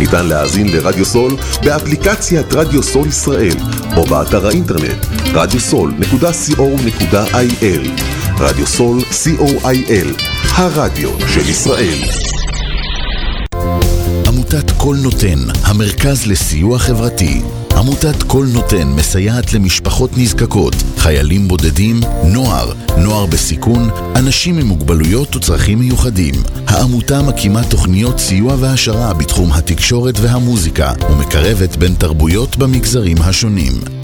ניתן להאזין לרדיו סול באפליקציית רדיו סול ישראל או באתר האינטרנט radiosol.co.il רדיו סול co.il הרדיו של ישראל עמותת קול נותן, המרכז לסיוע חברתי. עמותת קול נותן מסייעת למשפחות נזקקות, חיילים בודדים, נוער, נוער בסיכון, אנשים עם מוגבלויות וצרכים מיוחדים. העמותה מקימה תוכניות סיוע והעשרה בתחום התקשורת והמוזיקה ומקרבת בין תרבויות במגזרים השונים.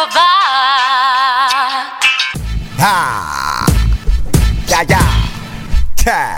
המוזיקה קובעת. אה, יא יא, טה.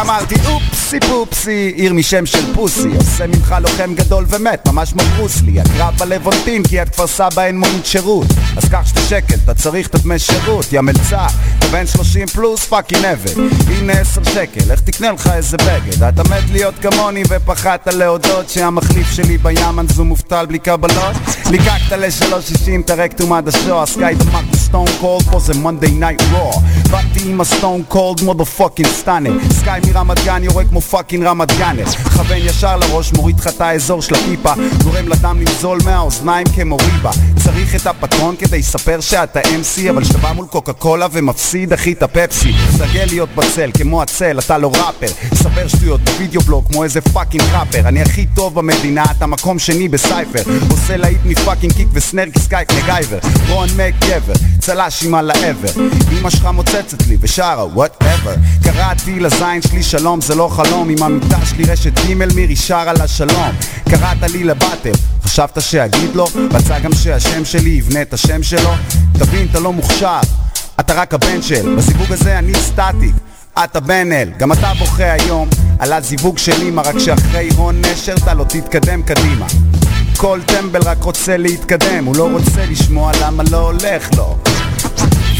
אמרתי אופסי פופסי, עיר משם של פוסי. עושה ממך לוחם גדול ומת, ממש כמו ברוסלי הקרב בלוונטין כי עד כפר סבא אין מונית שירות. אז קח שתי שקל, אתה צריך את הדמי שירות. יא מלצה, אתה בן 30 פלוס פאקינג עבד. הנה 10 שקל, איך תקנה לך איזה בגד? אתה מת להיות כמוני ופחדת להודות שהמחליף שלי בימן זו מובטל בלי קבלות. ליקקת ל-360 את הרקטום עד השוע סקאי דמק סטון קולד פה זה מונדי נייט רוע באתי עם הסטון קולד מודו פאקינג סטאנר סקאי מרמת גן יורה כמו פאקינג רמת גאנר כוון ישר לראש מוריד לך את האזור של הכיפה גורם לדם לנזול מהאוזניים כמו ריבה. צריך את הפטרון כדי לספר שאתה MC אבל כשאתה בא מול קוקה קולה ומפסיד אחי את הפפסי. סגל להיות בצל כמו הצל אתה לא ראפר. ספר שטויות בווידאו בלוג כמו איזה פאקינג ראפר. אני הכי טוב במדינה אתה מקום שני בסייפר. עושה להיט מפאקינג קיק וסנר כסקייק מגייבר. רון מק גבר צל"ש עם על העבר. אמא שלך מוצצת לי ושרה וואטאבר קראתי לזין שלי שלום זה לא חלום עם המיטה שלי רשת ג' מירי שרה לה שלום קראת לי לבטל חשבת שאגיד לו? רצה גם שהשם שלי יבנה את השם שלו? תבין אתה לא מוכשר אתה רק הבן של. בסיווג הזה אני סטטיק אתה בן אל, גם אתה בוכה היום על הזיווג של אמא רק שאחרי הון נשר אתה לא תתקדם קדימה. כל טמבל רק רוצה להתקדם, הוא לא רוצה לשמוע למה לא הולך לו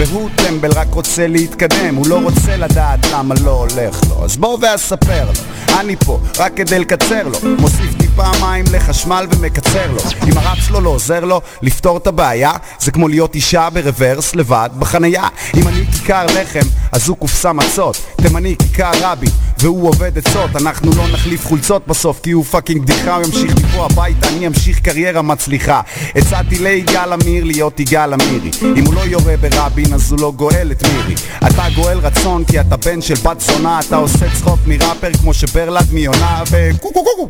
והוא טמבל רק רוצה להתקדם, הוא לא רוצה לדעת למה לא הולך לו. אז בוא ואספר לו, אני פה רק כדי לקצר לו. מוסיף טיפה מים לחשמל ומקצר לו. אם הרב שלו לא עוזר לו לפתור את הבעיה זה כמו להיות אישה ברוורס לבד בחנייה. אם אני כיכר לחם אז הוא קופסה מצות. תימני כיכר רבי והוא עובד עצות. אנחנו לא נחליף חולצות בסוף כי הוא fucking בדיחה הוא ימשיך מפה הביתה אני אמשיך קריירה מצליחה. הצעתי ליגאל עמיר להיות יגאל עמירי. אם הוא לא יורה ברבין אז הוא לא גואל את מירי. אתה גואל רצון כי אתה בן של בת זונה אתה עושה צחוק מראפר כמו שברלד מיונה וקו קו קו קו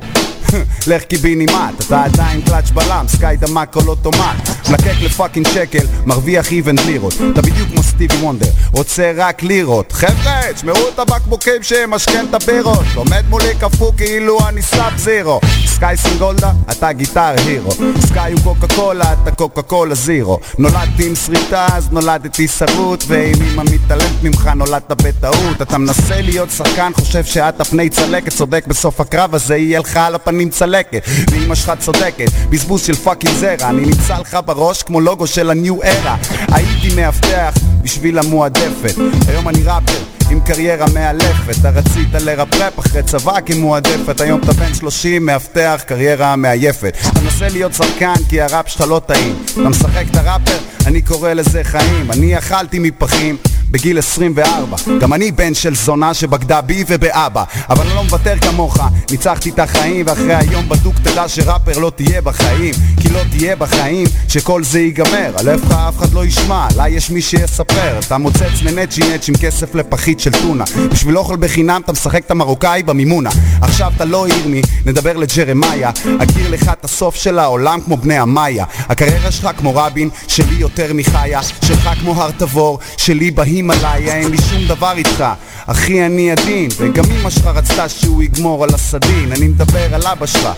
לך קיבינימט אתה עדיין קלאץ' בלם סקאי דמק כל אוטומט. מלקק ל fucking שקל מרוויח איבנט לירות. אתה בדיוק סטיבי וונדר רוצה רק לירות. חבר'ה תשמעו את הבקבוקים שמשכן את הבירות. עומד מולי קפוא כאילו אני Sub Zero. סקאי סינגולדה אתה Guitar Hero. סקאי הוא קוקה קולה אתה קוקה קולה Zero. נולדתי עם שריטה אז נולדתי שרוט. ואם אמא מתעלמת ממך נולדת בטעות. אתה מנסה להיות שחקן חושב שאת הפני צלקת. צודק בסוף הקרב הזה יהיה לך על הפנים צלקת. ואמא שלך צודקת בזבוז של fucking זרע. אני נמצא לך בראש כמו לוגו של ה New Era. הייתי מאבטח בשביל המועדפת. היום אני ראפר עם קריירה מאלפת. אתה רצית לרפרפ אחרי צבא כמועדפת. היום אתה בן 30 מאבטח קריירה מעייפת. אתה מנסה להיות שחקן כי הראפ שלך לא טעים. אתה משחק את הראפר אני קורא לזה חיים. אני אכלתי מפחים בגיל 24 גם אני בן של זונה שבגדה בי ובאבא. אבל אני לא מוותר כמוך. ניצחתי את החיים ואחרי היום בדוק תדע שראפר לא תהיה בחיים. כי לא תהיה בחיים שכל זה ייגמר. על איפה אף אחד לא ישמע. עליי יש מי שיספר. אתה מוצץ לנצ'י נצ' עם כסף לפחית של טונה. בשביל אוכל בחינם אתה משחק את המרוקאי במימונה. עכשיו אתה לא ירמי נדבר לג'רמיה. אכיר לך את הסוף של העולם כמו בני המאיה. הקריירה שלך כמו רבין שלי יותר מחיה. שלך כמו הר תבור שלי בהימאליה אין לי שום דבר איתך. אחי אני עדין וגם אמא שלך רצתה שהוא יגמור על הסדין. אני מדבר על אבא שלך.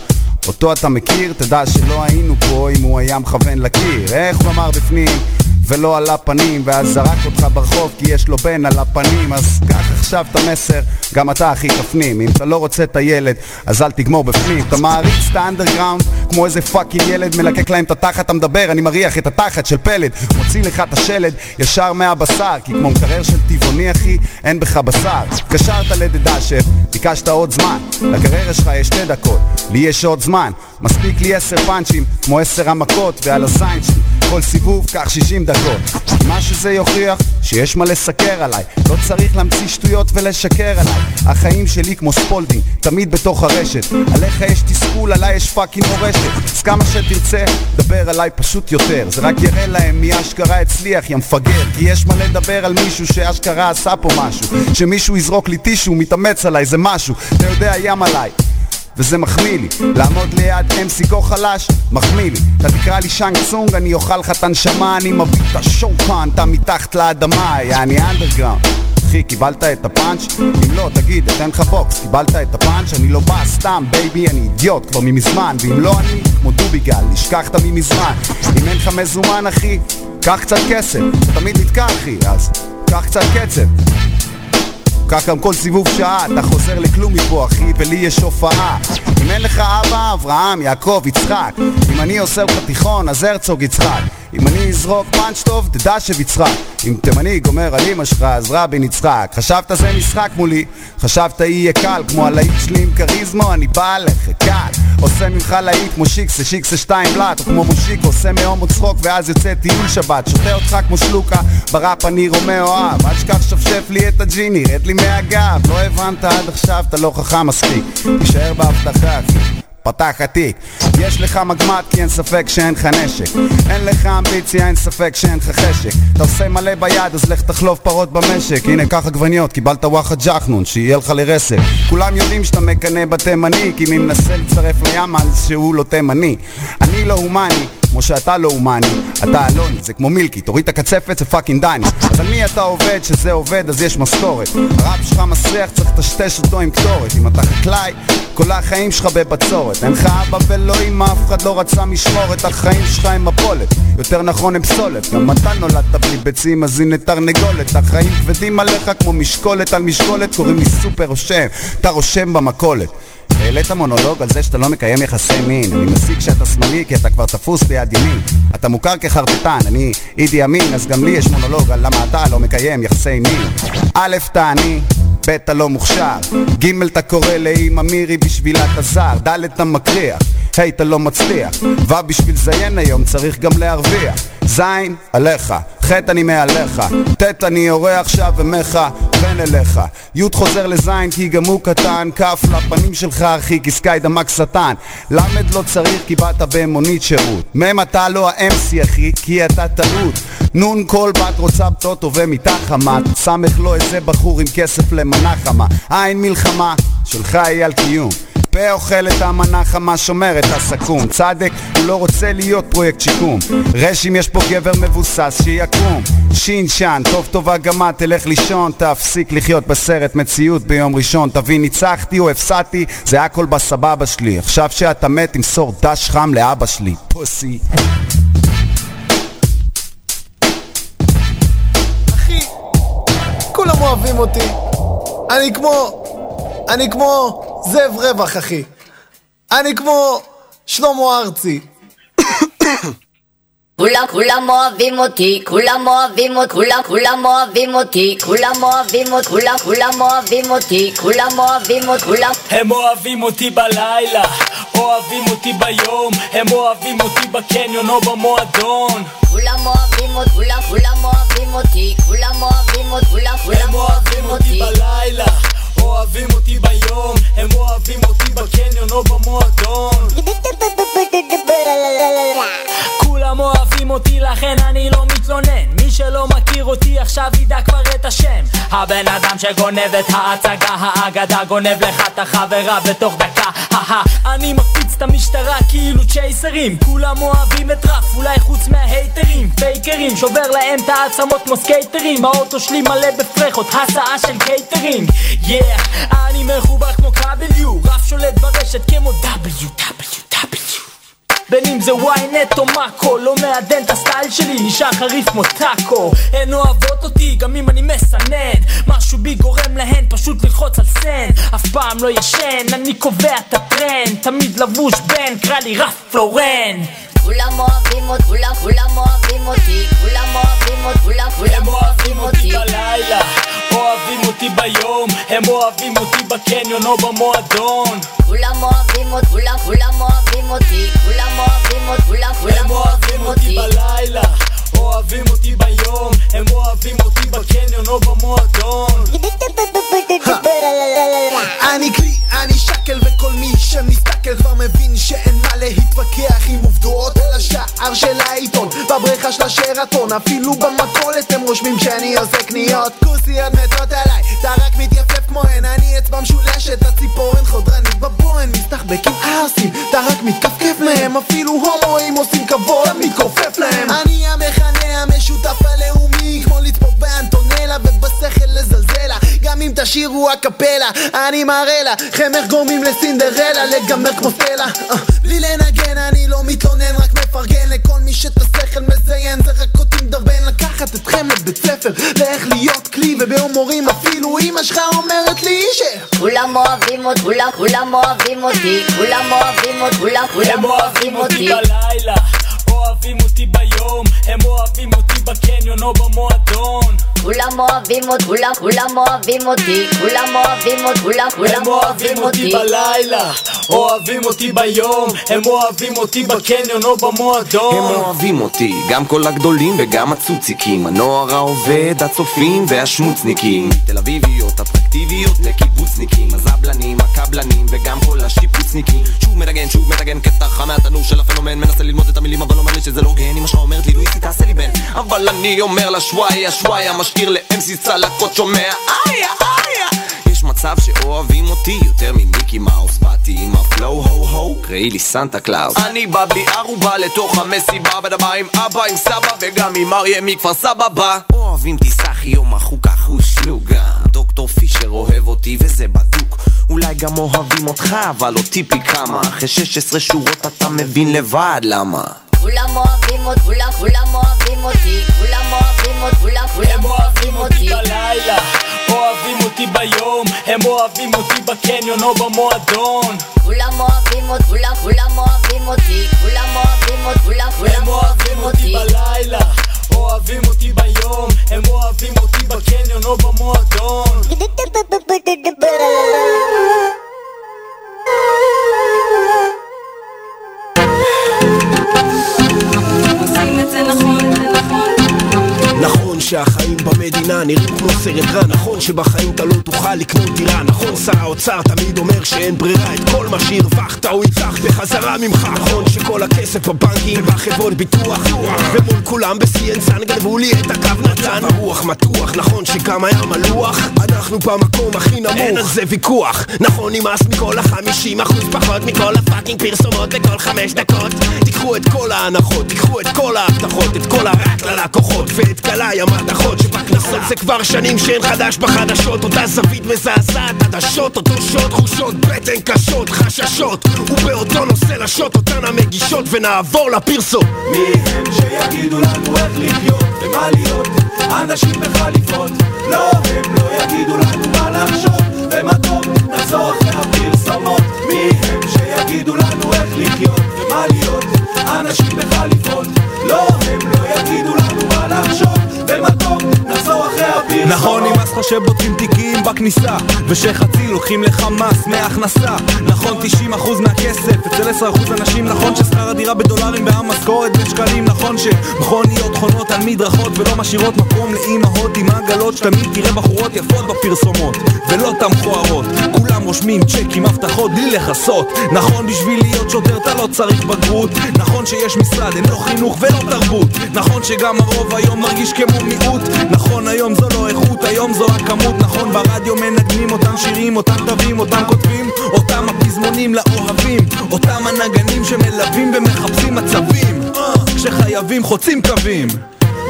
אותו אתה מכיר, תדע שלא היינו פה אם הוא היה מכוון לקיר. איך הוא אמר בפנים? ולא על הפנים ואז זרק אותך ברחוב כי יש לו בן על הפנים. אז קח עכשיו את המסר, גם אתה אחי תפנים אם אתה לא רוצה את הילד, אז אל תגמור בפנים. אתה מעריץ את האנדרגראונד כמו איזה fucking ילד מלקק להם את התחת אתה מדבר, אני מריח את התחת של פלד מוציא לך את השלד ישר מהבשר כי כמו מקרר של טבעוני אחי, אין בך בשר. התקשרת לדדשף, ביקשת עוד זמן. לקריירה שלך יש שתי דקות, לי יש עוד זמן. מספיק לי עשר פאנצ'ים, כמו עשר המכות ועל הזין שלי. כל סיבוב קח 60 דקות. מה שזה יוכיח שיש מה לסקר עליי. לא צריך להמציא שטויות ולשקר עליי. החיים שלי כמו Spalding תמיד בתוך הרשת. עליך יש תסכול, עליי יש fucking מורשת אז כמה שתרצה, דבר עליי פשוט יותר. זה רק יראה להם מי אשכרה הצליח, יא מפגר. כי יש מה לדבר על מישהו שאשכרה עשה פה משהו. שמישהו יזרוק לי טישו, מתאמץ עליי, זה משהו. אתה יודע ים עליי. וזה מחמיא לי. לעמוד ליד MC כה חלש, מחמיא לי. אתה תקרא לי שאנג צונג, אני אוכל לך את הנשמה אני מביא את ה show כאן, אתה מתחת לאדמה, יעני אנדרגראונד אחי, קיבלת את הפאנץ'? אם לא, תגיד, אתן לך בוקס. קיבלת את הפאנץ'? אני לא בא סתם, baby, אני אידיוט כבר ממזמן. ואם לא אני, כמו דוביגל, נשכחת ממזמן אם אין לך מזומן, אחי, קח קצת כסף. תמיד נתקע, אחי, אז קח קצת קצב כך גם כל סיבוב שעה, אתה חוזר לכלום מפה אחי, ולי יש הופעה. אם אין לך אבא, אברהם, יעקב, יצחק. אם אני עושה לך תיכון, אז הרצוג יצחק אם אני אזרוק פאנץ' טוב, תדע שביצחק אם תימני גומר על אמא שלך, אז רבין יצחק חשבת זה משחק מולי, חשבת יהיה קל? כמו הלהיט שלי עם כריזמו, אני בא עליך, קל. עושה ממך להיט כמו שיקסה, שיקסה שתיים בלאט או כמו מושיק, עושה מהומו צחוק ואז יוצא טיול שבת. שותה אותך כמו שלוקה, בראפ אני רומאו אוהב. אל תשכח שפשף לי את הג'יני, רד לי מהגב. לא הבנת עד עכשיו, אתה לא חכם מספיק. תישאר בהבטחה פתח התיק יש לך מגמט כי אין ספק שאין לך נשק. אין לך אמביציה, אין ספק שאין לך חשק. אתה עושה מלא ביד אז לך תחלוף פרות במשק. הנה קח עגבניות, קיבלת וואחד ג'חנון שיהיה לך לרסק. כולם יודעים שאתה מקנא בתימני כי מי מנסה לים אז שהוא לא תימני. אני לא הומני כמו שאתה לא הומני, אתה אלוני, זה כמו מילקי, תוריד את הקצפת זה fucking דני. אז על מי אתה עובד שזה עובד אז יש משכורת הראפ שלך מסריח צריך לטשטש אותו עם קטורת. אם אתה חקלאי, כל החיים שלך בבצורת. אין לך אבא ולא אמא, אף אחד לא רצה משמורת החיים שלך הם מפולת, יותר נכון הם פסולת. גם אתה נולדת בלי ביצים אז הנה תרנגולת. החיים כבדים עליך כמו משקולת על משקולת קוראים לי סופר רושם, אתה רושם במכולת העלית מונולוג על זה שאתה לא מקיים יחסי מין. אני מסיק שאתה שמאלי כי אתה כבר תפוס ביד ימין. אתה מוכר כחרטטן, אני אידי אמין אז גם לי יש מונולוג על למה אתה לא מקיים יחסי מין. א', אתה עני ב' אתה לא מוכשר, ג' אתה קורא לאמא מירי בשבילה אתה זר, ד' אתה מקריח, ה' אתה לא מצליח, ו' בשביל זיין היום צריך גם להרוויח, ז' עליך, ח' אני מעליך, ט' אני יורה עכשיו ומך בן אליך, י' חוזר לז' כי גם הוא קטן, כ' לפנים שלך אחי כי סקאי דמק שטן, ל' לא צריך כי באת במונית שירות, מ' אתה לא ה-MC אחי כי אתה טעות, נ' כל בת רוצה בטוטו ומיטה חמה, ס' לא איזה בחור עם כסף למנה חמה, עין מלחמה, שלך היא על קיום. פה אוכל את המנה חמה שומר את הסכו"ם. צדק הוא לא רוצה להיות פרויקט שיקום. רש אם יש פה גבר מבוסס שיקום. שין שן טוב טובה גם תלך לישון תפסיק לחיות בסרט מציאות ביום ראשון. תבין ניצחתי או הפסדתי זה הכל בסבבה שלי. עכשיו שאתה מת תמסור דש חם לאבא שלי. פוסי. אחי, כולם אוהבים אותי. אני כמו... אני כמו זאב רווח, אחי. אני כמו שלמה ארצי. כולם כולם אוהבים אותי, כולם אוהבים אותי, כולם כולם אוהבים אותי, כולם אוהבים אותי, כולם כולם אוהבים אותי, כולם אוהבים אותי, כולם הם אוהבים אותי בלילה, אוהבים אותי ביום, הם אוהבים אותי בקניון או במועדון. כולם אוהבים אותי, כולם כולם אוהבים אותי, כולם אוהבים אותי, כולם כולם אוהבים אותי בלילה, אוהבים אותי ביום, הם אוהבים אותי בקניון או במועדון. כולם אוהבים אותי לכן אני לא מתלונן. מי שלא מכיר אותי עכשיו ידע כבר את השם. הבן אדם שגונב את ההצגה האגדה גונב לך את החברה בתוך דקה. אני מקפיץ את המשטרה כאילו צ'ייסרים. כולם אוהבים את ראפ אולי חוץ מההייטרים. פייקרים שובר להם את העצמות כמו סקייטרים. האוטו שלי מלא בפרחות הסעה של קייטרינג yeah אני מחובר כמו כבל יו ראפ שולט ברשת כמו W W W. בין אם זה ynet או מאקו לא מעדן את הסטייל שלי נשאר חריף כמו טאקו. הן אוהבות אותי גם אם אני מסנן. משהו בי גורם להן פשוט ללחוץ על סן. אף פעם לא ישן אני קובע את הטרנד. תמיד לבוש בן קרא לי רף פלורן. כולם אוהבים אותי, כולם כולם אוהבים אותי, כולם אוהבים אותי, כולם כולם אוהבים אותי. בלילה, אוהבים אותי ביום, הם אוהבים אותי בקניון או במועדון. כולם אוהבים אותי, כולם כולם אוהבים אותי, כולם אוהבים אותי, כולם כולם אוהבים אותי. בלילה, אוהבים אותי ביום, הם אוהבים אותי בקניון או במועדון. אני כלי, אני שקל וכל מי שמסתכל כבר מבין שאין מה להתווכח עם עובדות על השער של העיתון. בבריכה של השרתון אפילו במכולת הם רושמים שאני עושה קניות. כוסיות מתות עליי, אתה רק מתייפף כמו הן אני אצבע משולשת, הציפורן חודרנית בבוהן מסתחבקים ערסים, אתה רק מתכפכף מהם אפילו הומואים עושים כבוד, מתכופף להם. אני המכנה אם תשאירו הקפלה אני מראה לכם איך גורמים לסינדרלה לגמר כמו סטלה. אה, בלי לנגן אני לא מתלונן רק מפרגן לכל מי שאת השכל מזיין. זה רק אותי מדרבן לקחת אתכם לבית ספר לאיך להיות כלי ובהומורים אפילו אמא שלך אומרת לי ש... כולם אוהבים אותי, כולם כולם אוהבים אותי, כולם אוהבים אותי, כולם כולם אוהבים אוהבים אותי אותי. בלילה, אוהבים אותי ביום, הם אוהבים אותי בקניון או במועדון. כולם אוהבים אותי, כולם כולם אוהבים אותי, כולם אוהבים אותי, כולם כולם הם אוהבים אותי בלילה, אוהבים אותי ביום, הם אוהבים אותי בקניון או הם במועדון. אוהבים אותי, גם כל הגדולים וגם הצוציקים הנוער העובד, הצופים והשמוצניקים תל אביביות, אטרקטיביות לקיבוצניקים הזבלנים, הקבלנים וגם כל השיפוצניקים. שוב מנגן, שוב מנגן קטע חם מהתנור של הפנומן. מנסה ללמוד את המילים אבל אומר לי שזה לא הוגן אמא שלך אומרת לי לואיסי תעשה לי בן. אבל אני אומר לה שוואיה שוואיה משאיר לאמסי צלקות שומע. איה איה. יש מצב שאוהבים אותי יותר ממיקי מאוס באתי עם ה flow הו הו. קראי לי סנטה קלאוס. אני בא בלי ערובה לתוך המסיבה בדמה עם אבא עם סבא וגם עם אריה מכפר סבא בא אוהבים תיסחי יום החוקה חושלוגה דוקטור פישר אוהב אותי וזה בדוק אולי גם אוהבים אותך אבל אותי פי כמה אחרי 16 שורות אתה מבין לבד למה כולם אוהבים אותי, כולם כולם אוהבים אותי, כולם אוהבים אותי, כולם כולם הם אוהבים אותי. בלילה, אוהבים אותי ביום, הם אוהבים אותי בקניון או במועדון. כולם אוהבים אותי, כולם כולם אוהבים אותי, כולם אוהבים אותי, כולם כולם הם אוהבים אותי. בלילה, אוהבים אותי ביום, הם אוהבים אותי בקניון או במועדון. נכון שהחיים במדינה נראים כמו סרט רע. נכון שבחיים אתה לא תוכל לקנות דירה נכון שר האוצר תמיד אומר שאין ברירה. את כל מה שהרווחת הוא ייקח בחזרה ממך. נכון שכל הכסף בבנקים ובחברות ביטוח ומול כולם ב-CNSN גנבו לי את הקו נתן. הרוח מתוח נכון שגם היה מלוח אנחנו במקום הכי נמוך. אין על זה ויכוח. נכון נמאס מכל החמישים אחוז פחות מכל הפאקינג פרסומות בכל חמש דקות. תיקחו את כל ההנחות תיקחו את כל ההבטחות את כל הרק ללקוחות. ואת גלאי המתכות שבכנסות זה כבר שנים שאין חדש בחדשות. אותה זווית מזעזעת עדשות אותו שוט תחושות בטן קשות חששות. ובאותו נושא לשוט אותן המגישות ונעבור לפרסום מי הם שיגידו לנו איך לחיות ומה להיות? אנשים בחליפות. לא הם לא יגידו לנו מה לחשוב ומה טוב. נחזור אחרי הפרסומות. מי הם שיגידו לנו איך לחיות ומה להיות? אנשים בחליפות. לא הם לא יגידו לנו מה לחשוב טוב נחזור אחרי הפרסומות נכון נמאס לך לך שבודקים תיקים בכניסה ושחצי לוקחים לך מס מהכנסה. נכון 90% מהכסף אצל 10% אנשים נכון ששכר הדירה בדולרים והמשכורת בשקלים. נכון שמכוניות חונות על מדרכות ולא משאירות מקום לאימהות עם עגלות שתמיד תראה בחורות יפות בפרסומות ולא תם מכוערות כולם רושמים צ'קים הבטחות בלי לכסות. נכון בשביל להיות שוטר אתה לא צריך בגרות. נכון שיש משרד אין לו חינוך ולא תרבות. נכון שגם הרוב היום מרגיש כמו מיעוט נכון היום זו לא איכות היום זו הכמות. נכון ברדיו מנגנים אותם שירים אותם תווים אותם כותבים אותם הפזמונים לאוהבים אותם הנגנים שמלווים ומחפשים מצבים. אה, כשחייבים חוצים קווים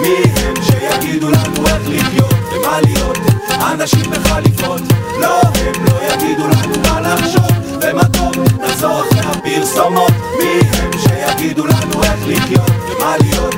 מי הם שיגידו לנו איך לחיות ומה להיות? אנשים בחליפות לא הם לא יגידו לנו מה לחשוב ומה טוב. נחזור אחרי הפרסומות. מי הם שיגידו לנו איך לחיות ומה להיות?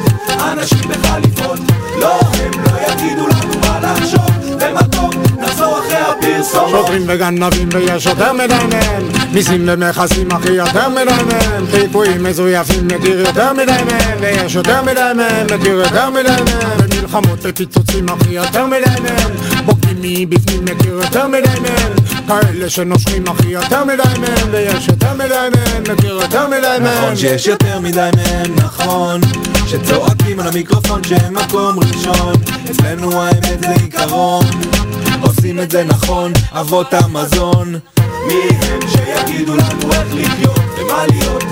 אנשים בחליפות לא הם לא יגידו לנו לחשוב ומה טוב נחזור אחרי הפרסומות שוטרים וגנבים ויש יותר מדי מהם מיסים ומכסים אחי יותר מדי מהם חיפויים מזויפים מכיר יותר מדי מהם ויש יותר מדי מהם מכיר יותר מדי מהם ומלחמות ופיצוצים אחי יותר מדי מהם בוגדים מבפנים מכיר יותר מדי מהם כאלה שנושכים אחי יותר מדי מהם ויש יותר מדי מהם מכיר יותר מדי מהם נכון שיש יותר מדי מהם, נכון שצועקים על המיקרופון שהם מקום ראשון. אצלנו האמת זה עיקרון. עושים את זה נכון, אבות המזון. מי הם שיגידו לנו איך לחיות ומה להיות?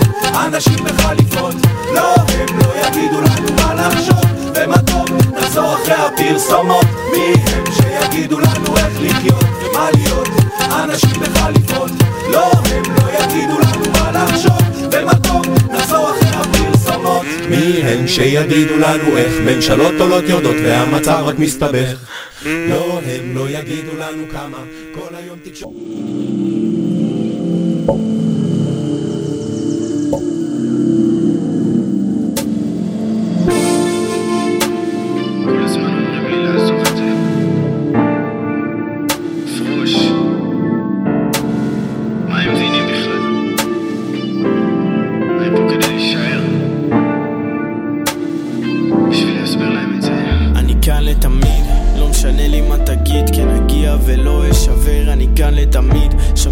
אנשים בחליפות לא הם לא יגידו לנו מה לחשוב. ומה טוב נחזור אחרי הפרסומות. מי הם שיגידו לנו איך לחיות ומה להיות? אנשים בחליפות לא הם לא יגידו לנו מה לחשוב. ומה טוב נחזור אחרי הפרסומות מי הם שיגידו לנו איך ממשלות עולות יורדות והמצב רק מסתבך? לא הם לא יגידו לנו כמה. כל היום תקשורת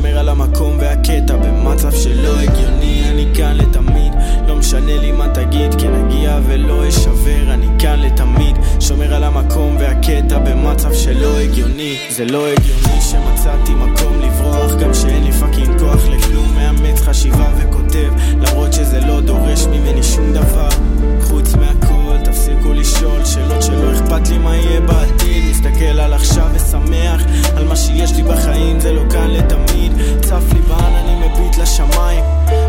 שומר על המקום והקטע במצב שלא הגיוני, אני כאן לתמיד, לא משנה לי מה תגיד, כן אגיע ולא אשבר, אני כאן לתמיד, שומר על המקום והקטע במצב שלא הגיוני, זה לא הגיוני שמצאתי מקום לברוח, גם שאין לי פאקינג כוח לכלום, מאמץ חשיבה וכותב, למרות שזה לא דורש ממני שום דבר, חוץ מהכל, תפסיקו לשאול שאלות שלא אכפת לי מה יהיה בעתיד. מסתכל על עכשיו ושמח על מה שיש לי בחיים זה לא כאן לתמיד. צף לי בעננים מביט לשמיים.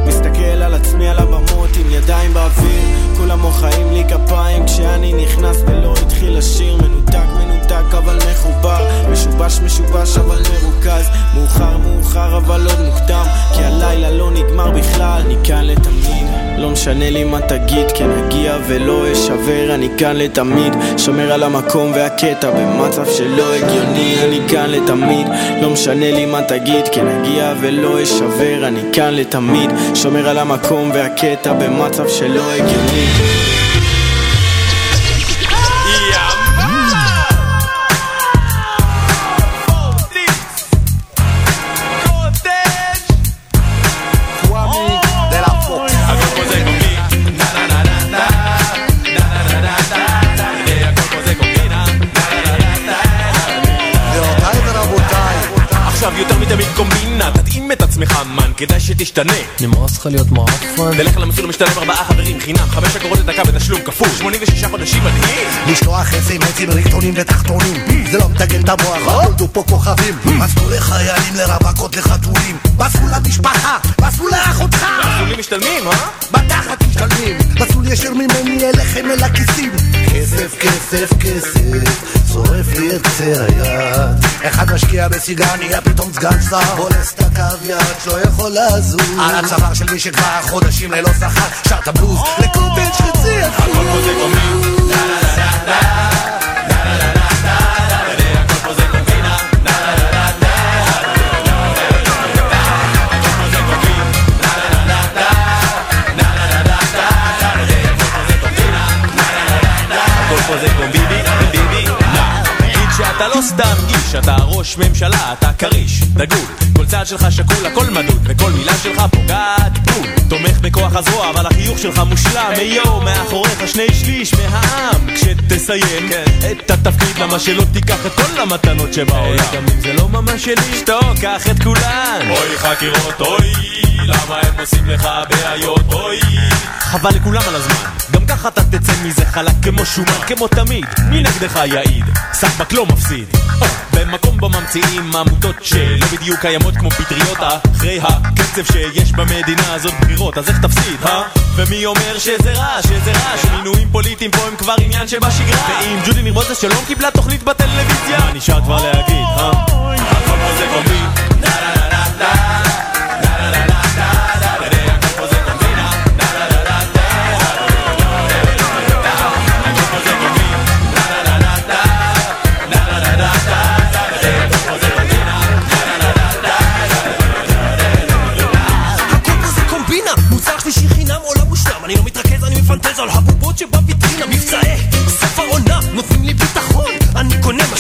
מסתכל על עצמי על הבמות עם ידיים באוויר. כולם מוחאים לי כפיים כשאני נכנס ולא התחיל לשיר מנותק מנותק אבל מחובר משובש משובש אבל מרוכז. מאוחר מאוחר אבל עוד מוקדם. כי הלילה לא נגמר בכלל. אני כאן לתמיד. לא משנה לי מה תגיד כן אגיע ולא אשבר. אני כאן לתמיד. שומר על המקום והקטע במצב שלא הגיוני. אני כאן לתמיד. לא משנה לי מה תגיד כן אגיע ולא אשבר. אני כאן לתמיד. שומר על המקום והקטע במצב שלא הגיוני שתשתנה נמאס לך להיות מעפן? תלך למסלול המשתלם ארבעה חברים חינם חמש אגורות לדקה בתשלום כפול. 86 חודשים מדהים. לשלוח אס.אם.אסים ריקטונים ותחתונים. זה לא מתגן את המוח, לא נולדו פה כוכבים. מסלול לחיילים, לרווקות, לחתולים. מסלול למשפחה, מסלול לאחותך. מסלולים משתלמים, אה? בתחת משתלמים. מסלול ישיר ממני אליכם אל הכיסים. כסף, כסף, כסף שורף לי את קצה היד. אחד משקיע בסיגר נהיה פתאום סגן שר. בולס את הקו יד שלא יכול לזוז על הצוואר של מי שכבר חודשים ללא שכר שר את הבלוז חצי אחוז הכל פה זה ביבי, מה? תגיד שאתה אתה לא סתם איש, אתה ראש ממשלה, אתה כריש, דגול. כל צעד שלך שקול, הכל מדוד, וכל מילה שלך פוגעת בול. תומך בכוח הזרוע, אבל החיוך שלך מושלם. היו, מאחוריך שני שליש מהעם. כשתסיים את התפקיד, למה שלא תיקח את כל המתנות שבעולם? גם אם זה לא ממש שלי, שתוק, קח את כולן. אוי חקירות, אוי, למה הם עושים לך בעיות, אוי. חבל לכולם על הזמן, ככה אתה תצא מזה חלק כמו שומן, כמו תמיד. מי נגדך יעיד? סחבק לא מפסיד. אה, במקום בו ממציאים עמותות שלא בדיוק קיימות כמו פטריות אחרי הקצב שיש במדינה הזאת בחירות, אז איך תפסיד, אה? ומי אומר שזה רע, שזה רע, שמינויים פוליטיים פה הם כבר עניין שבשגרה ואם ג'ודי ניר מוזס שלום קיבלה תוכנית בטלוויזיה מה נשאר כבר להגיד, אה? הכל פה זה קומבי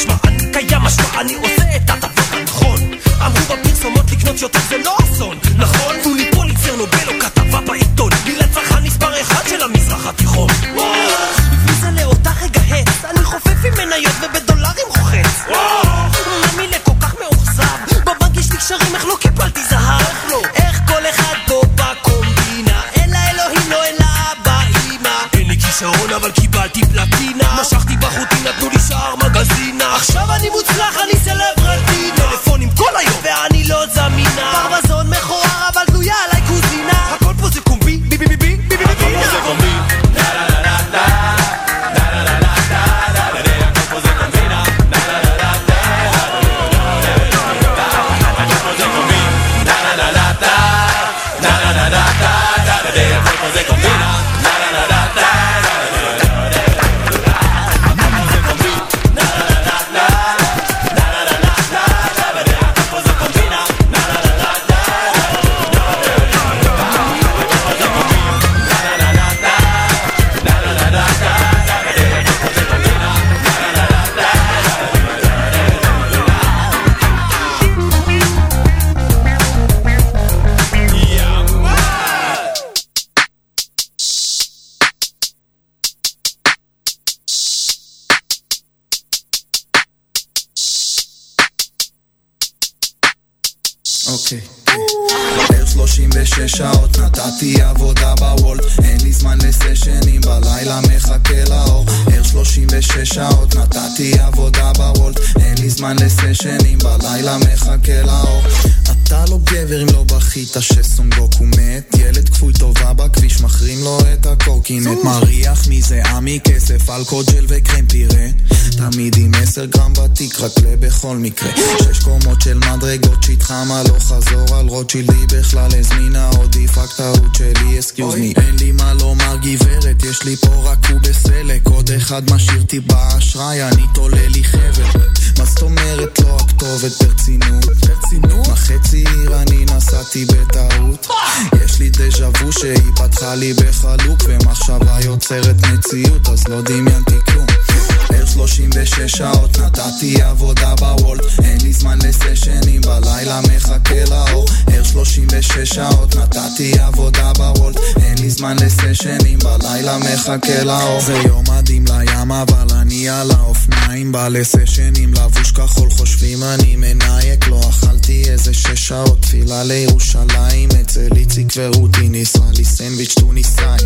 משמע, אני קיים משמע אני עושה את הדבר הנכון אמרו בפרסומות לקנות יותר זה לא אסון נכון? פוליצר נובל או כתבה בעיתון לי לצרכן מספר אחד של המזרח התיכון. ויזה לאותה רגע הץ אני חופף עם מניות ובדולרים רוחץ. ממי כל כך מאוכזב בבנק יש לי קשרים איך לא קיבלתי זהב. איך כל אחד פה בקומבינה אין לא אין אמא. אין לי כישרון אבל קיבלתי פלטינה. משכתי 36 שעות נתתי עבודה בוולט אין לי זמן לסשנים בלילה מחכה לאור. ער 36 שעות נתתי עבודה בוולט אין לי זמן לסשנים בלילה מחכה לאור אתה לא גבר אם לא בכית שסונגוקו מת. ילד כפוי טובה בכביש מחרים לו את הקורקינט. מריח מזה עמי כסף אלכוג'ל וקרם פירה. תמיד עם 10 גרם בתיק רק בכל מקרה. שש קומות של מדרגות שטחם הלוך חזור. על רוטשילדי בכלל הזמינה עוד דפק טעות שלי אסקיוז מי אין לי מה לומר גברת יש לי פה רק הוא בסלק. עוד אחד משאיר טיפ באשראי אני תולה לי חבל מה זאת אומרת לא הכתובת ברצינות? ברצינות? מה חצי עיר אני נסעתי בטעות. יש לי דז'ה וו שהיא פתחה לי בחלוק ומחשבה יוצרת מציאות אז לא דמיינתי כלום ער 36 שעות נתתי עבודה בוולט אין לי זמן לסשנים בלילה מחכה לאור. ער 36 שעות נתתי עבודה בוולט אין לי זמן לסשנים בלילה מחכה לאור. זה יום מדהים לים אבל אני על האופניים בא לסשנים לבוש כחול חושבים אני מנייק לא אכלתי איזה שש שעות תפילה לירושלים אצל איציק ורותי ניסה לי סנדוויץ' טוניסאי.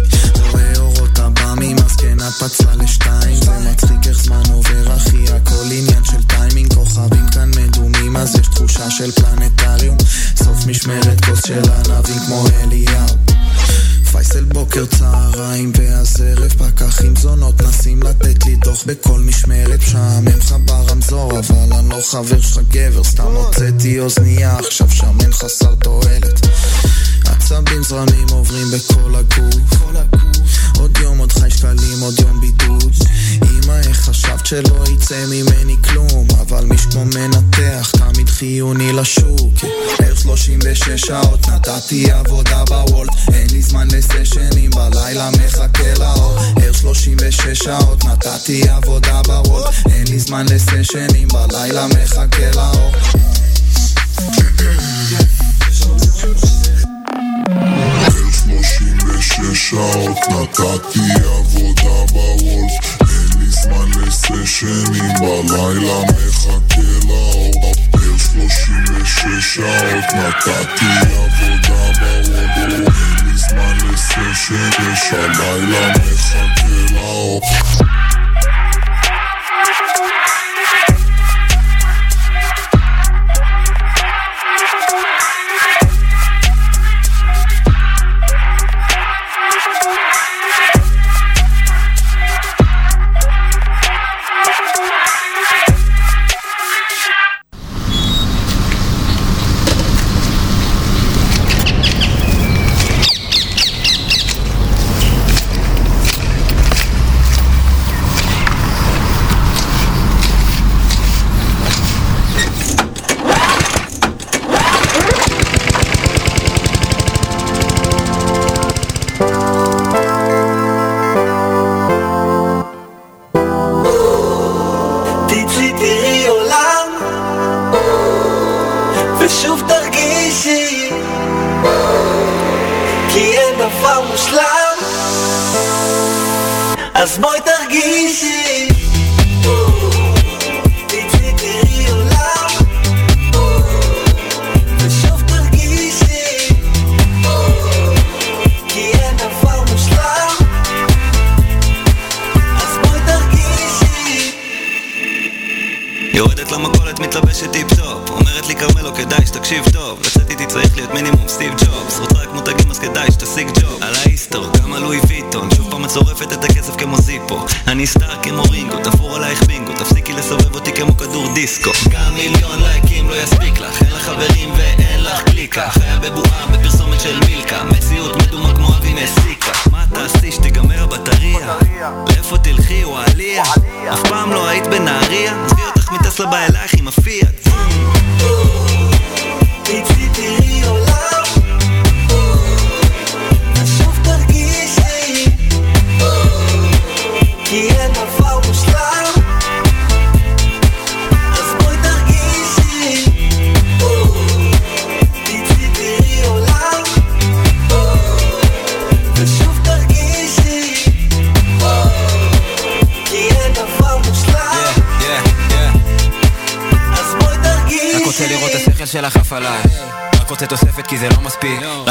רואה אורות עב"מים הזקנה פצעה לשתיים זה מצחיק איך זמן עובר אחי הכל עניין של טיימינג. כוכבים כאן מדומים אז יש תחושה של פלנטריום. סוף משמרת כוס של ענבים כמו אליהו פייסל בוקר צהריים ואז ערב פקחים זונות. נסים לתת לי דוח בכל משמרת משעמם לך ברמזור אבל אני לא חבר שלך גבר סתם הוצאתי אוזנייה עכשיו שמן חסר תועלת עצבים זרמים עוברים בכל הגוף. עוד יום, עוד חי שקלים, עוד יום בידוד. אמא, איך חשבת שלא יצא ממני כלום? אבל מישהו כמו מנתח תמיד חיוני לשוק. ער 36 שעות נתתי עבודה בוולט. אין לי זמן לסשנים בלילה מחכה לאור. ער 36 שעות נתתי עבודה בוולט. אין לי זמן לסשנים בלילה מחכה לאור ושש שעות נתתי עבודה בוולף. אין לי זמן לסשנים בלילה מחכה לאור. ער שלושים ושש שעות נתתי עבודה בוולף. אין לי זמן לסשנים שהלילה מחכה לאור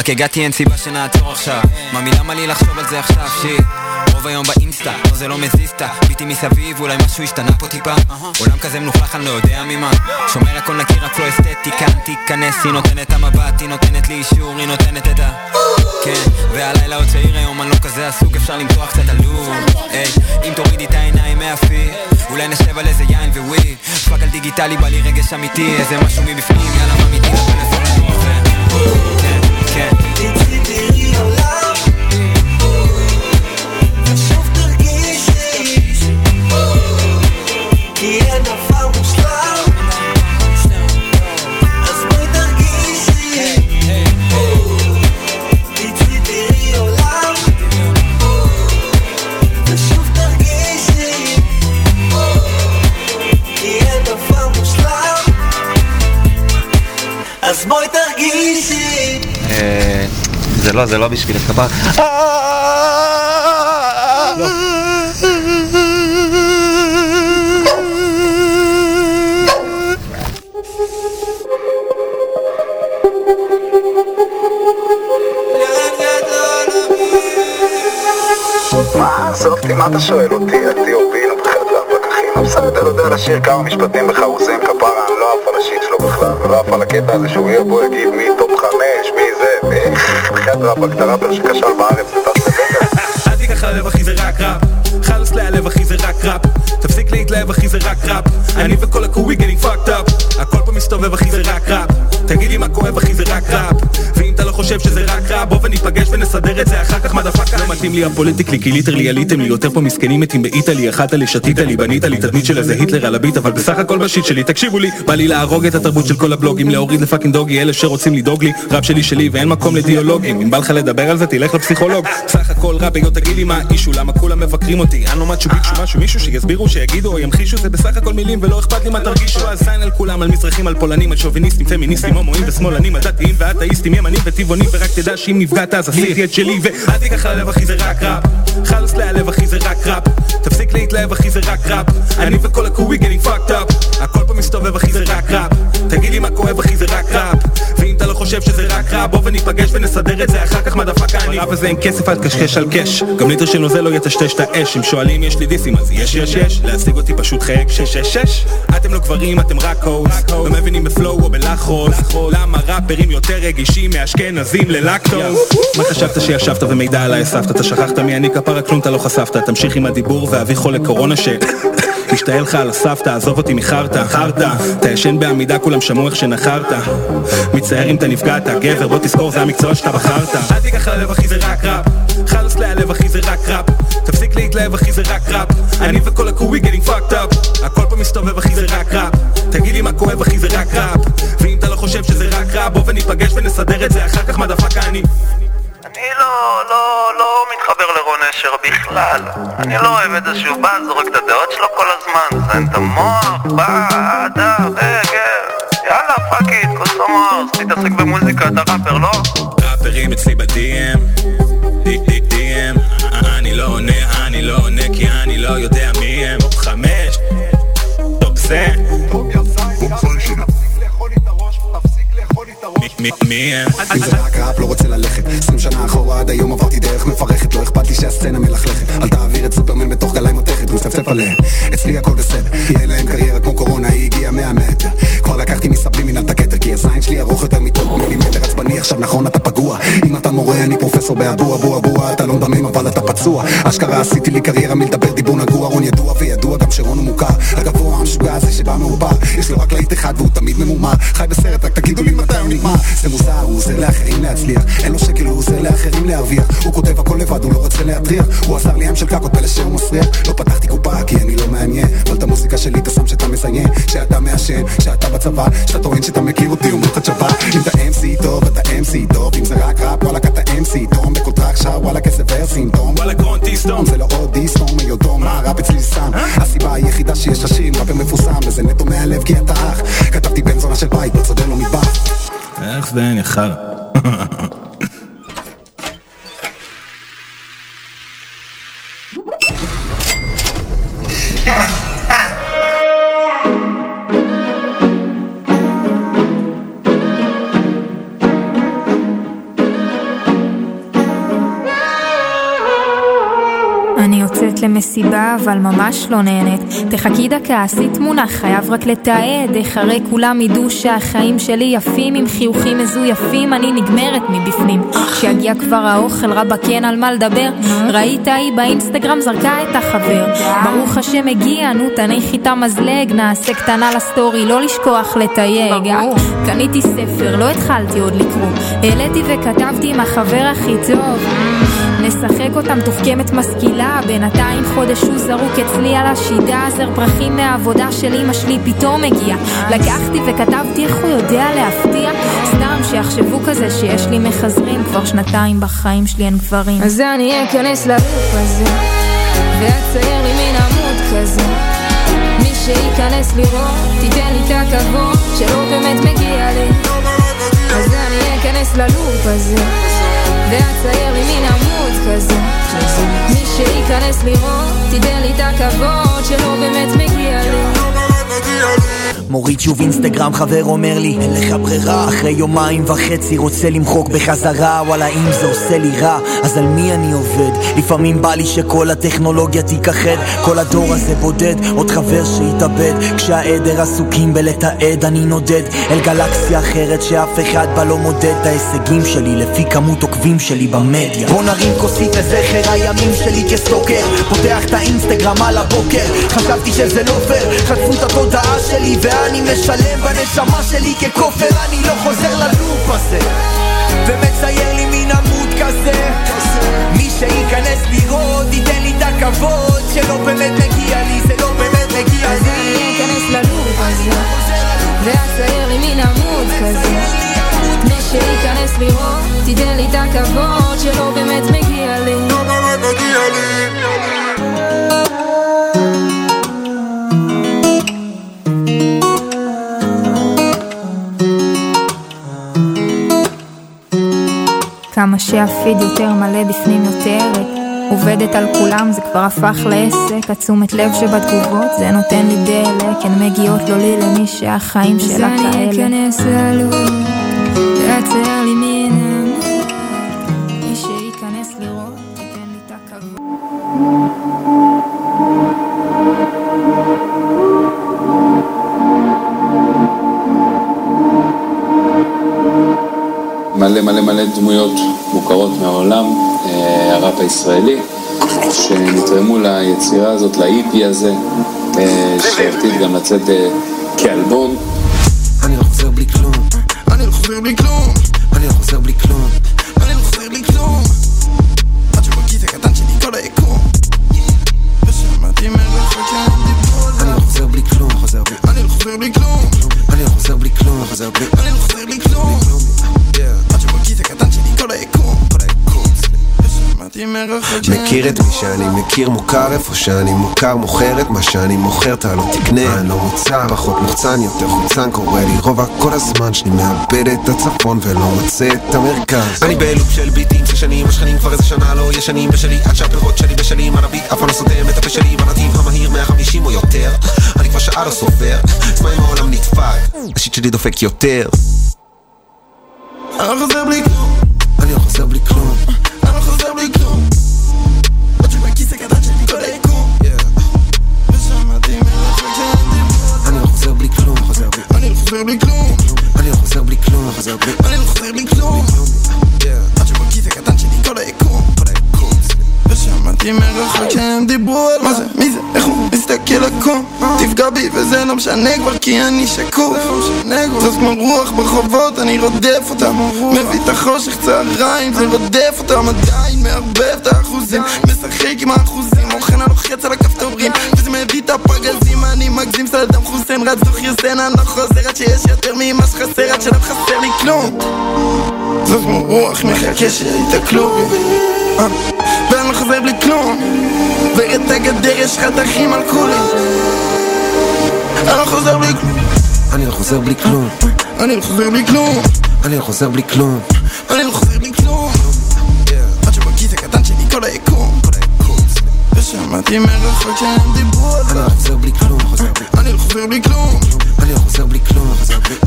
רק הגעתי אין סיבה שנעצור עכשיו. ממי למה לי לחשוב על זה עכשיו? שיט. רוב היום באינסטה, לא זה לא מזיזתה ביטי מסביב, אולי משהו השתנה פה טיפה. עולם כזה מלוכלך, אני לא יודע ממה. שומר הכל נקי, רק לא אסתטיקה תיכנס, היא נותנת המבט, היא נותנת לי אישור, היא נותנת את ה... כן, והלילה עוד צעיר היום, אני לא כזה עסוק, אפשר למתוח קצת עלוב היי, אם תורידי את העיניים מהפי אולי נשב על איזה יין וווי. פאק על דיגיטלי, בא לי רגש אמיתי איזה משהו מבפנים, יאללה מה אמיתי, לבן weekend. לא, זה לא בשביל כפר. מה, עזוב אותי, מה אתה שואל אותי? הטיובינו בחדר הפקחים. בסדר, יודע לשיר כמה משפטים בחרוזים, כפרה, אני לא עף על השיט שלו בכלל, ולא עף על הקטע הזה שהוא יהיה בו, בחדר הפק, את הראפר שכשל בארץ, אל תיקח ללב אחי זה רק ראפ. חלוס להלב אחי זה רק ראפ. תפסיק להתלהב אחי זה רק ראפ. אני וכל הקווי getting fucked up. הכל פה מסתובב אחי זה רק ראפ תגיד לי מה כואב אחי זה רק ראפ ואם אתה לא חושב שזה רק רע בוא וניפגש ונסדר את זה אחר כך מדפקה לא מתאים לי הפוליטיקלי כי ליטרלי עליתם לי יותר פה מסכנים מתים באיטלי אכלת לי שתית לי בנית לי תדמית של איזה היטלר על הביט אבל בסך הכל בשיט שלי תקשיבו לי בא לי להרוג את התרבות של כל הבלוגים להוריד לפאקינג דוגי אלה שרוצים לדאוג לי ראפ שלי שלי ואין מקום לדיאלוגים. אם בא לך לדבר על זה תלך לפסיכולוג. סך הכל רע ביו תגיד לי מה האישו למה כולם מבקרים אותי? אני לא ביצ'ו משהו מישהו שיסבירו שיגידו או ימחישו זה בסך הכל מילים ולא אכפת לי מה תרגישו. אז זין על כולם על מזרחים על פולנים על שוביניסטים פמיניסטים הומואים ושמאלנים על דתיים ואתאיסטים ימנים וטבעונים ורק תדע שאם נפגעת אז עשיתי את שלי ואל תיקח ללב אחי זה רק ראפ. חלאס להתלהב אחי זה רק ראפ. תפסיק להתלהב אחי זה רק ראפ. אני וכל ה crew getting fucked up. הכל מסתובב אחי זה רק ראפ תגיד לי מה כואב אחי זה רק ראפ ואם אתה לא חושב שזה רק ראפ בוא וניפגש ונסדר את זה אחר כך motherfucker אני ראפ הזה אין כסף אל תקשקש על קש גם ליטר של נוזל לא יטשטש את האש. אם שואלים יש לי דיסים אז יש יש יש. להשיג אותי פשוט חייג 666 אתם לא גברים אתם רק הוס לא מבינים בפלואו או בלחוס. למה ראפרים יותר רגישים מאשכנזים ללקטוז מה חשבת שישבת ומידע עליי הסבת אתה שכחת מי? אני כפרה כלום אתה לא חשפת. תמשיך עם הדיבור ואביא חולה קורונה ש... משתעל לך על הסבתא, עזוב אותי מחרטא, חרטא. אתה ישן בעמידה, כולם שמעו איך שנחרת. מצטער אם אתה נפגעת, גבר, בוא תזכור, זה המקצוע שאתה בחרת. אל תיקח ללב אחי זה רק ראפ. חלוס להלב אחי זה רק ראפ. תפסיק להתלהב אחי זה רק ראפ. אני וכל ה crew getting fucked up. הכל פה מסתובב אחי זה רק ראפ. תגיד לי מה כואב אחי זה רק ראפ. ואם אתה לא חושב שזה רק ראפ בוא וניפגש ונסדר את זה אחר כך מדפקה אני אני לא, לא, לא מתחבר לרון אשר בכלל. אני לא אוהב את זה שהוא בא, זורק את הדעות שלו כל הזמן, מזיין את המוח, בא, אדה, רגע, יאללה, fuck it, כוס המוח, תתעסק במוזיקה, אתה ראפר, לא? ראפרים אצלי ב-DM DM אני לא עונה, אני לא עונה כי אני לא יודע מי הם. חמש. טופ זה מי- הם? אם זה רק ראפ לא רוצה ללכת. 20 שנה אחורה עד היום עברתי דרך מפרכת. לא אכפת לי שהסצנה מלכלכת. אל תעביר את סופרמן בתוך גליים מתכת. הוא מצפצף עליהם. אצלי הכל בסדר. אין להם קריירה כמו קורונה היא הגיעה 100 מטר. כבר לקחתי מסבלימינל את הכתר כי הזין שלי ארוך יותר מטוב מילימטר עצבני עכשיו נכון אתה פגוע. אם אתה מורה אני פרופסור באבו אבו אבו אתה לא מדמם אבל אתה פצוע. אשכרה עשיתי לי קריירה מלדבר דיבור נגוע. רון ידוע וידוע גם שרון הוא מוכר. הגבוה המשוגע הזה שבא מעובר. יש לו רק להיט אחד והוא תמיד ממומר. חי בסרט רק תגידו לי מתי הוא נגמר זה מוזר הוא עוזר לאחרים להצליח. אין לו שקל הוא עוזר לאחרים להרוויח. הוא כותב הכל לבד הוא לא רוצה להטריח. הוא עזר לי עם של קקות פלא שהוא מסריח. לא פתחתי קופה כי אני לא מעניין. אבל את המוזיקה שלי אתה שם שאתה מזיין שאתה מעשן שאתה בצבא. שאתה טוען שאתה מכיר אותי אומר לך תשווה אם אתה MC טוב אתה MC טוב. אם זה רק ראפ וואלכ אתה MC טוב. בכל טראק שר וואלכ איזה ורסים טוב וואלכ סטום זה לא עוד דיסטום מה ראפ אצלי סם הסיבה היחידה שיש השיר ראפר מפורסם וזה נטו מהלב כי אתה אח. כתבתי בן זונה של בית בצודן לא מטבח איך זה אין יחר? אני יוצאת למסיבה, אבל ממש לא נהנית. תחכי דקה, עשי תמונה, חייב רק לתעד. איך הרי כולם ידעו שהחיים שלי יפים, עם חיוכים מזויפים, אני נגמרת מבפנים. כשיגיע כבר האוכל, רבאק אין על מה לדבר. ראית היא באינסטגרם זרקה את החבר. ברוך השם הגיע, נו תניחי איתה מזלג, נעשה קטנה לסטורי, לא לשכוח לתייג. קניתי ספר, לא התחלתי עוד לקרוא. העליתי וכתבתי עם החבר הכי טוב. נשחק אותם תוחכמת משכילה בינתיים חודש הוא זרוק אצלי על השידה זר פרחים מהעבודה של אמא שלי פתאום הגיע. לקחתי וכתבתי איך הוא יודע להפתיע. סתם שיחשבו כזה שיש לי מחזרים כבר שנתיים בחיים שלי אין גברים. אז אני אכנס ללופ הזה ואצייר לי מין עמוד כזה. מי שייכנס לראות תיתן לי את הכבוד שלא באמת מגיע לי. אז אני אכנס ללופ הזה ואצייר לי מין עמוד כזה. מי שייכנס לראות תיתן לי את הכבוד שלא באמת מגיע לי מוריד שוב אינסטגרם, חבר אומר לי אין לך ברירה אחרי יומיים וחצי רוצה למחוק בחזרה וואלה אם זה עושה לי רע אז על מי אני עובד? לפעמים בא לי שכל הטכנולוגיה תיכחד כל הדור הזה בודד, עוד חבר שהתאבד כשהעדר עסוקים בלתעד אני נודד. אל גלקסיה אחרת שאף אחד בה לא מודד. את ההישגים שלי לפי כמות עוקבים שלי במדיה. בוא נרים כוסית לזכר הימים שלי כסטוקר. פותח את האינסטגרם על הבוקר. חשבתי שזה לא פייר. חטפו את התודעה שלי ואז אני משלם בנשמה שלי ככופר אני לא חוזר ללופ הזה. ומצייר לי מין עמוד כזה. מי שייכנס לראות ייתן לי את הכבוד שלא באמת מגיע לי זה לא באמת מגיע לי. אז אני אכנס ללופ הזה ואצייר לי מין עמוד כזה. מי שייכנס לראות תיתן לי את הכבוד שלא באמת מגיע לי. לא באמת מגיע לי כמה שהפיד יותר מלא בפנים יותר עובדת על כולם זה כבר הפך לעסק. התשומת לב שבתגובות זה נותן לי דלק. הן מגיעות לא לי למי שהחיים שלה כאלה. אז אני אכנס ללוב תעצר לי מן מלא מלא דמויות מוכרות מהעולם, אה, הראפ הישראלי, שנתרמו ליצירה הזאת, לאיפי הזה, אה, שעתיד גם לצאת אה, כאלבום. שאני מכיר מוכר איפה שאני מוכר מוכר את מה שאני מוכר אתה לא תקנה. אני לא מוצר פחות מוחצן יותר חוצן קורא לי רובע כל הזמן שאני מאבד את הצפון ולא מוצא את המרכז. אני בלופ של ביטים של שנים השכנים כבר איזה שנה לא ישנים בשלי. עד שהפירות שלי בשלים על הביט אף פעם לא סותם את הפה שלי. בנתיב המהיר 150 או יותר אני כבר שעה לא סופר זמן עם העולם נדפק. השיט שלי דופק יותר לא משנה כבר כי אני שקוף זאת כמו רוח ברחובות, אני רודף אותם. מביא את החושך צהריים, זה רודף אותם. עדיין מערבב את האחוזים משחק עם האחוזים, אוכן הלוחץ על הכפתורים וזה מביא את הפגזים, אני מגזים סדאם חוסיין רץ דוך יוסן, אני לא חוזר עד שיש יותר ממה שחסר, עד שלא חסר לי כלום. זאת כמו רוח מחכה שיתקלו אה, ואני לא חוזר בלי כלום. ואת הגדר יש חתכים על כולי אני לא חוזר בלי כלום. אני לא חוזר בלי כלום. אני לא חוזר בלי כלום. אני לא חוזר בלי כלום. אני לא חוזר בלי כלום. עד שבכיס הקטן שלי כל היקום. ושמעתי מרחוק שהם דיברו על אני לא חוזר בלי כלום. אני לא חוזר בלי כלום. אני לא חוזר בלי כלום.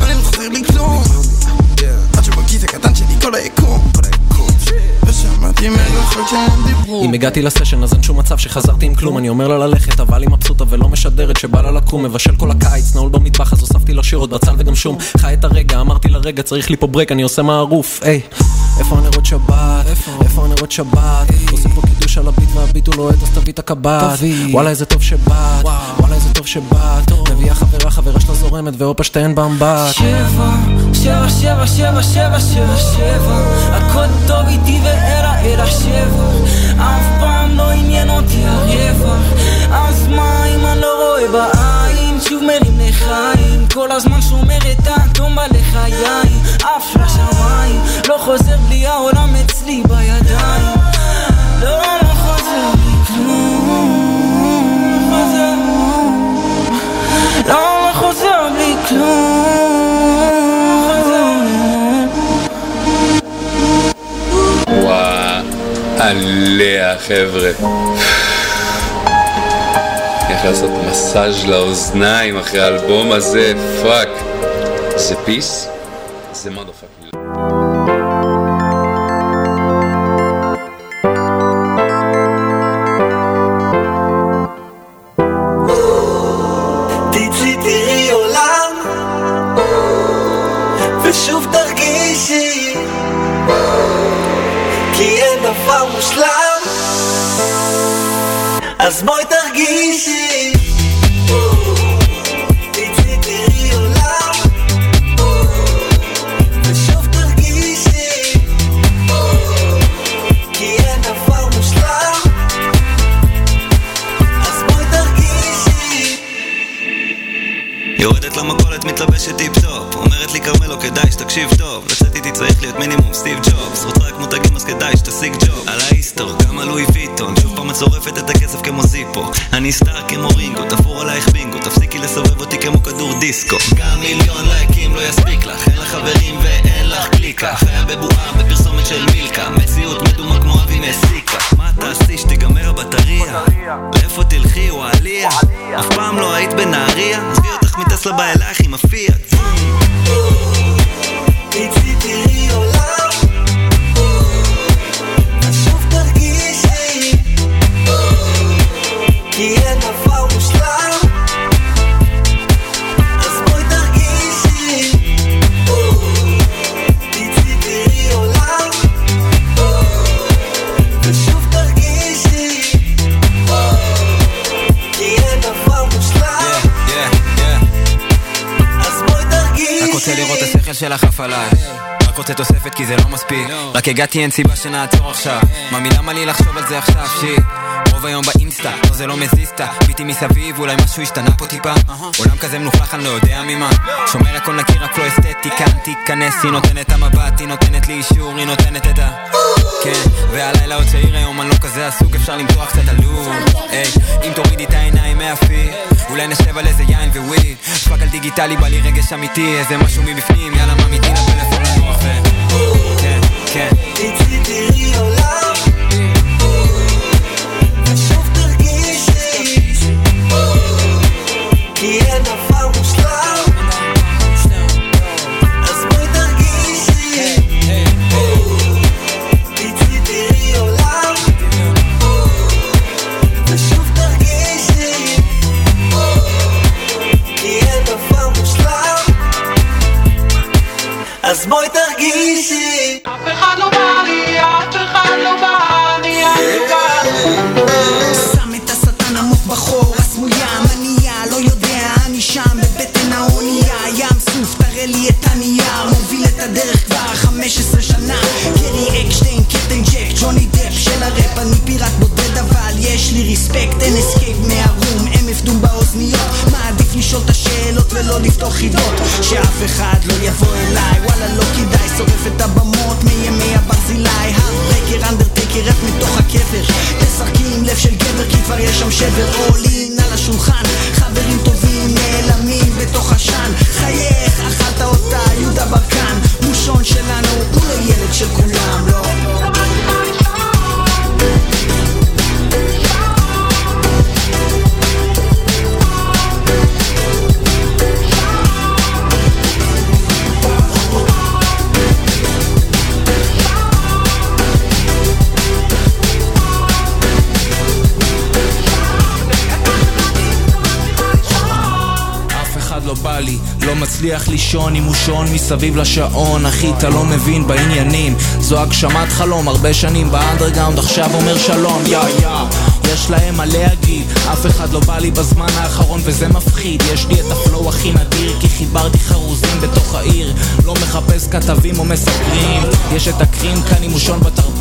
אני לא חוזר בלי כלום. עד שבכיס הקטן שלי כל היקום ושמעתי מרחוק שהם דיברו. אם הגעתי לסשן אז אין שום מצב שחזרתי עם כלום. אני אומר לה ללכת אבל היא מבסוטה ולא משדרת שבא לה לקום מבשל כל הקיץ נעול במטבח אז הוספתי לה שירות בצל וגם שום. חי את הרגע אמרתי לה רגע צריך לי פה ברק אני עושה מערוף. היי. איפה הנרות שבת? איפה הנרות שבת? עושה פה קידוש על הביט והביט הוא לוהט אז תביא את הקב"ט. וואלה איזה טוב שבאת. וואלה איזה טוב שבאת. מביאה חברה חברה שלה זורמת והופה שתיהן באמבט. שבע, שבע, שבע, שבע, שבע, שבע, שבע. הכל טוב איתי ואלה אלא שבע אף פעם לא עניין אותי הרווח אז מה אם אני לא רואה בעין שוב מרים לחיים כל הזמן שומר את האטום בלחיי אף לשמיים לא חוזר בלי העולם אצלי בידיים לא, לא חוזר בלי כלום לא, לא חוזר בלי כלום עליה חבר'ה. איך לעשות מסאז' לאוזניים אחרי האלבום הזה, fuck. זה פיס? זה תראי עולם ושוב תרגישי מושלם. אז בואי תרגישי. יורדת למכולת, מתלבשת טיפ-טופ. אומרת לי כרמלו, כדאי שתקשיב טוב. איתי צריך להיות מינימום סטיב ג'ובס. רוצה רק מותגים אז כדאי שתשיג ג'וב. על האיסטור, כמה לואי ויטון שוב פעם את שורפת את הכסף כמו זיפו. אני star כמו רינגו, תפור עלייך בינגו. תפסיקי לסובב אותי כמו כדור דיסקו. גם מיליון לייקים לא יספיק לך אין לך חברים ואין לך קליקה. חיה בבועה בפרסומת של מילקה. מציאות מדומה כמו אבי מסיקה. מה תעשי שתיגמר הבטריה? לאיפה תלכי וואליה? אף פעם לא היית בנהריה? עזבי אותך מטסלה בא אלייך עם הפיאט שלך עף עליי. רק רוצה תוספת כי זה לא מספיק. רק הגעתי אין סיבה שנעצור עכשיו. ממי למה לי לחשוב על זה עכשיו? שיט רוב היום באינסטה, לא זה לא מזיז ביטי מסביב, אולי משהו השתנה פה טיפה. עולם כזה מלוכלך, אני לא יודע ממה. שומר הכל נקי, רק לא אסתטיקה תיכנס, היא נותנת המבט, היא נותנת לי אישור, היא נותנת את ה... כן, והלילה עוד צעיר היום, אני לא כזה עסוק, אפשר למתוח קצת עלוב היי, אם תורידי את העיניים מהפי אולי נשב על איזה יין weed fuck על דיגיטלי, בא לי רגש אמיתי, איזה משהו מבפנים, יאללה מה ממיתין הפלאפון לנוח ו... כן, כן. תצאי תראי עולם אין אסקייפ מהרום אמף דום באוזניות. מעדיף לשאול את השאלות ולא לפתוח חידות. שאף אחד לא יבוא אליי וואלה לא כדאי. שורף את הבמות מימי הברזילי. הרברקר אנדרטקר רף מתוך הקבר. תשחקי עם לב של גבר כי כבר יש שם שבר. עולים על השולחן. חברים טובים נעלמים בתוך עשן חייך אכלת אותה יהודה ברקן. מושון שלנו הוא לא ילד של כולם לא מצליח לישון עם מושון מסביב לשעון. אחי אתה לא מבין בעניינים. זו הגשמת חלום הרבה שנים באנדרגאונד עכשיו אומר שלום. יא יא. יש להם מה להגיד אף אחד לא בא לי בזמן האחרון וזה מפחיד. יש לי את הפלואו הכי נדיר כי חיברתי חרוזים בתוך העיר. לא מחפש כתבים או מספרים. יש את הקרים כאן עם מושון בתרבות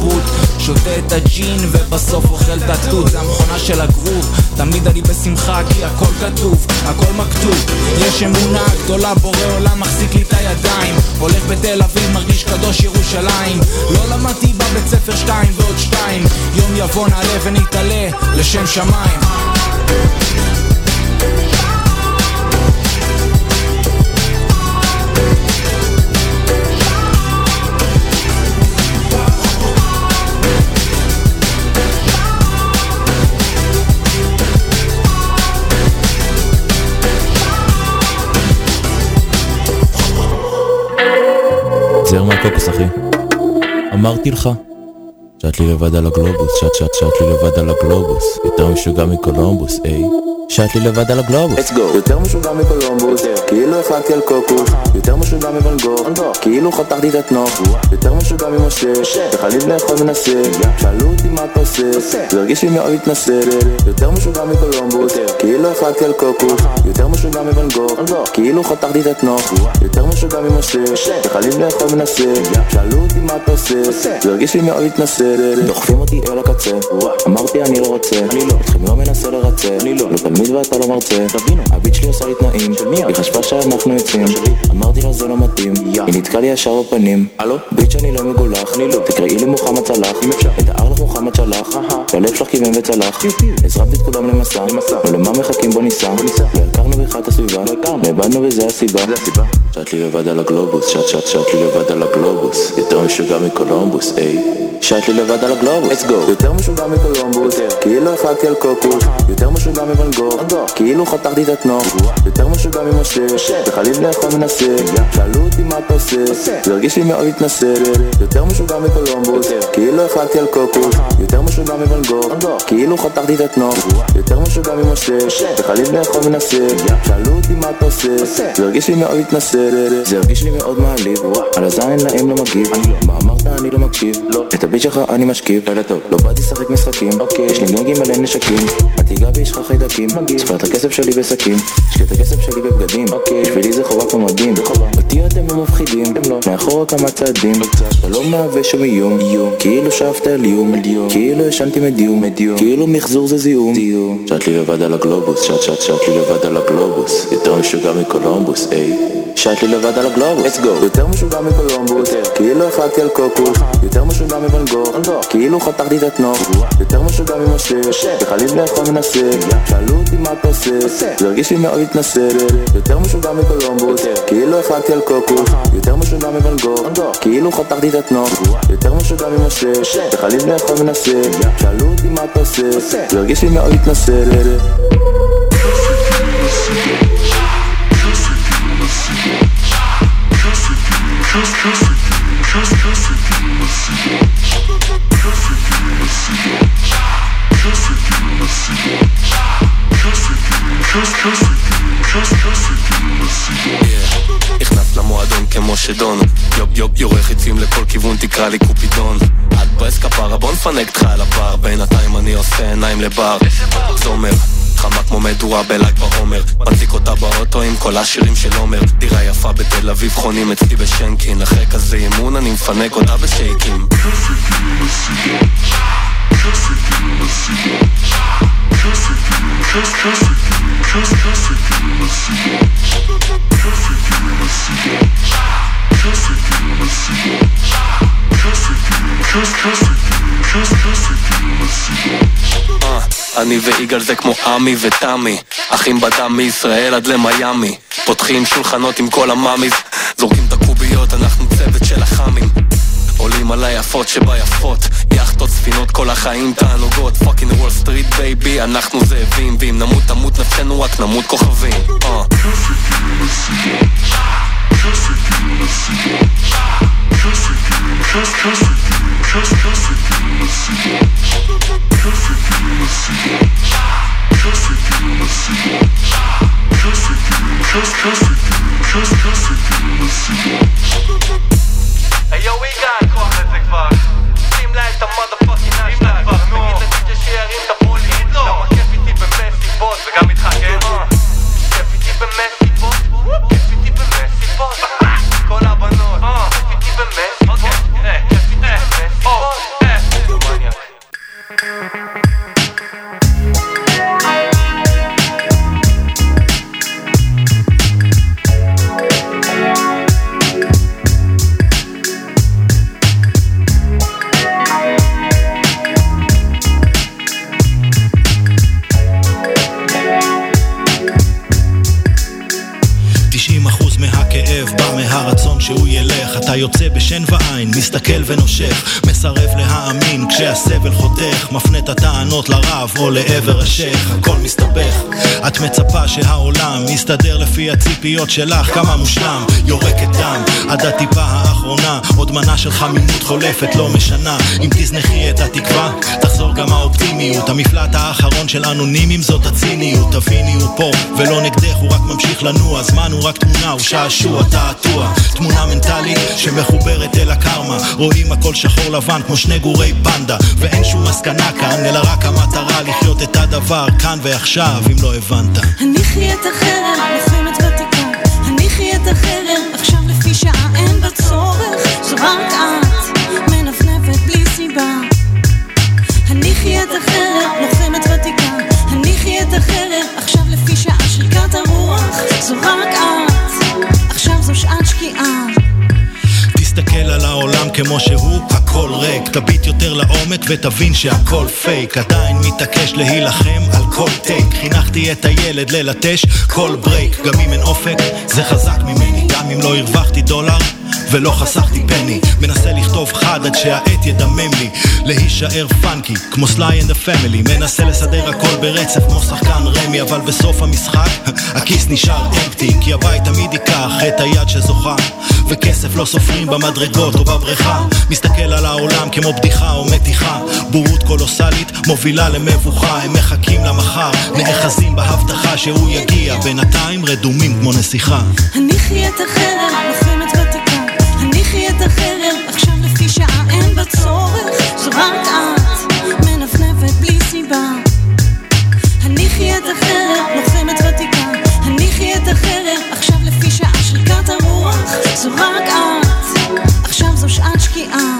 שותה את הג'ין ובסוף אוכל את התות. זה המכונה של הגרוב תמיד אני בשמחה כי הכל כתוב הכל מכתוב. יש אמונה גדולה בורא עולם מחזיק לי את הידיים. הולך בתל אביב מרגיש קדוש ירושלים. לא למדתי בבית ספר שתיים ועוד שתיים. יום יבוא נעלה ונתעלה לשם שמיים מהקוקוס אחי? אמרתי לך שט לי לבד על הגלובוס, שט שט שט לי לבד על הגלובוס. יותר משוגע מקולומבוס, איי לי לבד על הגלובוס. Let's go. יותר משוגע מקולומבוס, כאילו החלטתי על קוקוס, יותר משוגע מוואן גוך, כאילו חתכתי את התנוך, יותר משוגע ממשה, וחליב לאכול מנסה, שאלו אותי מה אתה עושה, זה הרגיש לי מאוד התנשא, יותר משוגע מקולומבוס, כאילו החלטתי על קוקוס, יותר משוגע מוואן גוך, כאילו חתכתי את התנוך, יותר משוגע ממשה, וחליב לאכול מנסה, שאלו אותי מה אתה עושה, זה הרגיש לי מאוד התנשא, דוחפים אותי אל הקצה. אמרתי אני לא רוצה. אתכם לא מנסה לרצה. לא. תלמיד ואתה לא מרצה. הביט שלי עושה לי תנאים. היא חשבה שאנחנו יוצאים אמרתי לה זה לא מתאים. היא נתקעה לי ישר בפנים. ביט שאני לא מגולח. תקראי לי מוחמד צלח את ההר לך מוחמד שלח. שהלב שלך כיוון וצלח. הזרמתי את כולם למסע. ולמה מחכים? בוא ניסע. לא הכרנו בכלל את הסביבה. נאבדנו וזה הסיבה. שט לי לבד על הגלובוס, שט שט שט לי לבד על הגלובוס. יותר משוגע מקולומבוס, היי שט לי לבד על הגלובוס, let's go. יותר משוגע מקולומבוס. כאילו החלטתי על קוקוס יותר משוגע מוואן כאילו חתכתי את התנוך יותר משוגע ממשה. וחליל לאכול מנסה. שאלו אותי מה אתה עושה. זה הרגיש לי מאוד התנשא יותר משוגע מקולומבוס. כאילו החלטתי על קוקוס יותר משוגע מוואן גוך כאילו חתכתי את התנוך יותר משוגע ממשה. וחליל לאכול מנסה. שאלו אותי מה אתה עושה. זה הרגיש לי מאוד התנשא זה הרגיש לי מאוד מעליב. על הזין להם לא מגיב. מה אמרת אני לא מקשיב. את הביט שלך אני משכיב. לא באתי לשחק משחקים. יש לי גנגים מלא נשקים. אל תיגע בי יש לך חיידקים. ספר את הכסף שלי בשקים. השקיע את הכסף שלי בבגדים. בשבילי זה חובה כמו מדים. אותי אתם לא מפחידים. מאחורה כמה צעדים אתה לא מהווה שום איום. כאילו שאפת על איום. כאילו ישנתי מדיום. כאילו מחזור זה זיהום. שט לי לבד על הגלובוס, שט שט שט לי לבד על הגלובוס. יותר משוגע מקולומבוס, היי שט לי לבד על הגלובוס, let's go. יותר משוגע מקולומבוס. כאילו החלטתי על קוקוס. יותר משוגע מוואן גוך כאילו חתכתי את התנוך יותר משוגע ממשה וחליל לאכול מנסה שאלו אותי מה אתה עושה זה הרגיש לי מאוד התנשא יותר משוגע מקולומבוס. כאילו החלטתי על קוקוס. יותר משוגע מוואן גוך כאילו חתכתי את התנוך יותר משוגע ממשה וחליל לאכול מנסה שאלו אותי מה אתה עושה זה הרגיש לי מאוד התנשא שדון יופ יופ יורה חיצים לכל כיוון תקרא לי קופידון. את ברס כפרה בוא נפנק אותך על הבר. בינתיים אני עושה עיניים לבר. זומר חמה כמו מדורה בל"ג בעומר. מדליק אותה באוטו עם כל השירים של עומר. דירה יפה בתל אביב חונים אצלי בשנקין. אחרי כזה אימון אני מפנק אותה בשייקים. אה, אני ויגאל זה כמו עמי ותמי אחים בדם מישראל עד למיאמי. פותחים שולחנות עם כל המאמיז זורקים את הקוביות, אנחנו צוות של החאמים עולים על היפות שביפות יאכטות, ספינות, כל החיים תענוגות. fucking Wall Street baby, אנחנו זאבים ואם נמות תמות נפשנו רק נמות כוכבים. אה. היו יגאל, כוח לזה כבר שים לה את המודפאקינג אשלה כבר, נו תגיד לדיג'ה שירים את הפוליס למה כיף איתי במסיבות בשן ועין, מסתכל ונושך מסרב להאמין כשהסבל חותך מפנה את הטענות לרב או לעבר השייח הכל מסתבך. את מצפה שהעולם יסתדר לפי הציפיות שלך כמה מושלם יורקת דם. עד הטיפה האחרונה עוד מנה של חמימות חולפת לא משנה. אם תזנחי את התקווה תחזור גם האופטימיות. המפלט האחרון של אנונימים זאת הציניות. תביני הוא פה ולא נגדך הוא רק ממשיך לנוע. זמן הוא רק תמונה הוא שעשוע תעתוע. תמונה מנטלית שמחוברת חוזרת אל הקרמה. רואים הכל שחור לבן כמו שני גורי פנדה ואין שום מסקנה כאן אלא רק המטרה לחיות את הדבר כאן ועכשיו אם לא הבנת. הניחי את החרם, לוחמת ותיקה הניחי את החרם, עכשיו לפי שעה אין בה זו רק את, מנפנפת בלי סיבה. הניחי את החרם, לוחמת ותיקה הניחי את החרם, עכשיו לפי שעה הרוח זו רק את, עכשיו זו שעת שקיעה. תסתכל על העולם כמו שהוא, הכל ריק. תביט יותר לעומק ותבין שהכל פייק. עדיין מתעקש להילחם על כל take. חינכתי את הילד ללטש כל break. גם אם אין אופק, זה חזק ממני. גם אם לא הרווחתי דולר, ולא חסכתי penny. מנסה לכתוב חד עד שהעט ידמם לי. להישאר funky כמו Sly and the Family מנסה לסדר הכל ברצף כמו שחקן רמי אבל בסוף המשחק הכיס נשאר empty כי הבית תמיד ייקח את היד שזוכה. וכסף לא סופרים במדרגות או בבריכה. מסתכל על העולם כמו בדיחה או מתיחה. בורות קולוסלית מובילה למבוכה. הם מחכים למחר נאחזים בהבטחה שהוא יגיע. בינתיים רדומים כמו נסיכה. הניחי את החרב, לוחמת ותיקה הניחי את החרב, עכשיו לפי שעה אין בה צורך. זו רק את, מנפנפת בלי סיבה. הניחי את החרב, לוחמת ותיקה. הניחי את החרב, עכשיו לפי שעה שריקת הרוח. זו רק את, עכשיו זו שעת שקיעה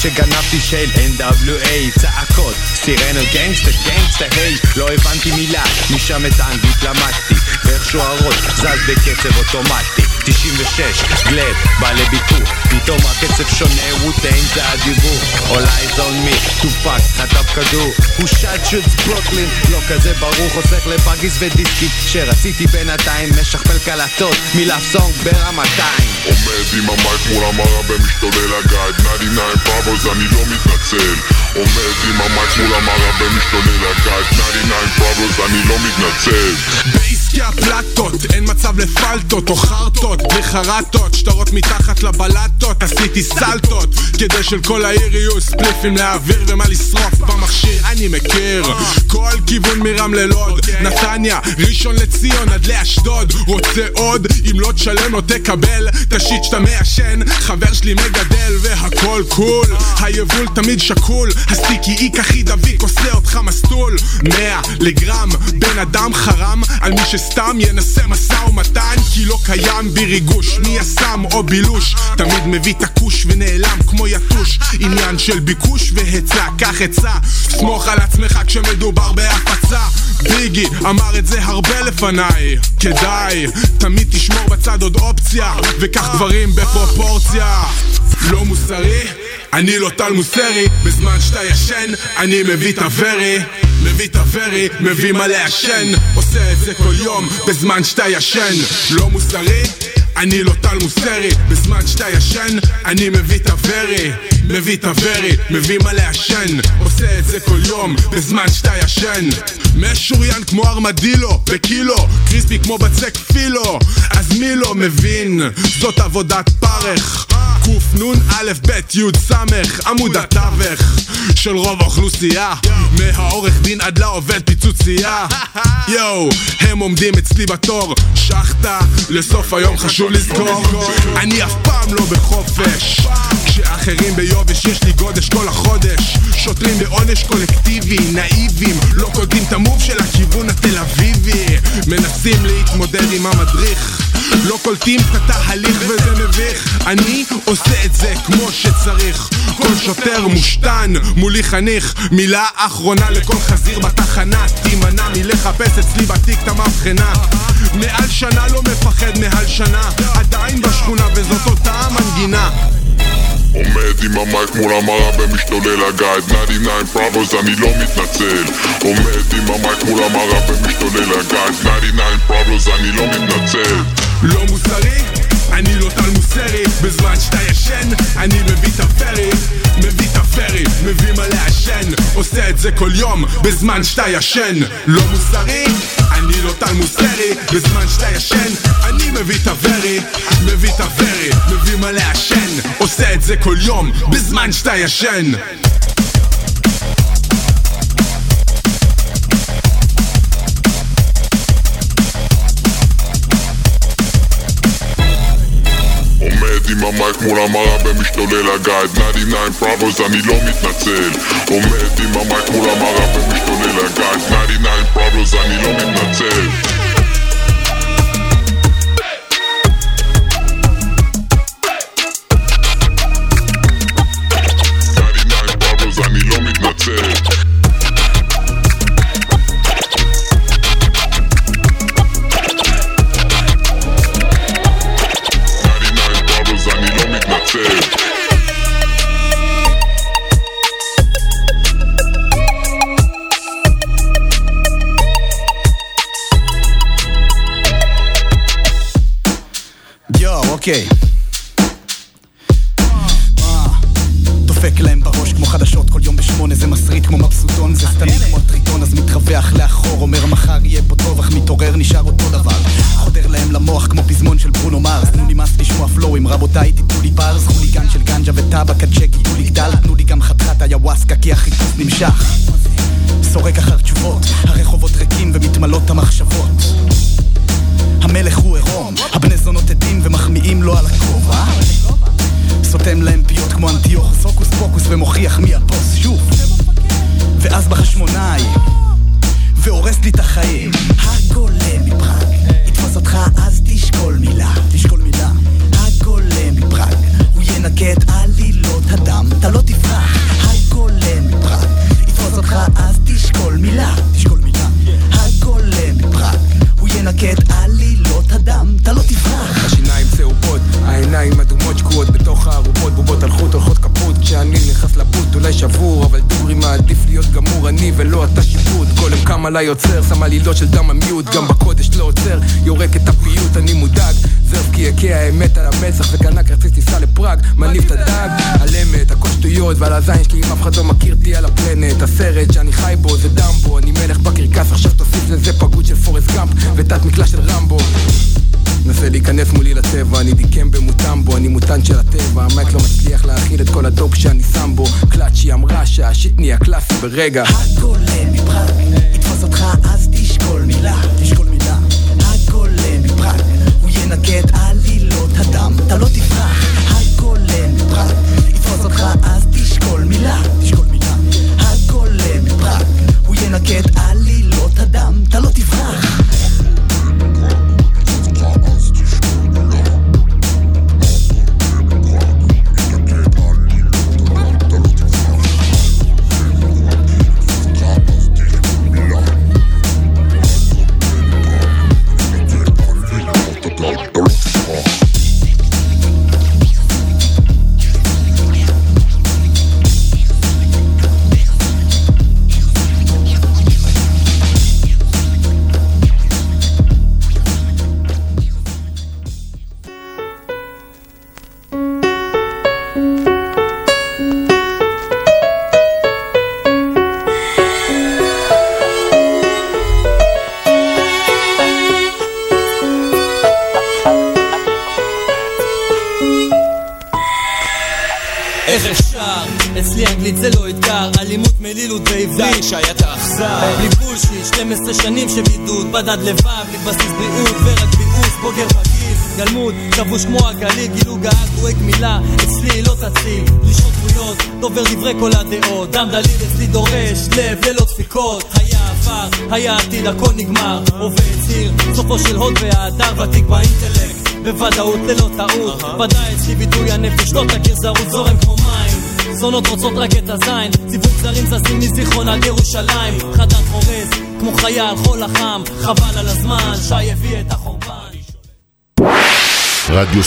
שגנבתי של NWA צעקות סירנות גנגסטר גנגסטר היי לא הבנתי מילה. משם את האנגלית למדתי ואיך שוערות זז בקצב אוטומטי 96 גלב בא לביקור פתאום הקצב שונה ווטיין זה הדיבור. All eyes on me טופק חטף כדור. הוא שט שוטס ברוקלין לא כזה ברור חוסך לבאגיס ודיסקים שרציתי בינתיים משכפל קלטות מילף סונג ברמתיים. עומד עם ה mic מול המראה ומשתולל I got 99 problems אני לא מתנצל. עומד עם ה mic מול המראה ומשתולל I got 99 problems אני לא מתנצל. בעסקי הפלטות, אין מצב לפלטות. או חרטות, בלי חרטות, שטרות מתחת לבלטות, עשיתי סלטות, כדי של כל העיר יהיו ספליפים להעביר ומה לשרוף במכשיר, אני מכיר, כל כיוון מרמלה לוד, נתניה, ראשון לציון עד לאשדוד, רוצה עוד, אם לא תשלם לא תקבל, תשיט שאתה מעשן, חבר שלי מגדל והכל cool, היבול תמיד שקול, הסטיקי איק הכי דביק עושה אותך מסטול, 100 לגרם, בן אדם חרם, על מי שסתם ינסה משא ומתן, כי לא קיים בי ריגוש, מי יסם או בילוש, תמיד מביא את הכוש ונעלם כמו יתוש, עניין של ביקוש והיצע, קח עצה, סמוך על עצמך כשמדובר בהפצה, ביגי אמר את זה הרבה לפניי, כדאי, תמיד תשמור בצד עוד אופציה, וקח דברים בפרופורציה, לא מוסרי? אני לא טל מוסרי, בזמן שאתה ישן, אני מביא את הוורי. מביא את הוורי, מביא מה לעשן עושה את זה כל יום, בזמן שאתה ישן. לא מוסרי? אני לא טל מוסרי. בזמן שאתה ישן, אני מביא את הוורי מביא את הוורי, מביא מה לעשן. עושה את זה כל יום, בזמן שאתה ישן. משוריין כמו ארמדילו, בקילו קריספי כמו בצק פילו. אז מי לא מבין? זאת עבודת פרך קנ"א ב' י' ס' עמוד התווך של רוב האוכלוסייה. מהעורך דין עד לעובד פיצוצייה יואו, הם עומדים אצלי בתור. שחטה לסוף היום חשוב לזכור. אני אף פעם לא בחופש. כשאחרים ביובש יש לי גודש כל החודש. שוטרים בעונש קולקטיבי נאיבים. לא קולטים את המוב של הכיוון התל אביבי. מנסים להתמודד עם המדריך לא קולטים את התהליך וזה מביך. אני עושה את זה כמו שצריך. כל שוטר מושתן מולי חניך. מילה אחרונה לכל חזיר בתחנה. תימנע מלחפש אצלי בתיק את המבחנה. מעל שנה לא מפחד מעל שנה. עדיין בשכונה וזאת אותה המנגינה. עומד עם המייק מול המראה ומשתולל הגייד 99 פראבוס אני לא מתנצל. עומד עם המייק מול המראה ומשתולל הגייד 99 פראבוס אני לא מתנצל לא מוסרי? אני לא טל מוסרי בזמן שאתה ישן אני מביא את הפרי מביא את הפרי מביא מה לעשן עושה את זה כל יום בזמן שאתה ישן לא מוסרי? אני לא טל מוסרי בזמן שאתה ישן אני מביא את הוורי מביא את הוורי מביא מה לעשן עושה את זה כל יום בזמן שאתה ישן עם המייק מול המראה ומשתולל הגייד 99 פראבוס אני לא מתנצל. עומד עם המייק מול המראה ומשתולל הגייד 99 פראבוס אני לא מתנצל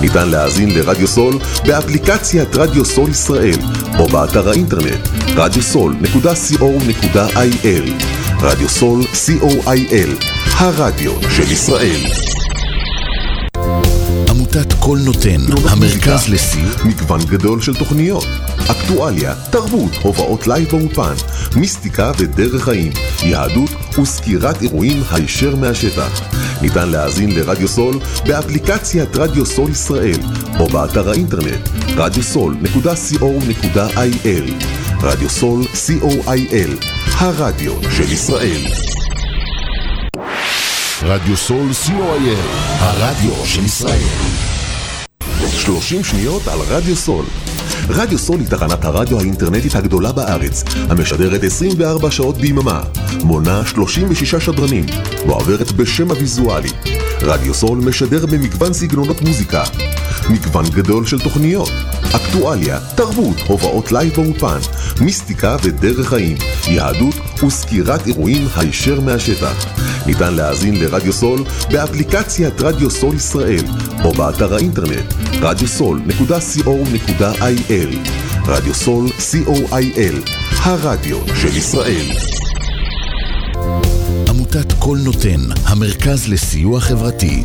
ניתן להאזין לרדיו סול באפליקציית רדיו סול ישראל או באתר האינטרנט radiosol.co.il רדיו סול co.il הרדיו של ישראל. עמותת כל נותן, המרכז לסיוע מגוון גדול של תוכניות, אקטואליה, תרבות, הופעות לייב באולפן, מיסטיקה ודרך חיים, יהדות וסקירת אירועים הישר מהשטח. ניתן להאזין לרדיו סול באפליקציית רדיו סול ישראל או באתר האינטרנט radiosol.co.il רדיו סול co.il הרדיו של ישראל. רדיו סול co.il הרדיו של ישראל. 30 שניות על רדיו סול רדיו סול היא תחנת הרדיו האינטרנטית הגדולה בארץ, המשדרת 24 שעות ביממה, מונה 36 שדרנים, ועוברת בשם הוויזואלי. רדיו סול משדר במגוון סגנונות מוזיקה, מגוון גדול של תוכניות, אקטואליה, תרבות, הופעות לייב באולפן, מיסטיקה ודרך חיים, יהדות וסקירת אירועים הישר מהשטח. ניתן להאזין לרדיו סול באפליקציית רדיו סול ישראל או באתר האינטרנט radiosol.co.il רדיו סול co.il הרדיו של ישראל עמותת כל נותן, המרכז לסיוע חברתי.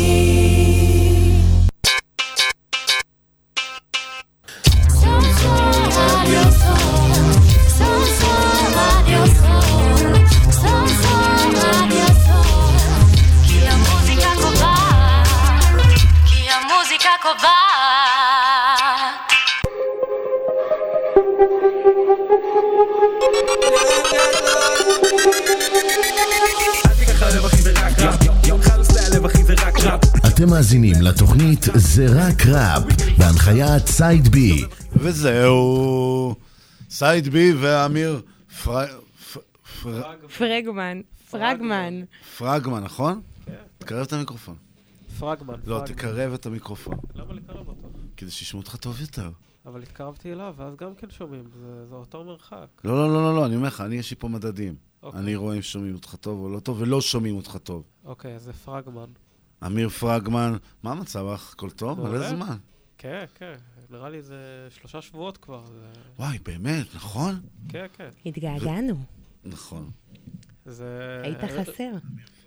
אתם מאזינים לתוכנית זה רק ראפ, בהנחיית סייד בי. וזהו. סייד בי ואמיר פר... פ- פר... פרגמן, פרגמן. פרגמן, נכון? כן. תקרב את המיקרופון. פרגמן. לא. תקרב את המיקרופון. למה לקרב אותו? כדי שישמעו אותך טוב יותר. אבל התקרבתי אליו, ואז גם כן שומעים, זה, זה אותו מרחק. לא, לא, לא, לא, לא, אני אומר לך, אני יש לי פה מדדים. אוקיי. אני רואה אם שומעים אותך טוב או לא טוב, ולא שומעים אותך טוב. אוקיי, אז זה פרגמן. אמיר פרגמן, מה המצב לך? הכל טוב? מלא. זמן. כן, כן, נראה לי זה שלושה שבועות כבר. זה... וואי, באמת, נכון? כן, כן. התגעגענו. נכון. זה... היית חסר.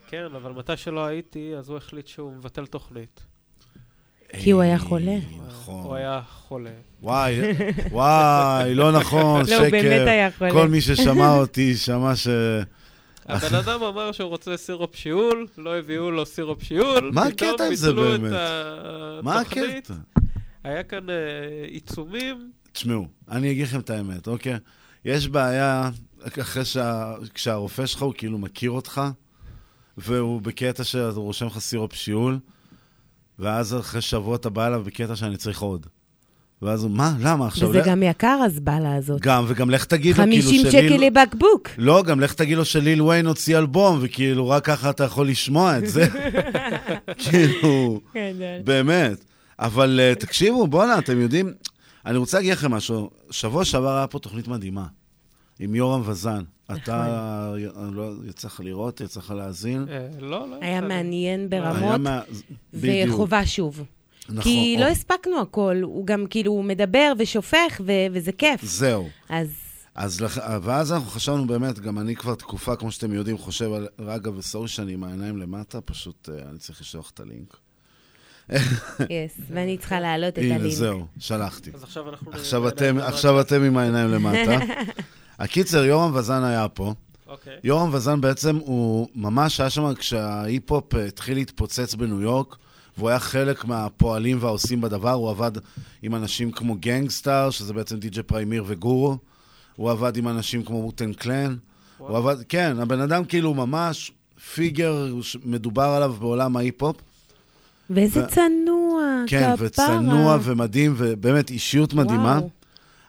כן, אבל מתי שלא הייתי, אז הוא החליט שהוא מבטל תוכנית. כי הוא היה חולה. נכון. הוא היה חולה. וואי, וואי, לא נכון, לא, שקר. הוא באמת היה חולה. כל מי ששמע אותי, שמע ש... הבן אדם אמר שהוא רוצה סירופ שיעול, לא הביאו לו סירופ שיעול. מה הקטע עם זה באמת? מה. הקטע? היה כאן אה, עיצומים. תשמעו, אני אגיד לכם את האמת, אוקיי? יש בעיה, אחרי שה... כשהרופא שלך הוא כאילו מכיר אותך, והוא בקטע שהוא רושם לך סירופ שיעול, ואז אחרי שבוע אתה בא אליו בקטע שאני צריך עוד. ואז הוא, מה, למה עכשיו? וזה לך- גם יקר, הזבלה הזאת. גם, וגם לך תגיד לו, כאילו, 50 שליל- שקל לבקבוק. לא, גם לך תגיד לו שליל וויין הוציא אלבום, וכאילו, רק ככה אתה יכול לשמוע את זה. כאילו. באמת. אבל uh, תקשיבו, בואנה, אתם יודעים, אני רוצה להגיד לכם משהו. שבוע שעבר היה פה תוכנית מדהימה, עם יורם וזן. אתה, אני לא, יצא לך לראות, יצא לך להאזין? אה, לא, לא. היה מעניין ברמות. וחובה שוב. נכון. כי או- לא הספקנו הכל, הוא גם כאילו הוא מדבר ושופך, ו- וזה כיף. זהו. אז אז, לח- ואז אנחנו חשבנו באמת, גם אני כבר תקופה, כמו שאתם יודעים, חושב על רגע וסורי שאני עם העיניים למטה, פשוט אה, אני צריך לשלוח את הלינק. יס, ואני צריכה להעלות את הנה, הלינק. זהו, שלחתי. אז עכשיו אנחנו... עכשיו אתם, עכשיו אתם עם העיניים למטה. הקיצר, יורם וזן היה פה. אוקיי. יורם וזן בעצם, הוא ממש היה שם כשההיפ-הופ אה, התחיל להתפוצץ בניו יורק, והוא היה חלק מהפועלים והעושים בדבר. הוא עבד עם אנשים כמו Gang Starr, שזה בעצם DJ Premier וגורו. הוא עבד עם אנשים כמו Wu-Tang Clan. הוא עבד, כן, הבן אדם כאילו ממש figure מדובר עליו בעולם ההיפ-הופ. ואיזה ו- צנוע, כן, כפרה. וצנוע ומדהים, ובאמת אישיות מדהימה.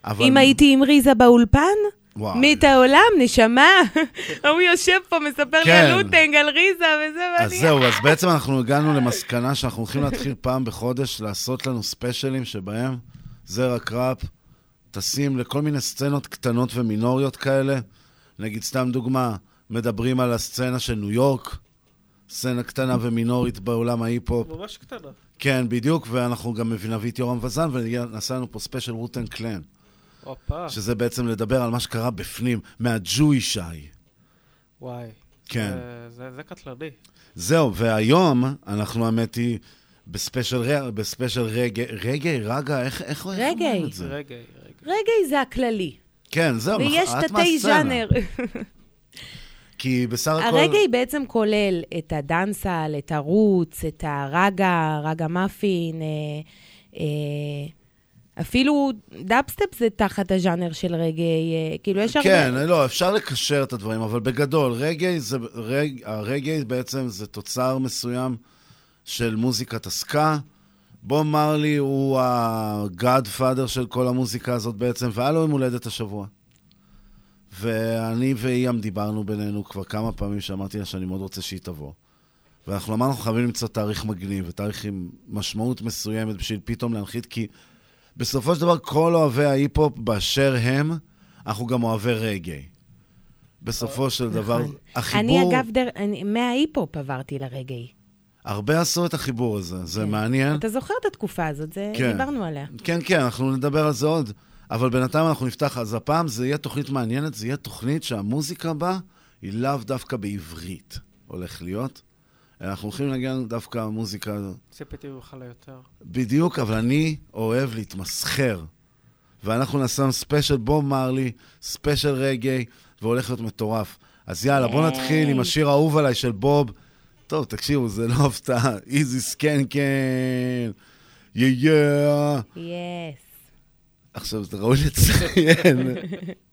אבל... אם הייתי עם RZA באולפן, וואו. מי את העולם, נשמה. הוא יושב פה, מספר לי כן. על Wu-Tang, על RZA וזה, אז ואני... זהו, אז בעצם אנחנו הגענו למסקנה שאנחנו הולכים להתחיל פעם בחודש לעשות לנו ספיישלים שבהם זה רק ראפ טסים לכל מיני סצנות קטנות ומינוריות כאלה. נגיד, סתם דוגמה, מדברים על הסצנה של ניו יורק, סצנה קטנה ומינורית בעולם ההיפ-הופ. ממש קטנה. כן, בדיוק, ואנחנו גם נביא את יורם וזן, ונעשה לנו פה ספיישל Wu-Tang Clan, הופה. שזה בעצם לדבר על מה שקרה בפנים, מהג'וי-שי. וואי. כן. זה- זה- זה קטלני. זהו, והיום אנחנו, האמת היא, בספיישל, בספיישל רגע, רגע, רגע, איך, איך רגאי. אומרים את זה? רגע, רגאי זה הכללי. כן, זהו, ויש תתי. ז'אנר. כי בסך הכל... הרגאי בעצם כולל את ה dancehall, את ה roots, את ה ragga, raggamuffin, אה, אה, אפילו דאפסטפ זה תחת הז'אנר של רגאי, אה, כאילו יש הרבה... כן, לא, אפשר לקשר את הדברים, אבל בגדול, רגעי זה, רג, הרגעי בעצם זה תוצר מסוים של מוזיקת הסקה. בוב מרלי הוא ה-godfather של כל המוזיקה הזאת בעצם, והיה לו יום הולדת השבוע. ואני ואיאם דיברנו בינינו כבר כמה פעמים שאמרתי לה שאני מאוד רוצה שהיא תבוא. ואנחנו אמרנו, חייבים למצוא תאריך מגניב, ותאריך עם משמעות מסוימת בשביל פתאום להנחית, כי בסופו של דבר כל אוהבי ההיפ-הופ באשר הם, אנחנו גם אוהבי רגעי. בסופו של דבר, נכון. החיבור... אני אגב, דר... אני, מההיפ-הופ עברתי לרגעי. הרבה עשו את החיבור הזה, זה מעניין. אתה זוכר את התקופה הזאת, זה... כן. דיברנו עליה. כן, כן, אנחנו נדבר על זה עוד. אבל בינתיים אנחנו נפתח, אז הפעם זה יהיה תוכנית מעניינת, זה יהיה תוכנית שהמוזיקה בה היא לאו דווקא בעברית, הולך להיות. אנחנו הולכים לנגן דווקא מוזיקה ציפיתי ממך ליותר. בדיוק, אבל אני אוהב להתמסחר. ואנחנו נעשה לנו ספיישל בוב מרלי, ספיישל רגאי, והולך להיות מטורף. אז יאללה, בואו נתחיל עם השיר האהוב עליי של בוב. טוב, תקשיבו, זה לא הפתעה. Easy Skanking. yeah yeah. yes. עכשיו, זה ראוי לציין.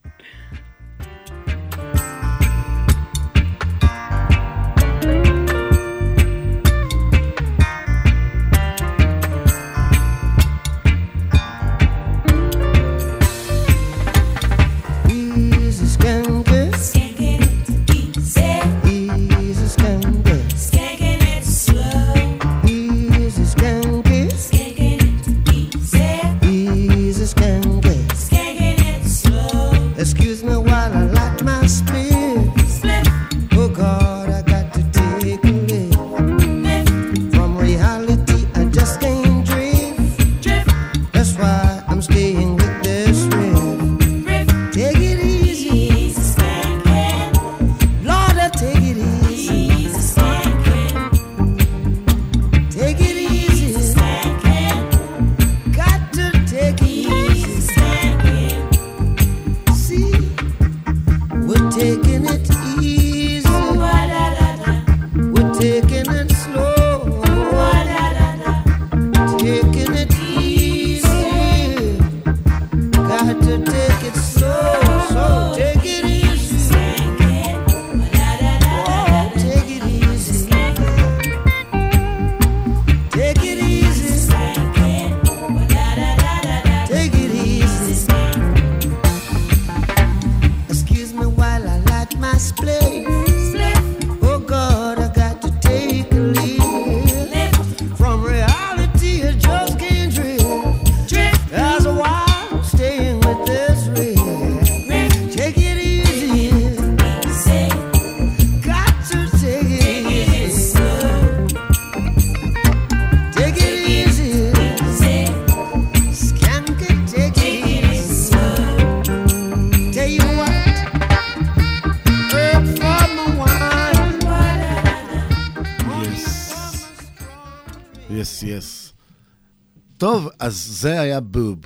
זה היה בוב.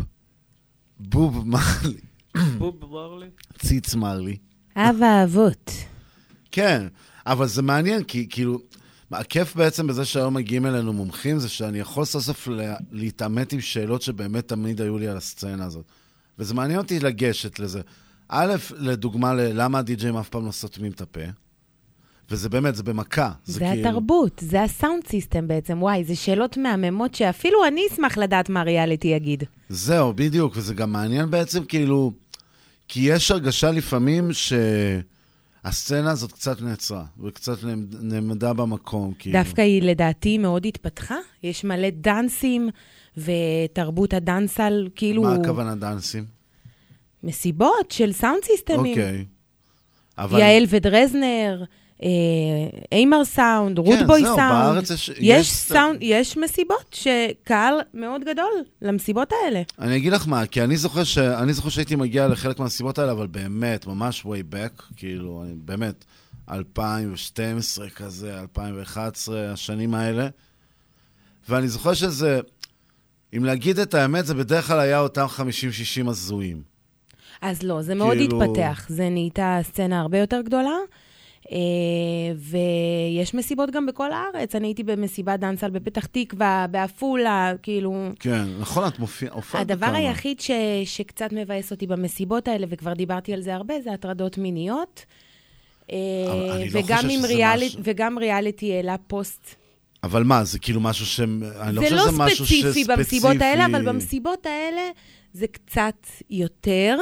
בוב מרלי. בוב מרלי? ציץ מרלי. אב האבות. כן, אבל זה מעניין, כי כאילו, הכיף בעצם בזה שהיום מגיעים אלינו מומחים, זה שאני יכול סוף סוף לה- להתעמת עם שאלות שבאמת תמיד היו לי על הסצנה הזאת. וזה מעניין אותי לגשת לזה. א', לדוגמה, ל- למה הדי-ג'אים אף פעם לא סותמים את הפה? וזה באמת, זה במכה. זה, כאילו- התרבות, זה הסאונד סיסטם בעצם. וואי, זה שאלות מהממות שאפילו אני אשמח לדעת מה ריאליטי יגיד. זהו, בדיוק, וזה גם מעניין בעצם, כאילו, כי יש הרגשה לפעמים שהסצנה הזאת קצת נעצרה, וקצת נעמד- נעמדה במקום, כאילו. דווקא היא לדעתי מאוד התפתחה. יש מלא דאנסים, ותרבות הדאנסל, כאילו... מה הכוונה דאנסים? מסיבות של סאונד סיסטמים. אוקיי. אבל... יעל ודרזנר, איימר סאונד, רודבוי כן, זהו, סאונד. בארץ יש- יש סאונד, יש מסיבות שקהל מאוד גדול למסיבות האלה. אני אגיד לך מה, כי אני זוכר, ש... אני זוכר שהייתי מגיע לחלק מהסיבות האלה, אבל באמת, ממש way back, כאילו, אני, באמת, 2012 כזה, 2011, השנים האלה. ואני זוכר שזה, אם להגיד את האמת, זה בדרך כלל היה אותם 50-60 הזויים. אז לא, זה מאוד כאילו- התפתח. זה נהייתה סצנה הרבה יותר גדולה. אה, ויש מסיבות גם בכל הארץ. אני הייתי במסיבת דאנסל בפתח תקווה, בעפולה, כאילו... כן, נכון, את מופיעה, הופעת הדבר בכמה. היחיד ש, שקצת מבאס אותי במסיבות האלה, וכבר דיברתי על זה הרבה, זה הטרדות מיניות. אה, לא וגם שזה ריאלי, משהו- וגם ריאליטי העלה פוסט. אבל מה, זה כאילו משהו ש... אני לא זה חושב לא שזה משהו ספציפי שספציפי... במסיבות האלה, אבל במסיבות האלה זה קצת יותר,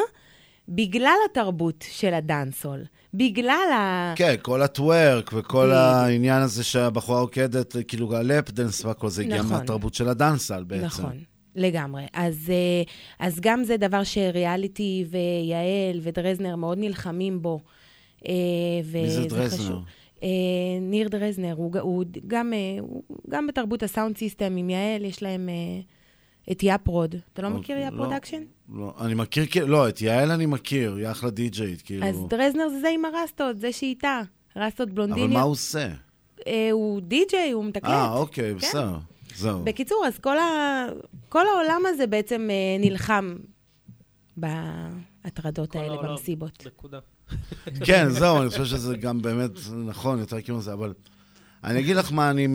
בגלל התרבות של ה dancehall. בגלל ה... כן, כל ה twerk וכל בדיוק. העניין הזה שהבחורה רוקדת, כאילו ה lap dance והכל, זה הגיע נכון. מהתרבות של ה dancehall בעצם. נכון, לגמרי. אז, אה, אז גם זה דבר שריאליטי ויעל ודרזנר מאוד נלחמים בו. אה, מי זה דרזנר? חשוב. אה, ניר דרזנר, הוא, הוא גם, הוא גם בתרבות ה sound system עם יעל, יש להם את יאפרוד. אתה לא מכיר יאפ לא, אני מכיר, כאילו- לא, את יעל אני מכיר, היא אחלה די-ג'יית, כאילו. אז דרזנר זה זה עם הרסטות, זה שאיתה. רסטות בלונדיניות. אבל מה הוא עושה? אה, הוא די-ג'יי, הוא מתקלט. אה, אוקיי, כן. בסדר, זהו. בקיצור, אז כל, ה... כל העולם הזה בעצם אה, נלחם בהטרדות האלה, העולם. במסיבות. נקודה. כן, זהו, אני חושב שזה גם באמת נכון, יותר כאילו זה, אבל... אני אגיד לך מה, אני,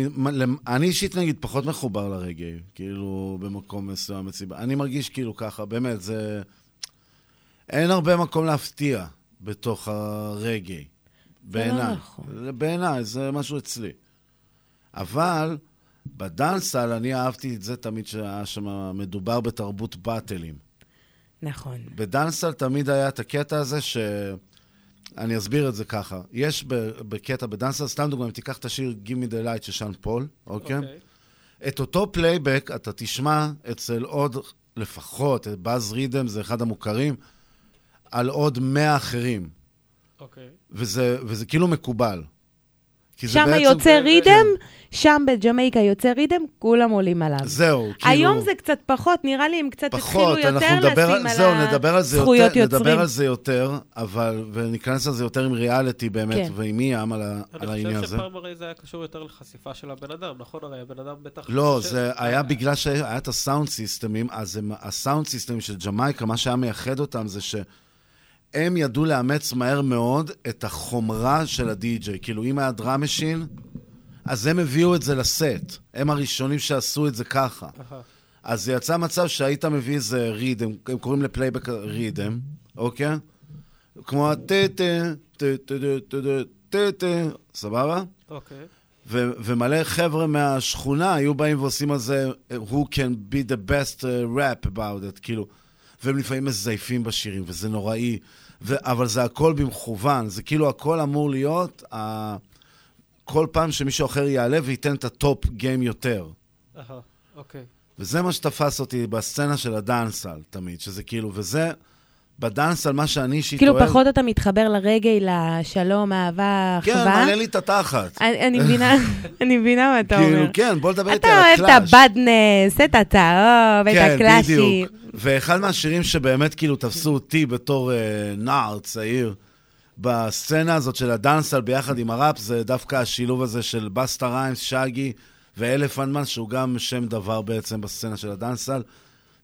אני אישית נגיד פחות מחובר לרגעי, כאילו, במקום מסוים מסיבה. אני מרגיש כאילו ככה, באמת, זה... אין הרבה מקום להפתיע בתוך הרגעי, בעיניי. נכון. בעיניי, זה משהו אצלי. אבל בדאנסל אני אהבתי את זה תמיד שהיה שם מדובר בתרבות באטלים. נכון. בדאנסל תמיד היה את הקטע הזה ש... אני אסביר את זה ככה. יש בקטע ב dancehall, סתם דוגמא, אם תיקח את השיר Give me the light של שון פול, אוקיי? אוקיי. את אותו פלייבק אתה תשמע אצל עוד, לפחות, Buzz riddim, זה אחד המוכרים, על עוד מאה אחרים. אוקיי. וזה, וזה כאילו מקובל. שם בעצם- יוצא riddim, שם בג'מייקה יוצא riddim, כולם עולים עליו. זהו, כאילו... היום זה קצת פחות, נראה לי הם קצת התחילו פחות, יותר אנחנו נדבר, לשים על- על זהו, נדבר על זה הזכויות יותר, נדבר יוצרים. על זה יותר, אבל, וניכנס על זה יותר עם ריאליטי באמת, כן. ועם יעל, ה, על אני העניין חושב הזה. שפעם הרי זה היה קשור יותר לחשיפה של הבן אדם, נכון? הרי הבן אדם בטח... לא, חושב- זה היה בגלל שהיה את ה sound system ים, אז הם, ה sound system ים של ג'מייקה, מה שהיה מייחד אותם זה שהם ידעו לאמץ מהר מאוד את החומרה של הדי-ג'יי. כאילו, אם היה drum machine, אז הם הביאו את זה לסט. הם הראשונים שעשו את זה ככה. אז זה יצא מצב שהיית מביא איזה riddim, הם קוראים לפלייבק riddim, אוקיי? כמו הטה-טה, טה-טה, טה-טה, סבבה? אוקיי. ו- ומלא חבר'ה מהשכונה היו באים ועושים על זה who can be the best uh, rap about it, כאילו. והם לפעמים מזייפים בשירים, וזה נוראי. ו- אבל זה הכל במכוון, זה כאילו הכל אמור להיות, ה- כל פעם שמישהו אחר יעלה וייתן את ה top game יותר. אהה, אוקיי. וזה מה שתפס אותי בסצנה של ה dancehall תמיד, שזה כאילו, וזה, ב dancehall, מה שאני אישית כאילו אוהב... פחות אתה מתחבר לרגאיי, לשלום, אהבה, כן, אחווה. מעלה לי את התחת. אני מבינה, אני מבינה מה אתה אומר. כאילו, כן, בוא נדבר איתי אתה על אוהב ה clash. את ה badness, את הצהוב, את כן, ה clash־י. בדיוק. ואחד מהשירים שבאמת כאילו תפסו אותי בתור אה, נער צעיר, בסצנה הזאת של ה dancehall ביחד עם הראפ, זה דווקא השילוב הזה של בסטה ריימס, שגי ואלפנדמן, שהוא גם שם דבר בעצם בסצנה של הדנסל,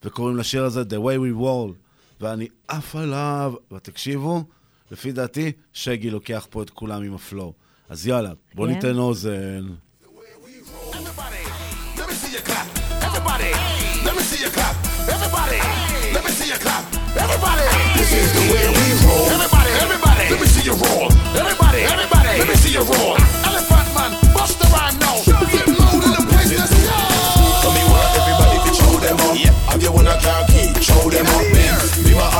וקוראים לשיר הזה The way we roll, ואני עף עליו, ותקשיבו, לפי דעתי, שגי לוקח פה את כולם עם הפלואו. אז יאללה, בואו כן. ניתן אוזן. Let me see you clap. Everybody, let me see you clap. Everybody, let me see you clap. Everybody, this is the way we roll. Everybody, everybody, let me see you roll. Everybody, everybody, let me see you roll. Elephant man, bust the rhyme now. Get loud in the place, let's go. So me want everybody to show them up. Have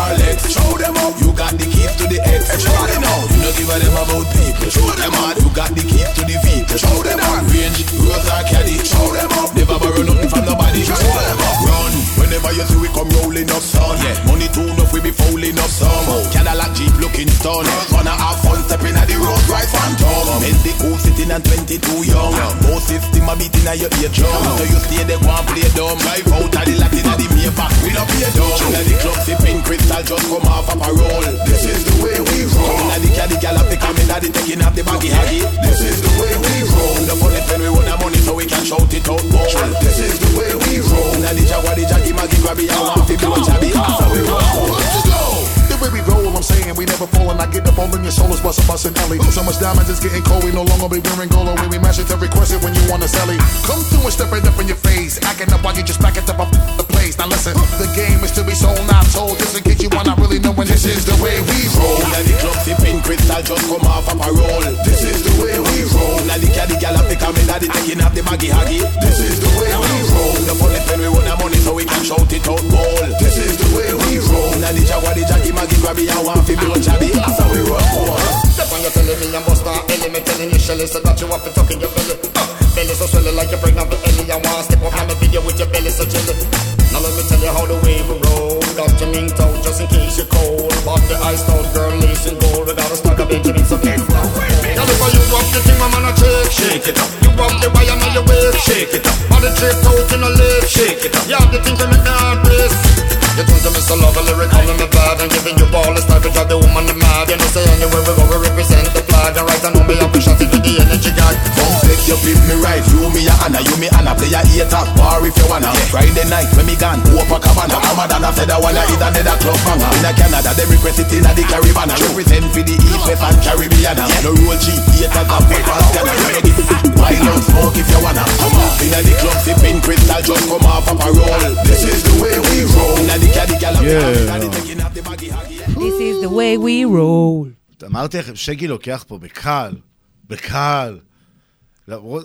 Rolex. Show them up. You got the keys to the X. Extra now. Know give a them about people. Show them up. You got the keys to the vehicle. Show them up. Range, Rosa, Caddy. Show them up. Never borrow nothing from nobody. Show them up. Run. Whenever you see we come rolling up, son. Yeah. Money too enough, we be fouling up some. Cadillac Jeep looking stun. Wanna have fun stepping at the road right phantom. Bentley cool sitting and 22 young. No system a beating at your eardrum. So you stay there, go and play dumb. Drive out of the Latin at the Maybach. We don't play dumb. Chill the club sipping crystal just come off a parole. This is the way we roll. Inna the caddy have to come in the taking off the baggy haggy. This is the way we roll. The funny when we want the money so we can shout it out more. This is the way we roll. Inna the jaguar, the jaggy maggy grabby and want to be chabby. That's how we roll. Let's go. The way we roll, I'm saying we never fall and I get up all in your soul is bustin' bustin' alley. So much diamonds it's getting cold, we no longer be wearing gold away. We mash it to request it when you wanna sell it. Come through and step it up in your face, acting up while you just back it up the place. Now listen, the game is to be sold, not told. Just in case you wanna really know when this is the way we roll. Inna the club sipping crystal just come off a parole. This is the way we roll. Inna the caddy gal have to come in the taking off the baggy haggy. This is the way we roll. The funny when we want the money so we can shout it out more. This is the way we roll. Inna the jaguar, the jaggy maggy grabby and want to chabby. That's how we roll. Step on your telling me I'm buster Ellie, me telling you Shelly So that you have to tuck in your belly. Uh, Belly so swelling like you're pregnant with Ellie. I want to step up on the video with your belly so jelly. Now let me tell you how the way we roll. Got your mink out just in case you're cold. Bought the iced out girl lace and gold. We got a stock of Benjamin so get down Now if you drop the thing I'm gonna shake Shake it up. You drop the wire on your waist Shake it up. Body draped out in a lip Shake it up. Yeah, the thing to make the heart race you think to me so love a me bad And giving you all the style to drive the woman the mad You know say anywhere we go we represent the flag And right I know me I push out into the energy god Come take you flip me right, you me a Anna, you me Anna, play a hater, bar if you wanna. Friday night when me gone, Copacabana, I'm a dana, said I wanna eat another club banger. In a Canada, they request it in a the Caribbean. Represent for the East, West and Caribbean. No road cheap, and paper scanner. You know this, wild out smoke if you wanna. Come on, in a the club sipping crystal, just come off a parole. This is the way we roll. In a the caddy gal, This is the way we roll. אמרתי לכם, שגי לוקח פה בקל, בקל. לגמרי,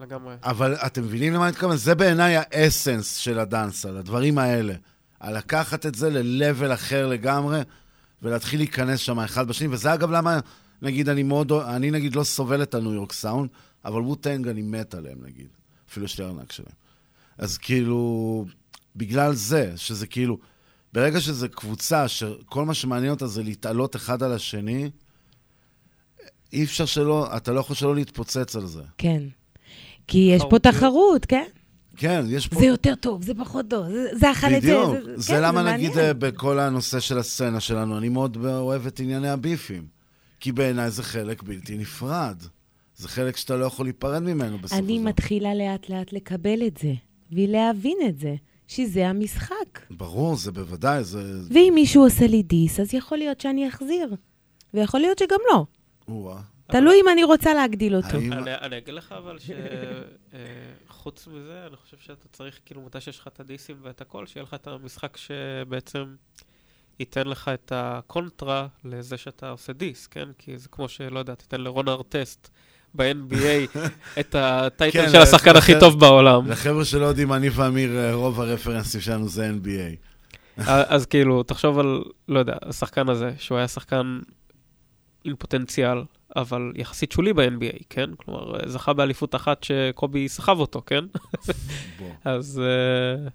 לגמרי. אבל אתם מבינים למה אני מתכוון? זה בעיניי האסנס של הדאנסל, הדברים האלה. על לקחת את זה ל-level אחר לגמרי, ולהתחיל להיכנס שם אחד בשני, וזה אגב למה, נגיד, אני מאוד, אני נגיד לא סובל את הניו יורק סאונד, אבל ווטנג אני מת עליהם, נגיד. אפילו יש לי ארנק שלהם. אז כאילו, בגלל זה, שזה כאילו, ברגע שזה קבוצה שכל מה שמעניין אותה זה להתעלות אחד על השני, אי אפשר שלא, אתה לא יכול שלא להתפוצץ על זה. כן. כי יש פה תחרות, כן? כן, יש פה... זה יותר טוב, זה פחות טוב, זה- זה אכל את זה. בדיוק. זה- זה כן, למה מעניין. נגיד אה, בכל הנושא של הסצנה שלנו, אני מאוד אוהב את ענייני הביפים. כי בעיניי זה חלק בלתי נפרד. זה חלק שאתה לא יכול להיפרד ממנו בסוף. אני מתחילה לאט-לאט לקבל את זה, ולהבין את זה, שזה המשחק. ברור, זה בוודאי, זה... ואם מישהו עושה לי דיס, אז יכול להיות שאני אחזיר. ויכול להיות שגם לא. או-אה. תלוי אם אני רוצה להגדיל אותו. האם- אני, אני אגיד לך אבל שחוץ מזה, אני חושב שאתה צריך, כאילו, מתי שיש לך את הדיסים ואת הכל, שיהיה לך את המשחק שבעצם ייתן לך את הקונטרה לזה שאתה עושה דיס, כן? כי זה כמו שלא יודע, תיתן לרון ארטסט ב-NBA את הטייטל כן, של השחקן הכי טוב בעולם. לחבר'ה שלא יודעים, אני ואמיר, אה, רוב הרפרנסים שלנו זה NBA. אז כאילו, תחשוב על, לא יודע, השחקן הזה, שהוא היה שחקן עם פוטנציאל, אבל יחסית שולי ב-NBA, כן? כלומר, זכה באליפות אחת שקובי סחב אותו, כן? אז אה,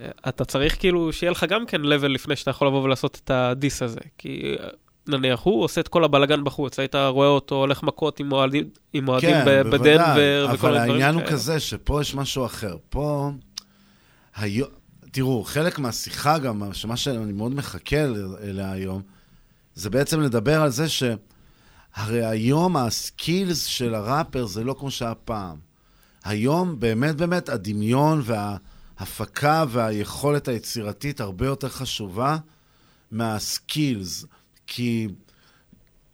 אה, אתה צריך כאילו שיהיה לך גם כן level לפני שאתה יכול לבוא ולעשות את הדיס הזה. כי אה, נניח הוא עושה את כל הבלגן בחוץ, היית רואה אותו הולך מכות עם אוהדים, כן, בדנבר וכל אבל הדברים העניין הוא כאלה. כזה, שפה יש משהו אחר. פה, היום, תראו, חלק מהשיחה גם, שמה שאני מאוד מחכה אל- אליה היום, זה בעצם לדבר על זה שהרי היום הסקילס של הראפר זה לא כמו שהיה פעם. היום באמת באמת הדמיון וההפקה והיכולת היצירתית הרבה יותר חשובה מהסקילס. כי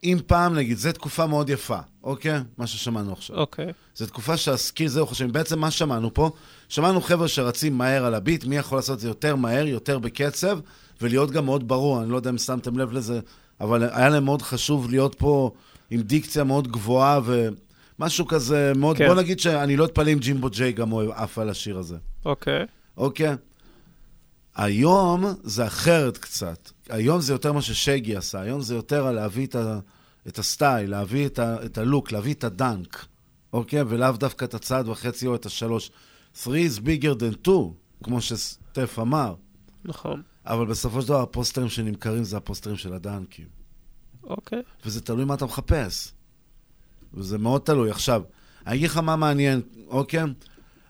אם פעם, נגיד, זו תקופה מאוד יפה, אוקיי? מה ששמענו עכשיו. אוקיי. זו תקופה שהסקיל, זהו חושבים. בעצם מה שמענו פה? שמענו חבר'ה שרצים מהר על הביט, מי יכול לעשות את זה יותר מהר, יותר בקצב, ולהיות גם מאוד ברור. אני לא יודע אם שמתם לב לזה, אבל היה להם מאוד חשוב להיות פה עם דיקציה מאוד גבוהה ומשהו כזה מאוד... כן. בוא נגיד שאני לא אתפלא אם ג'ימבו ג'יי גם אוהב עף על השיר הזה. אוקיי. אוקיי? היום זה אחרת קצת. היום זה יותר מה ששגי עשה. היום זה יותר על להביא את, ה, את הסטייל, להביא את, ה, את הלוק, להביא את הדנק, אוקיי? ולאו דווקא את הצעד וחצי או את השלוש. 3 is bigger than 2, כמו שסטף אמר. נכון. אבל בסופו של דבר הפוסטרים שנמכרים זה הפוסטרים של הדנקים. אוקיי. וזה תלוי מה אתה מחפש. וזה מאוד תלוי. עכשיו, אני אגיד לך מה מעניין, אוקיי?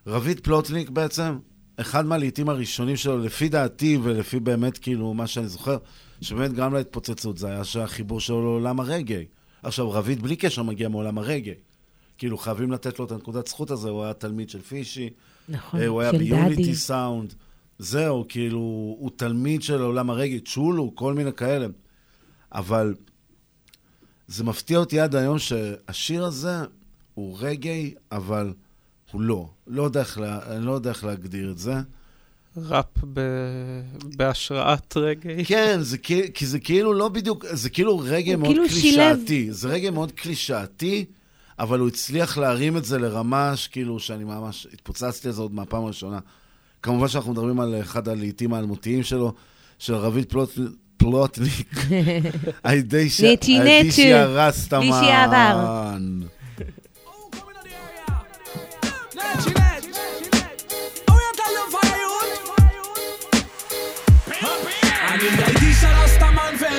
רביד פלוטניק בעצם, אחד מהלעיתים הראשונים שלו, לפי דעתי ולפי באמת כאילו מה שאני זוכר, שבאמת גרם להתפוצצות, זה היה שהחיבור שלו לעולם הרגעי. עכשיו, רביד בלי קשר מגיע מעולם הרגעי. כאילו, חייבים לתת לו את הנקודת זכות הזה, הוא היה תלמיד של פישי. נכון, אה, הוא היה ביוניטי. סאונד. זהו, כאילו, הוא תלמיד של עולם הרגעי, צ'ולו, כל מיני כאלה. אבל זה מפתיע אותי עד היום שהשיר הזה הוא רגעי, אבל הוא לא. לא יודע איך, לה, לא יודע איך להגדיר את זה. ראפ ב... בהשראת רגעי. כן, זה, כי, כי זה כאילו לא בדיוק, זה כאילו רגע מאוד כאילו קלישאתי. זה רגע מאוד קלישאתי, אבל הוא הצליח להרים את זה לרמה שכאילו, שאני ממש התפוצצתי על זה עוד מהפעם הראשונה. כמובן שאנחנו מדברים על אחד הלעיתים האלמותיים שלו, של רביד פלוט, פלוטניק. הידי ש... נצ'י הידי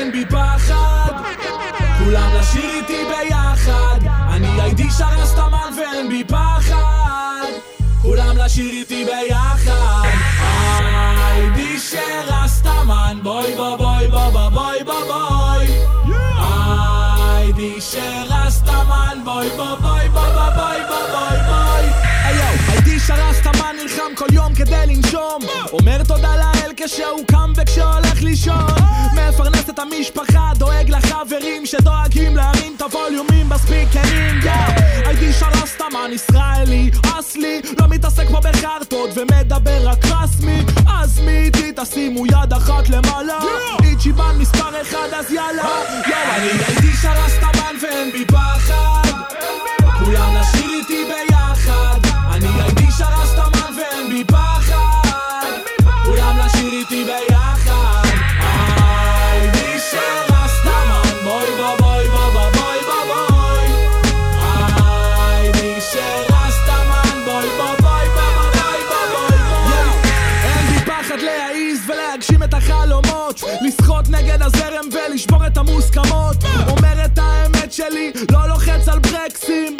ואין בי פחד. כולם לשיר איתי ביחד. אני הייתי שרסטמן ואין בי פחד. כולם לשיר איתי ביחד. הייתי בואי בוא בואי בוא בוא בואי בוא בואי הייתי בואי בוא בואי בוא בוא בואי בוא בואי בואי היו, הייתי שרסטמן נלחם כל יום כדי לנשום. אומר תודה כשהוא קם וכשהולך לישון מפרנס את המשפחה, דואג לחברים שדואגים להרים את הווליומים בספיקרים הייתי שרסטמן ישראלי, אסלי לא מתעסק פה בחרטות ומדבר רק רסמי אז מי איתי תשימו יד אחת למעלה. איצ'יבן מספר אחד אז יאללה. אני הייתי שרסטמן ואין בי פחד. כולם לשיר איתי ביחד. אני הייתי שרסטמן ואין בי פחד איתי ביחד. הייתי שרסטמן בואי בוא בואי בוא בוא בואי בוא בואי הייתי שרסטמן בואי בוא בואי בוא בואי בוא בואי בואי אין בי פחד להעיז ולהגשים את החלומות. לשחות נגד הזרם ולשבור את המוסכמות. אומר את האמת שלי, לא לוחץ על ברקסים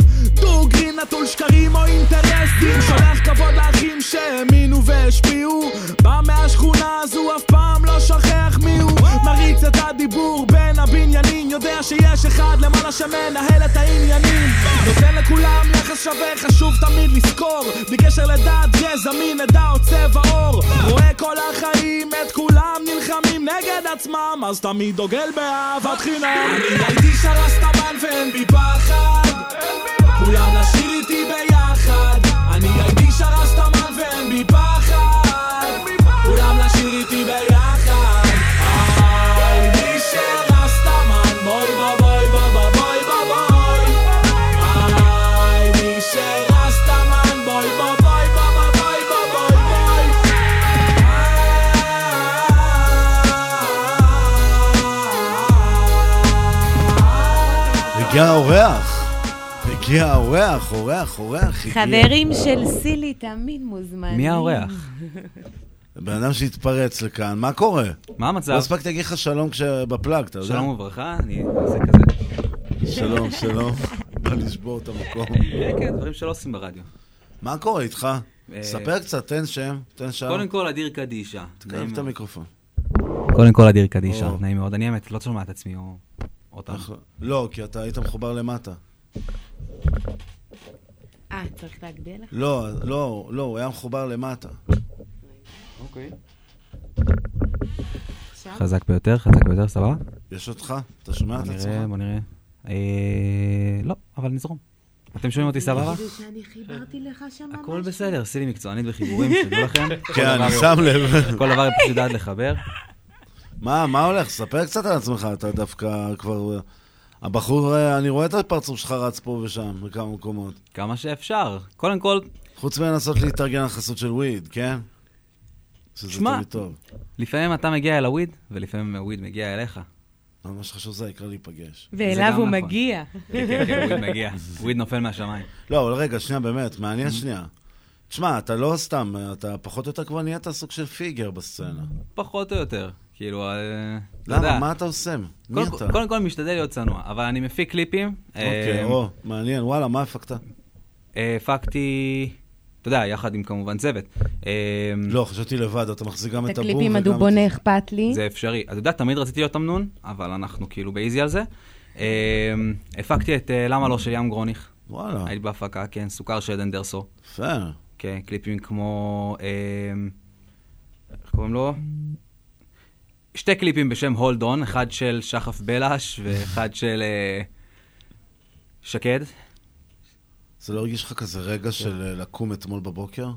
נטול שקרים או אינטרסים. שולח כבוד לאחים שהאמינו והשפיעו. בא מהשכונה הזו אף פעם לא שוכח מי הוא. מריץ את הדיבור בין הבניינים. יודע שיש אחד למעלה שמנהל את העניינים. נותן לכולם יחס שווה חשוב תמיד לזכור. בלי קשר לדת, גזע, מין, עדה או צבע עור. רואה כל החיים את כולם נלחמים נגד עצמם. אז תמיד דוגל באהבת חינם. אני הייתי שרסטמן ואין בי פחד כולם לשיר איתי ביחד אני הייתי שרסטמן ואין בי פחד כולם לשיר איתי ביחד הגיע האורח. הגיע האורח, אורח, אורח. הגיע. חברים של סילי תמיד מוזמנים. מי האורח? בן אדם שהתפרץ לכאן, מה קורה? מה המצב? לא הספקתי להגיד לך שלום כשבפלאג, אתה יודע? שלום וברכה, אני עושה כזה. שלום, שלום. בא לשבור את המקום. כן, כן, דברים שלא עושים ברדיו. מה קורה איתך? אה, ספר קצת, תן שם, תן שם. קודם כל, אדיר קדישה. תקרב את. המיקרופון. קודם כל, אדיר קדישה. נעים מאוד. אני האמת, לא שומע את עצמי או אותם. לא, כי אתה היית מחובר למטה. אה, צריך לך? לא, לא, לא, הוא היה מחובר למטה. אוקיי. חזק ביותר, חזק ביותר, סבבה? יש אותך? אתה שומע את בוא עצמך? נראה, בוא נראה. אה, לא, אבל נזרום. אתם שומעים אותי סבבה? הכל בסדר, סילי מקצוענית בחיבורים, שתדעו לכם. כל כן, אני דבר- שם לב. כל דבר היא פשוט יודעת לחבר. מה, מה הולך? ספר קצת על עצמך, אתה דווקא כבר... הבחור, אה, אני רואה את הפרצוף שלך רץ פה ושם, בכמה מקומות. כמה שאפשר. קודם כל... חוץ מלנסות להתארגן על חסות של וויד, כן? שזה שמע, תמיד טוב. לפעמים אתה מגיע אל הוויד, ולפעמים הוויד מגיע אליך. מה שחשוב זה העיקר להיפגש. ואליו הוא נכון. מגיע. כן, כן, כן, וויד מגיע. וויד נופל מהשמיים. לא, אבל רגע, שנייה, באמת. מעניין שנייה. תשמע, אתה לא סתם, אתה פחות או יותר כבר נהיית סוג של פיגר בסצנה. פחות או יותר. כאילו, אה, אתה יודע. למה? מה אתה עושה? מי קודם אתה? כל- קודם כל, משתדל להיות צנוע, אבל אני מפיק קליפים. אוקיי, אה, או, מעניין, וואלה, מה הפקת? אה, הפקתי, אתה יודע, יחד עם כמובן צוות. אה, לא, חשבתי לבד, אתה מחזיק גם את את הבום הקליפים את... הדובונה אכפת לי. זה אפשרי. אתה יודע, תמיד רציתי להיות אמנון, אבל אנחנו כאילו באיזי על זה. אה, הפקתי את אה, למה לא של ים גרוניך. וואלה. הייתי בהפקה, כן, סוכר של עדן דרסו. יפה. כן, קליפים כמו... אה, איך קוראים לו? שתי קליפים בשם הולד און, אחד של שחף בלש ואחד של אה, שקד. זה לא הרגיש לך כזה. רגע של אה, לקום אתמול בבוקר?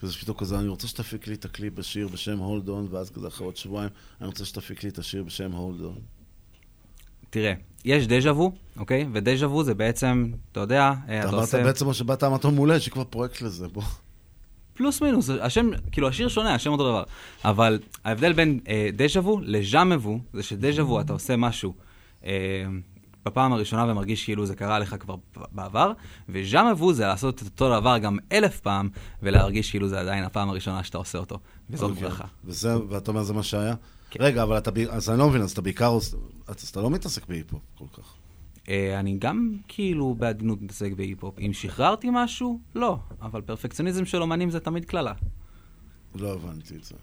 כזה שפתאום כזה, אני רוצה שתפיק לי את הקליפ בשיר בשם הולד און, ואז כזה אחרי עוד שבועיים, אני רוצה שתפיק לי את השיר בשם הולד און. תראה, יש דז'ה וו, אוקיי? ודז'ה וו זה בעצם, אתה יודע, אה, אתה אתה אמרת עושה... בעצם או שבאת אמרת מעולה, יש לי כבר פרויקט לזה, בוא. פלוס מינוס, השם, כאילו השיר שונה, השם אותו דבר. אבל ההבדל בין אה, דז'ה וו לז'אמה וו, זה שדז'ה וו אתה עושה משהו אה, בפעם הראשונה ומרגיש כאילו זה קרה לך כבר בעבר, וז'אמה וו זה לעשות את אותו דבר גם אלף פעם, ולהרגיש כאילו זה עדיין הפעם הראשונה שאתה עושה אותו. וזאת אוקיי. ברכה. וזה, ואתה אומר זה מה שהיה? רגע, אבל אתה, אז אני לא מבין, אז אתה בעיקר, אז אתה לא מתעסק בהיפ-הופ כל כך. אה, אני גם כאילו בעדינות מתעסק בהיפ-הופ. אם שחררתי משהו, לא. אבל פרפקציוניזם של אומנים זה תמיד קללה. לא הבנתי את זה.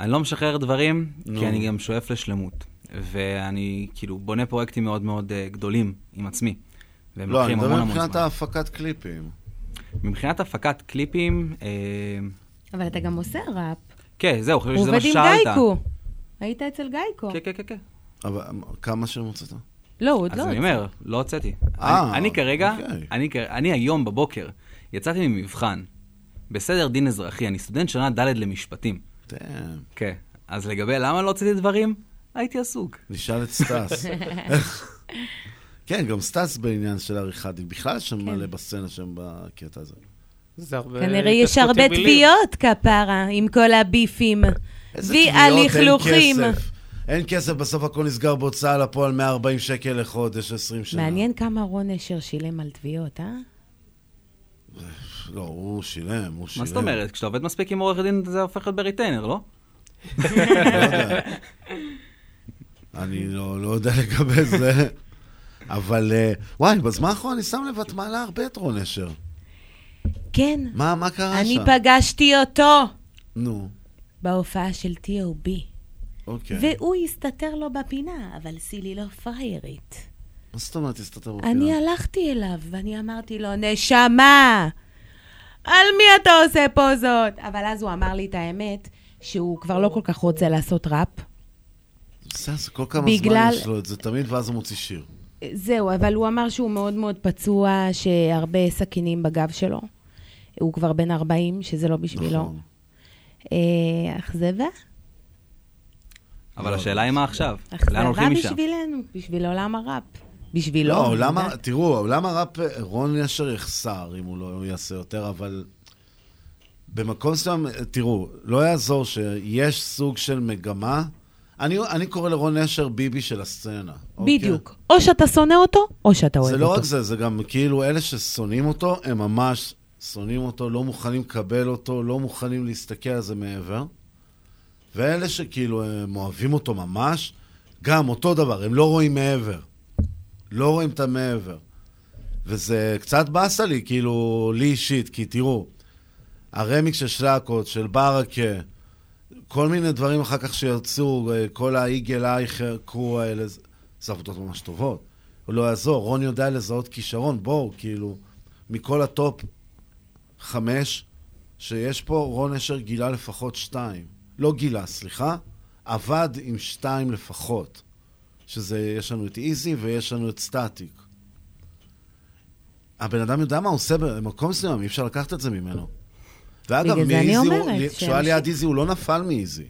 אני לא משחרר דברים, נו. כי אני גם שואף לשלמות. ואני כאילו בונה פרויקטים מאוד מאוד אה, גדולים עם עצמי. והם לא, אני מדבר מבחינת. ההפקת קליפים. מבחינת הפקת קליפים, אה, אבל אתה גם עושה ראפ. כן, זהו, חשבתי הוא שזה מה עובד עם ששאלת. גייקו. היית אצל גייקו. כן, כן, כן, כן. אבל כמה שיר מוצאת? לא, הוא עוד אז לא אני הוצא. אומר, לא הוצאתי. אה, אני- אני כרגע, אוקיי. אני כ- אני היום בבוקר, יצאתי ממבחן, בסדר דין אזרחי, אני סטודנט שנה ד' למשפטים. כן. אז לגבי למה לא הוצאתי דברים, הייתי עסוק. נשאל את סטאס. כן, גם סטאס בעניין של עריכת דין. בכלל יש שם מלא בסצנה שם בקטע הזה. זה הרבה... כנראה יש הרבה. תביעות כפרה עם כל הביפים. איזה תביעות, אין. כסף. אין כסף, בסוף הכל נסגר בהוצאה לפועל 140 שקל לחודש, 20 שנה. מעניין כמה רון אשר שילם על תביעות, אה? לא, הוא שילם, הוא שילם. מה זאת אומרת? כשאתה עובד מספיק עם עורך דין, זה הופך להיות בריטיינר, לא? לא. אני לא, לא יודע לגבי זה, אבל אה, וואי, בזמן האחרון אני שם לב, את מעלה הרבה את רון אשר. כן. מה, מה קרה אני שם? פגשתי אותו נו, בהופעה של T.O.B. אוקיי. והוא הסתתר לו בפינה, אבל סילי לא פריירית. מה זאת אומרת, הסתתר בפינה? אני הלכתי אליו ואני אמרתי לו, נשמה, על מי אתה עושה פה זאת? אבל אז הוא אמר לי את האמת, שהוא כבר לא כל כך רוצה לעשות ראפ. זה כל כמה בגלל- זמן יש לו את זה תמיד, ואז הוא מוציא שיר. זהו, אבל הוא אמר שהוא מאוד מאוד פצוע, שהרבה סכינים בגב שלו. הוא כבר בן 40, שזה לא בשבילו. נכון. אכזבה? אבל השאלה היא מה עכשיו? לאן אכזבה הולכים משם? בשבילנו, בשביל עולם הראפ. בשבילו. לא, למה, יודעת. תראו, למה ראפ, רון ישר יחסר אם הוא לא יעשה יותר, אבל במקום מסוים, תראו, לא יעזור שיש סוג של מגמה. אני, אני קורא לרון נשר ביבי של הסצנה. אוקיי? בדיוק. או שאתה שונא אותו, או שאתה אוהב זה אותו. לא רק זה, זה גם כאילו אלה ששונאים אותו, הם ממש שונאים אותו, לא מוכנים לקבל אותו, לא מוכנים להסתכל על זה מעבר. ואלה שכאילו הם אוהבים אותו ממש, גם אותו דבר, הם לא רואים מעבר. לא רואים את המעבר. וזה קצת באסה לי, כאילו, לי אישית, כי תראו, הרמיק של שלקות, של ברקה, כל מיני דברים אחר כך שיצאו, אה, כל היגאל אייכר, קרו האלה, זה עבודות ממש טובות. הוא לא יעזור, רון יודע לזהות כישרון, בואו, כאילו, מכל ה top חמש, שיש פה רון אשר גילה לפחות שתיים. לא גילה, סליחה, עבד עם שתיים לפחות. שזה, יש לנו את איזי ויש לנו את סטטיק. הבן אדם יודע מה הוא עושה במקום מסוים, אי אפשר לקחת את זה ממנו. ואגב, מאיזי הוא- כשהוא היה ליד איזי, הוא לא נפל מאיזי.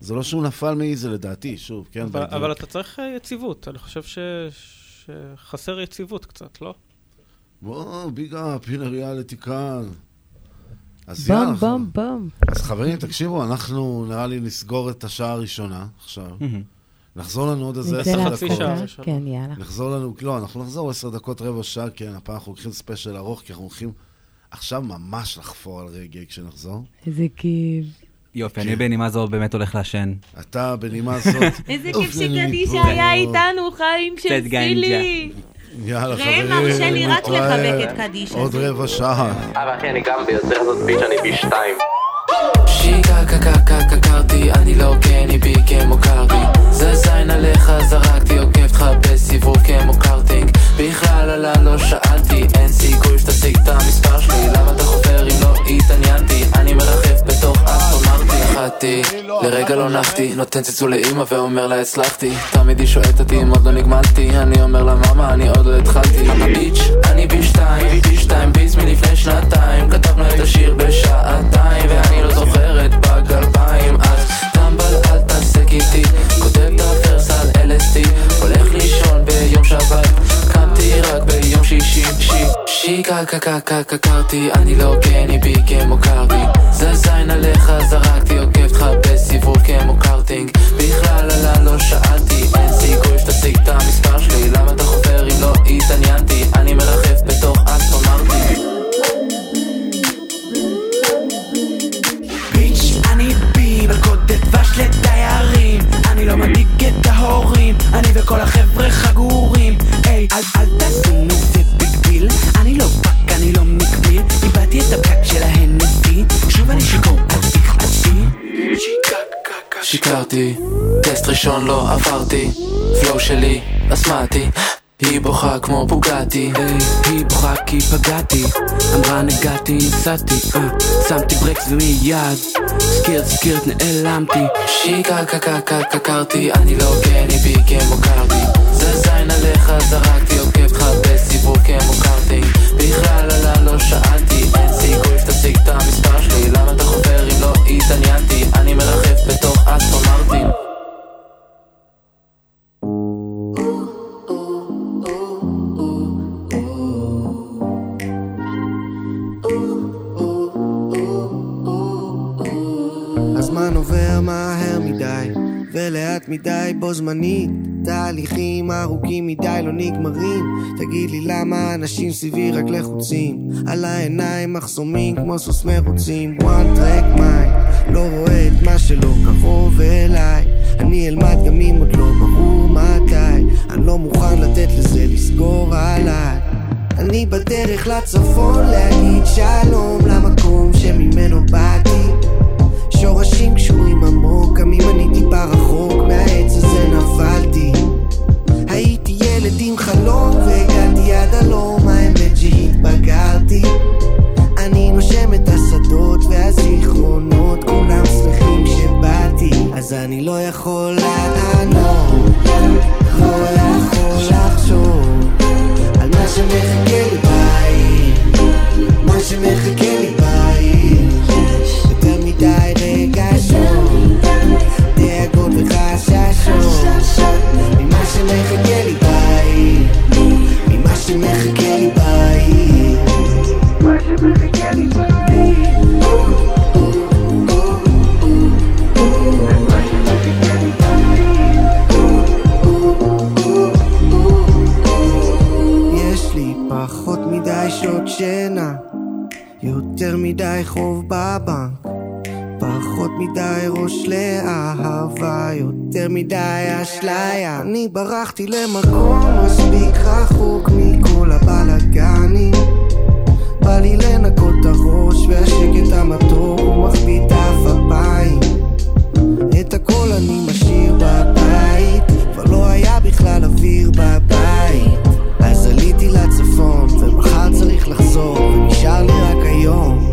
זה לא שהוא נפל מאיזי לדעתי, שוב, כן. אבל, בדיוק. אבל אתה צריך אה, יציבות, אני חושב ש... שחסר יציבות קצת, לא? וואו, big up, הנה ריאליטי כאן. אז בום, יאללה. בום, בום. אז חברים, תקשיבו, אנחנו נראה לי נסגור את השעה הראשונה עכשיו. נחזור לנו עוד איזה עשר? דקות. כן, יאללה. נחזור לנו, לא, אנחנו נחזור עשר דקות, רבע שעה, כן, הפעם אנחנו לוקחים ספיישל ארוך, כי אנחנו הולכים עכשיו ממש לחפור על רגעי כשנחזור. איזה כיף. יופי, אני בנימה זו באמת הולך לעשן. אתה בנימה זאת. איזה כיף שקדישה. היה איתנו, חיים של. סילי. יאללה, ראם חברים. מרשה לי רק לחבק את קדישה. עוד רבע שעה. אבל אחי, אני גם ביוצר הזאת ביץ', אני פי שתיים. שיקה קקה קקה קרתי, אני לא גני בי כמו קרבי זה זין עליך זרקתי, עוקב אותך בסיבוב כמו קארטינג בכלל עלה לא שאלתי, אין סיכוי שתשיג את המספר שלי. למה אתה חופר אם לא התעניינתי? אני מרחף בתוך אסטרונאוטי נחתי, לרגע לא נחתי נותן צלצול לאמא ואומר לה הצלחתי. תמיד היא שואלת אותי אם עוד לא נגמלתי. אני אומר לה מאמה אני עוד לא התחלתי. ביץ', אני בי שתיים, בי שתיים ביס מלפני שנתיים. כתבנו את השיר בשעתיים ואני לא זוכרת בגרביים אז טמבל אל תעסק איתי. כותב את LSD הולך לישון ביום שבת. קמתי רק ביום שישי. שי שיקה קקה קקה קרתי אני לא גני בי כמו קרבי זה זין עליך זרקתי עוקב אותך בסיבוב כמו קארטינג. בכלל עלה לא שאלתי אין סיכוי שתשיג את המספר שלי. למה אתה חופר אם לא התעניינתי? אני מרחף בתוך אסטרונאוטי את ההורים. אני וכל החבר'ה חגורים. היי, אל אל תשימו זה big deal אני לא פאק, אני לא מקביל איבדתי את הפקק של ההנדסי. שוב אני שיכור, אל תכעסי שיקרתי, טסט ראשון לא עברתי, פלואו שלי אסמאטי, היא בוכה כמו בוגטי, היי, היא בוכה כי פגעתי. אמרה נגעתי, נסעתי, אה, שמתי ברקס ומיד סקירט סקירט נעלמתי. שיקה קקה קקה קרתי, אני לא גני בי כמו קרבי, זה זין עליך זרקתי, עוקב אותך בסיבוב כמו קארטינג, בכלל עלה לא שאלתי, אין סיכוי שתשיג את המספר שלי, למה אתה חופר אם לא התעניינתי, אני מרחף בתוך אסטרונאוטים. הזמן עובר מהר מדי, ולאט מדי בו זמנית. תהליכים ארוכים מדי לא נגמרים. תגיד לי למה אנשים סביבי רק לחוצים. על העיניים מחסומים כמו סוס מרוצים. one track mind, לא רואה את מה שלא קרוב אליי. אני אלמד גם אם עוד לא ברור מתי. אני לא מוכן לתת לזה לסגור עליי. אני בדרך לצפון להגיד שלום למקום שממנו באתי. שורשים קשורים עמוק, גם אם אני טיפה רחוק מהעץ הזה נפלתי. הייתי ילד עם חלום והגעתי עד הלום, האמת שהתבגרתי. אני נושם את השדות והזיכרונות, כולם שמחים שבאתי, אז אני לא יכול לענות, לא יכול לחשוב על מה שמחכה לי בית, מה שמחכה לי בית. יותר מדי רגשות, דאגות וחששות, ממה שמחכה לי בית, ממה שמחכה לי בית. מה שמחכה לי יש לי פחות מדי שעות שינה, יותר מדי חוב בבנק, פחות מדי ראש לאהבה, יותר מדי אשליה. אני ברחתי למקום מספיק רחוק מכל הבלאגנים. בא לי לנקות את הראש והשקט המתוק הוא מחביא את אף אפיים. את הכל אני משאיר בבית, כבר לא היה בכלל אוויר בבית. אז עליתי לצפון, ומחר צריך לחזור, ונשאר לי רק היום.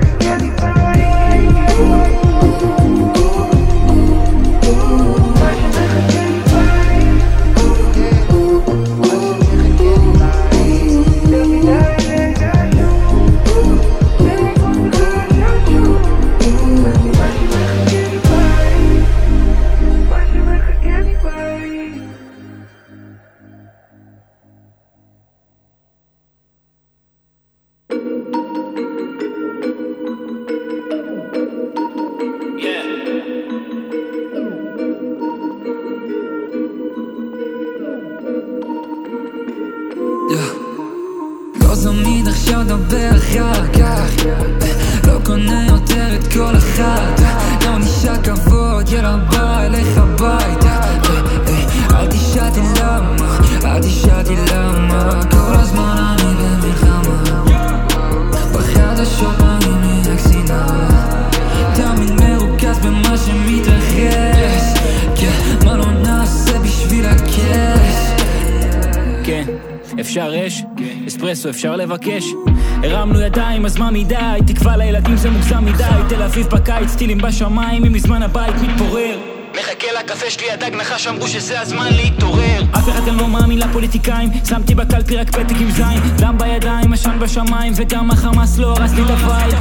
בשמיים, אם מזמן הבית מתפורר. מחכה לקפה שלי, הדג נחש אמרו שזה הזמן להתעורר. אף אחד כאן לא מאמין לפוליטיקאים. שמתי בקלפי רק פתק עם זין. דם בידיים, עשן בשמיים וגם החמאס לא הרס לי את ה vibe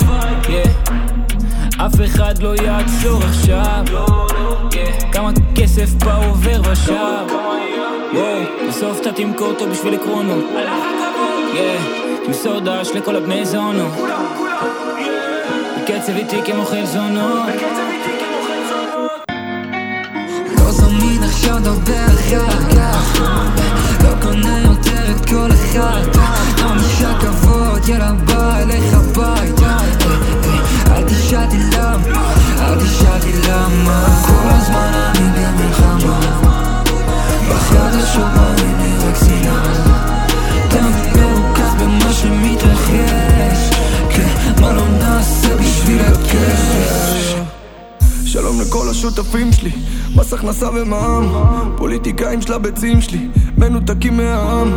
Yeah. אף אחד לא יעצור עכשיו. Yeah. כמה כסף פה עובר ושב בסוף אתה תמכור אותו בשביל עקרונות. תמסור דש לכל הבני זונו בקצב איטי כמוכר זונות לא זמין עכשיו דבר השותפים שלי, מס הכנסה ומע"מ פוליטיקאים של הביצים שלי, מנותקים מהעם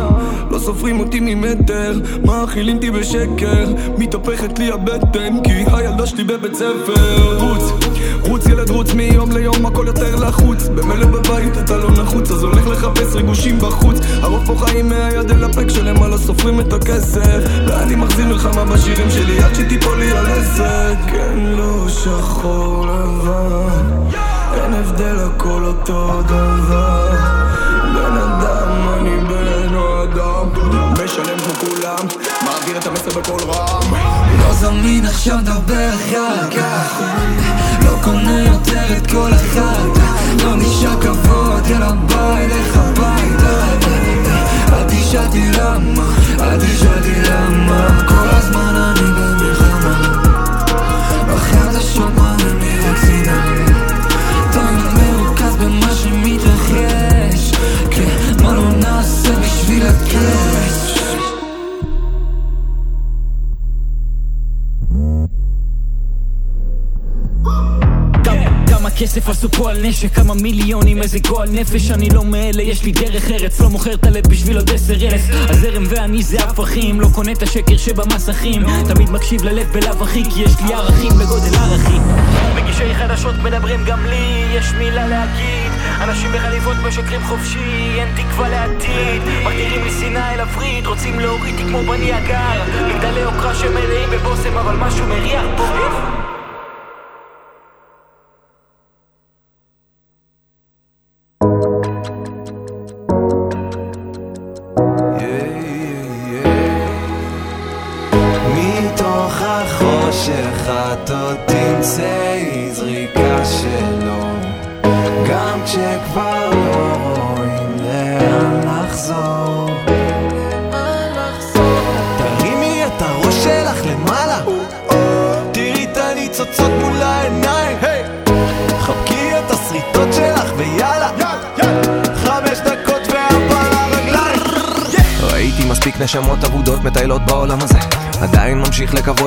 לא סופרים אותי ממטר, מאכילים אותי בשקר מתהפכת לי הבטן כי הילדה שלי בבית ספר. רוץ, רוץ ילד רוץ מיום ליום הכל יותר לחוץ במילא בבית אתה לא נחוץ אז הולך לחפש ריגושים בחוץ. הרוב פה חיים מהיד אל הפה כשלמעלה סופרים את הכסף. ואני מחזיר מלחמה בשירים שלי עד שתיפול לי הלסת כן לא שחור לבן אין הבדל הכל אותו דבר. בן אדם אני בן אדם. משלם כמו כולם מעביר את המסר בקול רם. לא זמין עכשיו דבר אחר כך. לא קונה יותר את כל אחד לא נשאר כבוד יאללה בא אליך הביתה. אל תשאל אותי למה, אל תשאל אותי למה. כל הזמן אני במלחמה כסף עשו פה על נשק, כמה מיליונים, איזה גועל נפש אני לא מאלה, יש לי דרך ארץ, לא מוכר את הלב בשביל עוד עשר אלף. הזרם ואני זה הפכים, לא קונה את השקר שבמסכים. תמיד מקשיב ללב בלאו הכי, כי יש לי ערכים בגודל ערכי מגישי חדשות מדברים גם לי, יש מילה להגיד. אנשים בחליפות משקרים חופשי, אין תקווה לעתיד. מגדירים לי שנאה אל הווריד, רוצים להוריד כמו בני הגר. מגדלי יוקרה שמלאים בבושם, אבל משהו מריח פה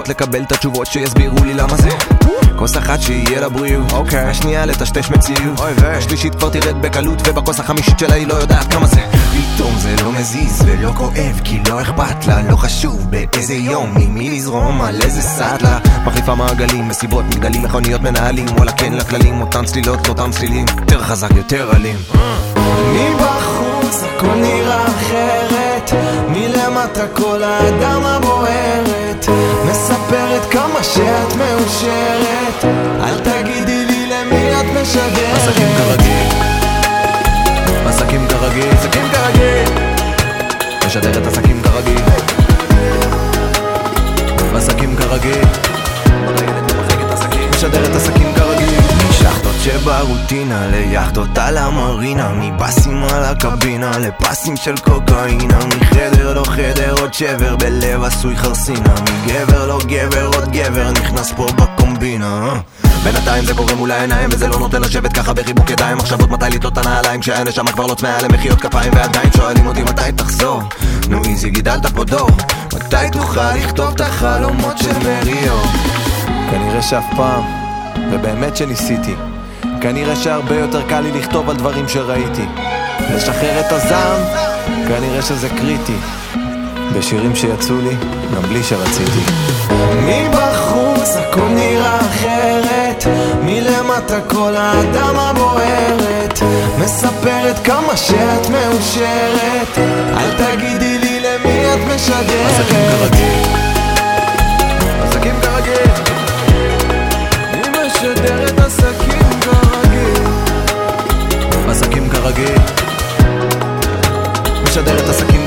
לקוות לקבל את התשובות שיסבירו לי למה זה. כוס אחת שיהיה לה בריאות אוקיי. השנייה לטשטש מציאות השלישית כבר תרד בקלות ובכוס החמישית שלה היא לא יודעת כמה זה. פתאום זה לא מזיז ולא כואב כי לא אכפת לה לא חשוב באיזה יום ממי לזרום על איזה סדלה מחליפה מעגלים מסיבות מגדלים מכוניות מנהלים וואלה כן לכללים אותן צלילות אותם צלילים. יותר חזק יותר אלים. מבחוץ הכל נראה אחרת מלמטה כל האדמה בוערת מספרת כמה שאת מאושרת. אל תגידי לי למי את משדרת עסקים כרגיל. עסקים כרגיל. עסקים כרגיל. משדרת עסקים כרגיל. עסקים כרגיל. משדרת עסקים שברוטינה ליאכטות על המרינה מבאסים על הקבינה לפסים של קוקאינה מחדר לא חדר עוד שבר בלב עשוי חרסינה מגבר לא גבר עוד גבר נכנס פה בקומבינה? בינתיים זה קורה מול העיניים וזה לא נותן לשבת ככה בחיבוק ידיים. מחשבות מתי לטעות את הנעליים כשהנשמה כבר לא צמאה למחיאות כפיים ועדיין שואלים אותי מתי תחזור. נו איזי גידלת פה דור. מתי תוכל לכתוב את החלומות של מריו? כנראה שאף פעם, ובאמת שניסיתי כנראה שהרבה יותר קל לי לכתוב על דברים שראיתי. לשחרר את הזעם, כנראה שזה קריטי. בשירים שיצאו לי, גם בלי שרציתי. מבחוץ הכל נראה אחרת מלמטה כל האדמה בוערת מספרת כמה שאת מאושרת אל תגידי לי למי את משדרת. עסקים כרגיל. עסקים כרגיל כרגיל. משדרת עסקים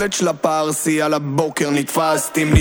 במכולת של הפרסי, על הבוקר נתפסתי. הם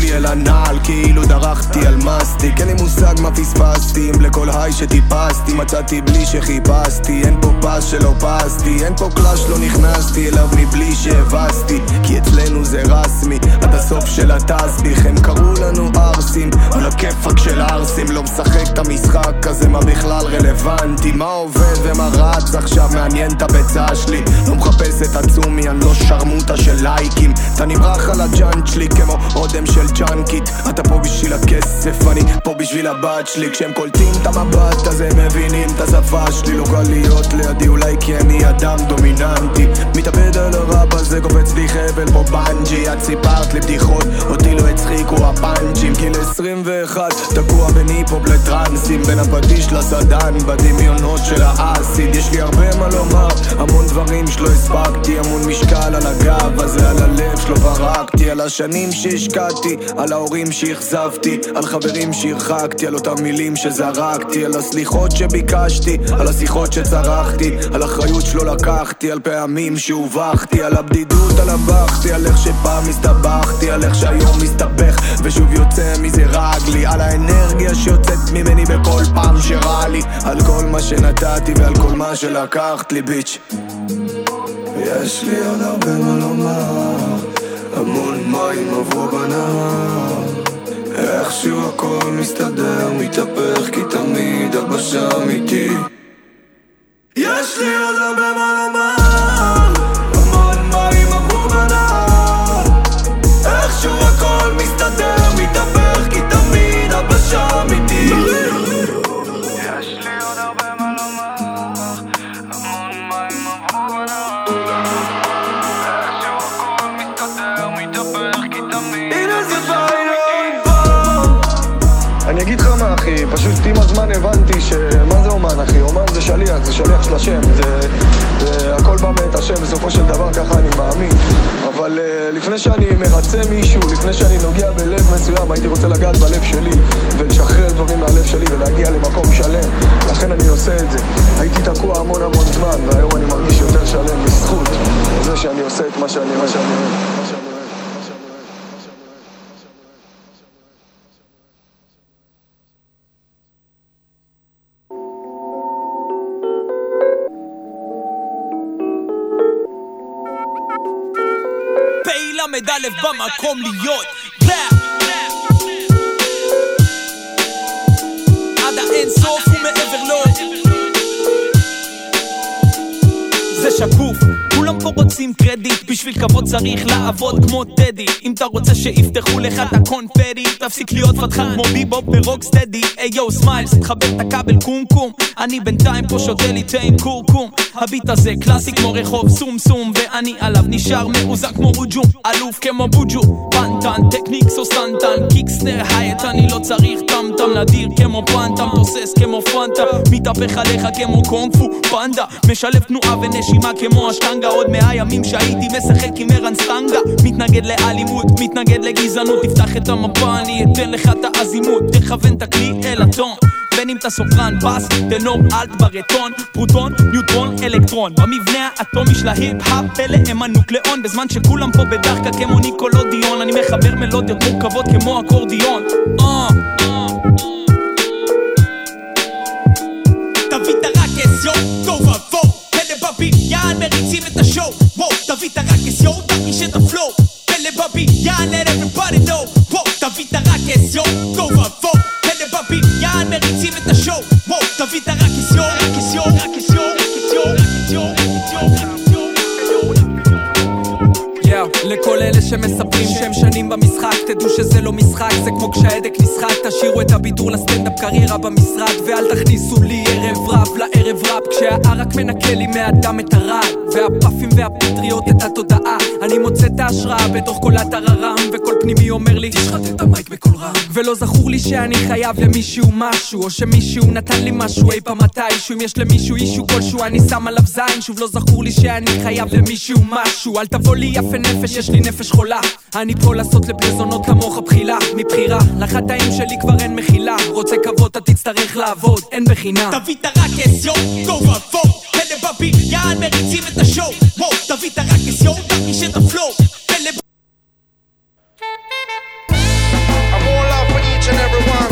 לי אל הנעל, כאילו דרכתי על מסטיק. אין לי מושג מה פספסתי, אם לכל היי שטיפסתי. מצאתי בלי שחיפשתי, אין פה פס שלא פסתי. אין פה קלאש, לא נכנסתי אליו מבלי שהבסתי. כי אצלנו זה רסמי, עד הסוף של התסביך. הם קראו לנו ערסים, על הכיפאק של ערסים. לא משחק את המשחק הזה, מה בכלל רלוונטי? מה עובד ומה רץ עכשיו מעניין את הביצה שלי. לא מחפש את עצמי, אני לא שרמוטה של לייקים. אתה נמרח על הג'וינט שלי כמו אודם של ג'אנקית. אתה פה בשביל הכסף, אני פה בשביל הבת שלי. כשהם קולטים את המבט הזה, הם מבינים את השפה שלי. לא קל להיות לידי אולי כי אני אדם דומיננטי. מתאבד על הראפ הזה, קופץ לי חבל פה באנג'י. את סיפרת לי בדיחות, אותי לא הצחיקו הפאנצ'ים. גיל 21, תקוע בין היפ-הופ לטרנסים. בין הפטיש לסדן, בדמיונות של האסיד. יש לי הרבה מה לומר, המון דברים שלא הספקתי. המון משקל על הגב הזה, על הלב שלא ברקתי. על השנים שהשקעתי, על ההורים שאכזבתי. על חברים שהרחקתי, על אותם מילים שזרקתי. על הסליחות שביקשתי, על השיחות שצרחתי. על אחריות שלא לקחתי, על פעמים שהובכתי. על הבדידות, על הבכתי, על איך שפעם הסתבכתי. על איך שהיום מסתבך, ושוב יוצא מזה רגלי. על האנרגיה שיוצאת ממני בכל פעם שרע לי. על כל מה שנתתי ועל כל מה שלקחת לי, ביץ'. יש לי עוד הרבה מה לומר, המון מים עברו בנהר. איכשהו הכל מסתדר, מתהפך, כי תמיד שם איתי. יש לי עוד הרבה מה לומר, שליח, זה שליח של השם, זה, זה הכל בא מאת השם בסופו של דבר, ככה אני מאמין. אבל uh, לפני שאני מרצה מישהו, לפני שאני נוגע בלב מסוים, הייתי רוצה לגעת בלב שלי ולשחרר דברים מהלב שלי ולהגיע למקום שלם. לכן אני עושה את זה. הייתי תקוע המון המון זמן והיום אני מרגיש יותר שלם בזכות זה שאני עושה את מה שאני, מה שאני אוהב במקום להיות רוצים קרדיט, בשביל כבוד צריך לעבוד כמו טדי. אם אתה רוצה שיפתחו לך את הקונפטי תפסיק להיות פתחן כמו ביבופ ברוק סטדי. היי יו סמיילס, תחבר את הכבל קומקום אני בינתיים פה שותה לי תה עם קורקום. הביט הזה קלאסי כמו רחוב סום סום ואני עליו נשאר מאוזן כמו רוג'ום אלוף כמו בוג'ו. פנטן, טקניקס או סנטן קיקסנר הייט אני לא צריך טמטם. נדיר כמו פנטם תוסס כמו פנטה. מתהפך עליך כמו קונג פו פנדה. משלב תנועה ונשימה כמו אשטנגה עוד מאה ימים שהייתי משחק עם ערן סטנגה. מתנגד לאלימות, מתנגד לגזענות. תפתח את המפה אני אתן לך את האזימות. תכוון את הכלי אל הטון. בין אם אתה סופרן, בס, טנור, אלט, ברטון, פרוטון, ניוטרון, אלקטרון. במבנה האטומי של ההיפ-האפ פלא הם הנוקלאון. בזמן שכולם פה בדאחקה כמו ניקלודיאון. אני מחבר מלודיות מורכבות כמו אקורדיון. אה, פלא בבניין מריצים את השואו וואו, תביא את הרקס, יו, תרגיש את הפלואו פלא בבניין, let everybody know. וואו, תביא את הרקס, יו, תוהו ובוהו פלא בבניין מריצים את השואו וואו, תביא את הרקס, יו, רקס, יו, רקס, יו, רקס, לכל אלה שמספרים שהם שנים במשחק תדעו שזה לא משחק, זה כמו כשההדק נשחק תשאירו את הבידור לסטנדאפ קריירה במשרד ואל תכניסו לי ערב רב לערב רב. כשהערק מנקה לי מהדם את הרעל והפאפים והפטריות את התודעה אני מוצא את ההשראה בתוך כל הטררם וקול פנימי אומר לי, תשחט את המייק בקול רם. ולא זכור לי שאני חייב למישהו משהו, או שמישהו נתן לי משהו אי פעם מתישהו. אם יש למישהו אישו כלשהו, אני שם עליו זין. שוב לא זכור לי שאני חייב למישהו משהו. אל תבוא לי יפה נפש, יש לי נפש חולה. אני פה לעשות לבני כמוך בחילה, מבחירה. לחטאים שלי כבר אין מחילה. רוצה כבוד, אתה תצטרך לעבוד, אין בחינם. תביא את הרקס, יו, גו ובואו. פלא בבניין מריצים את השואו. וואו, תביא את הרקס, יו, I'm all for each and every one.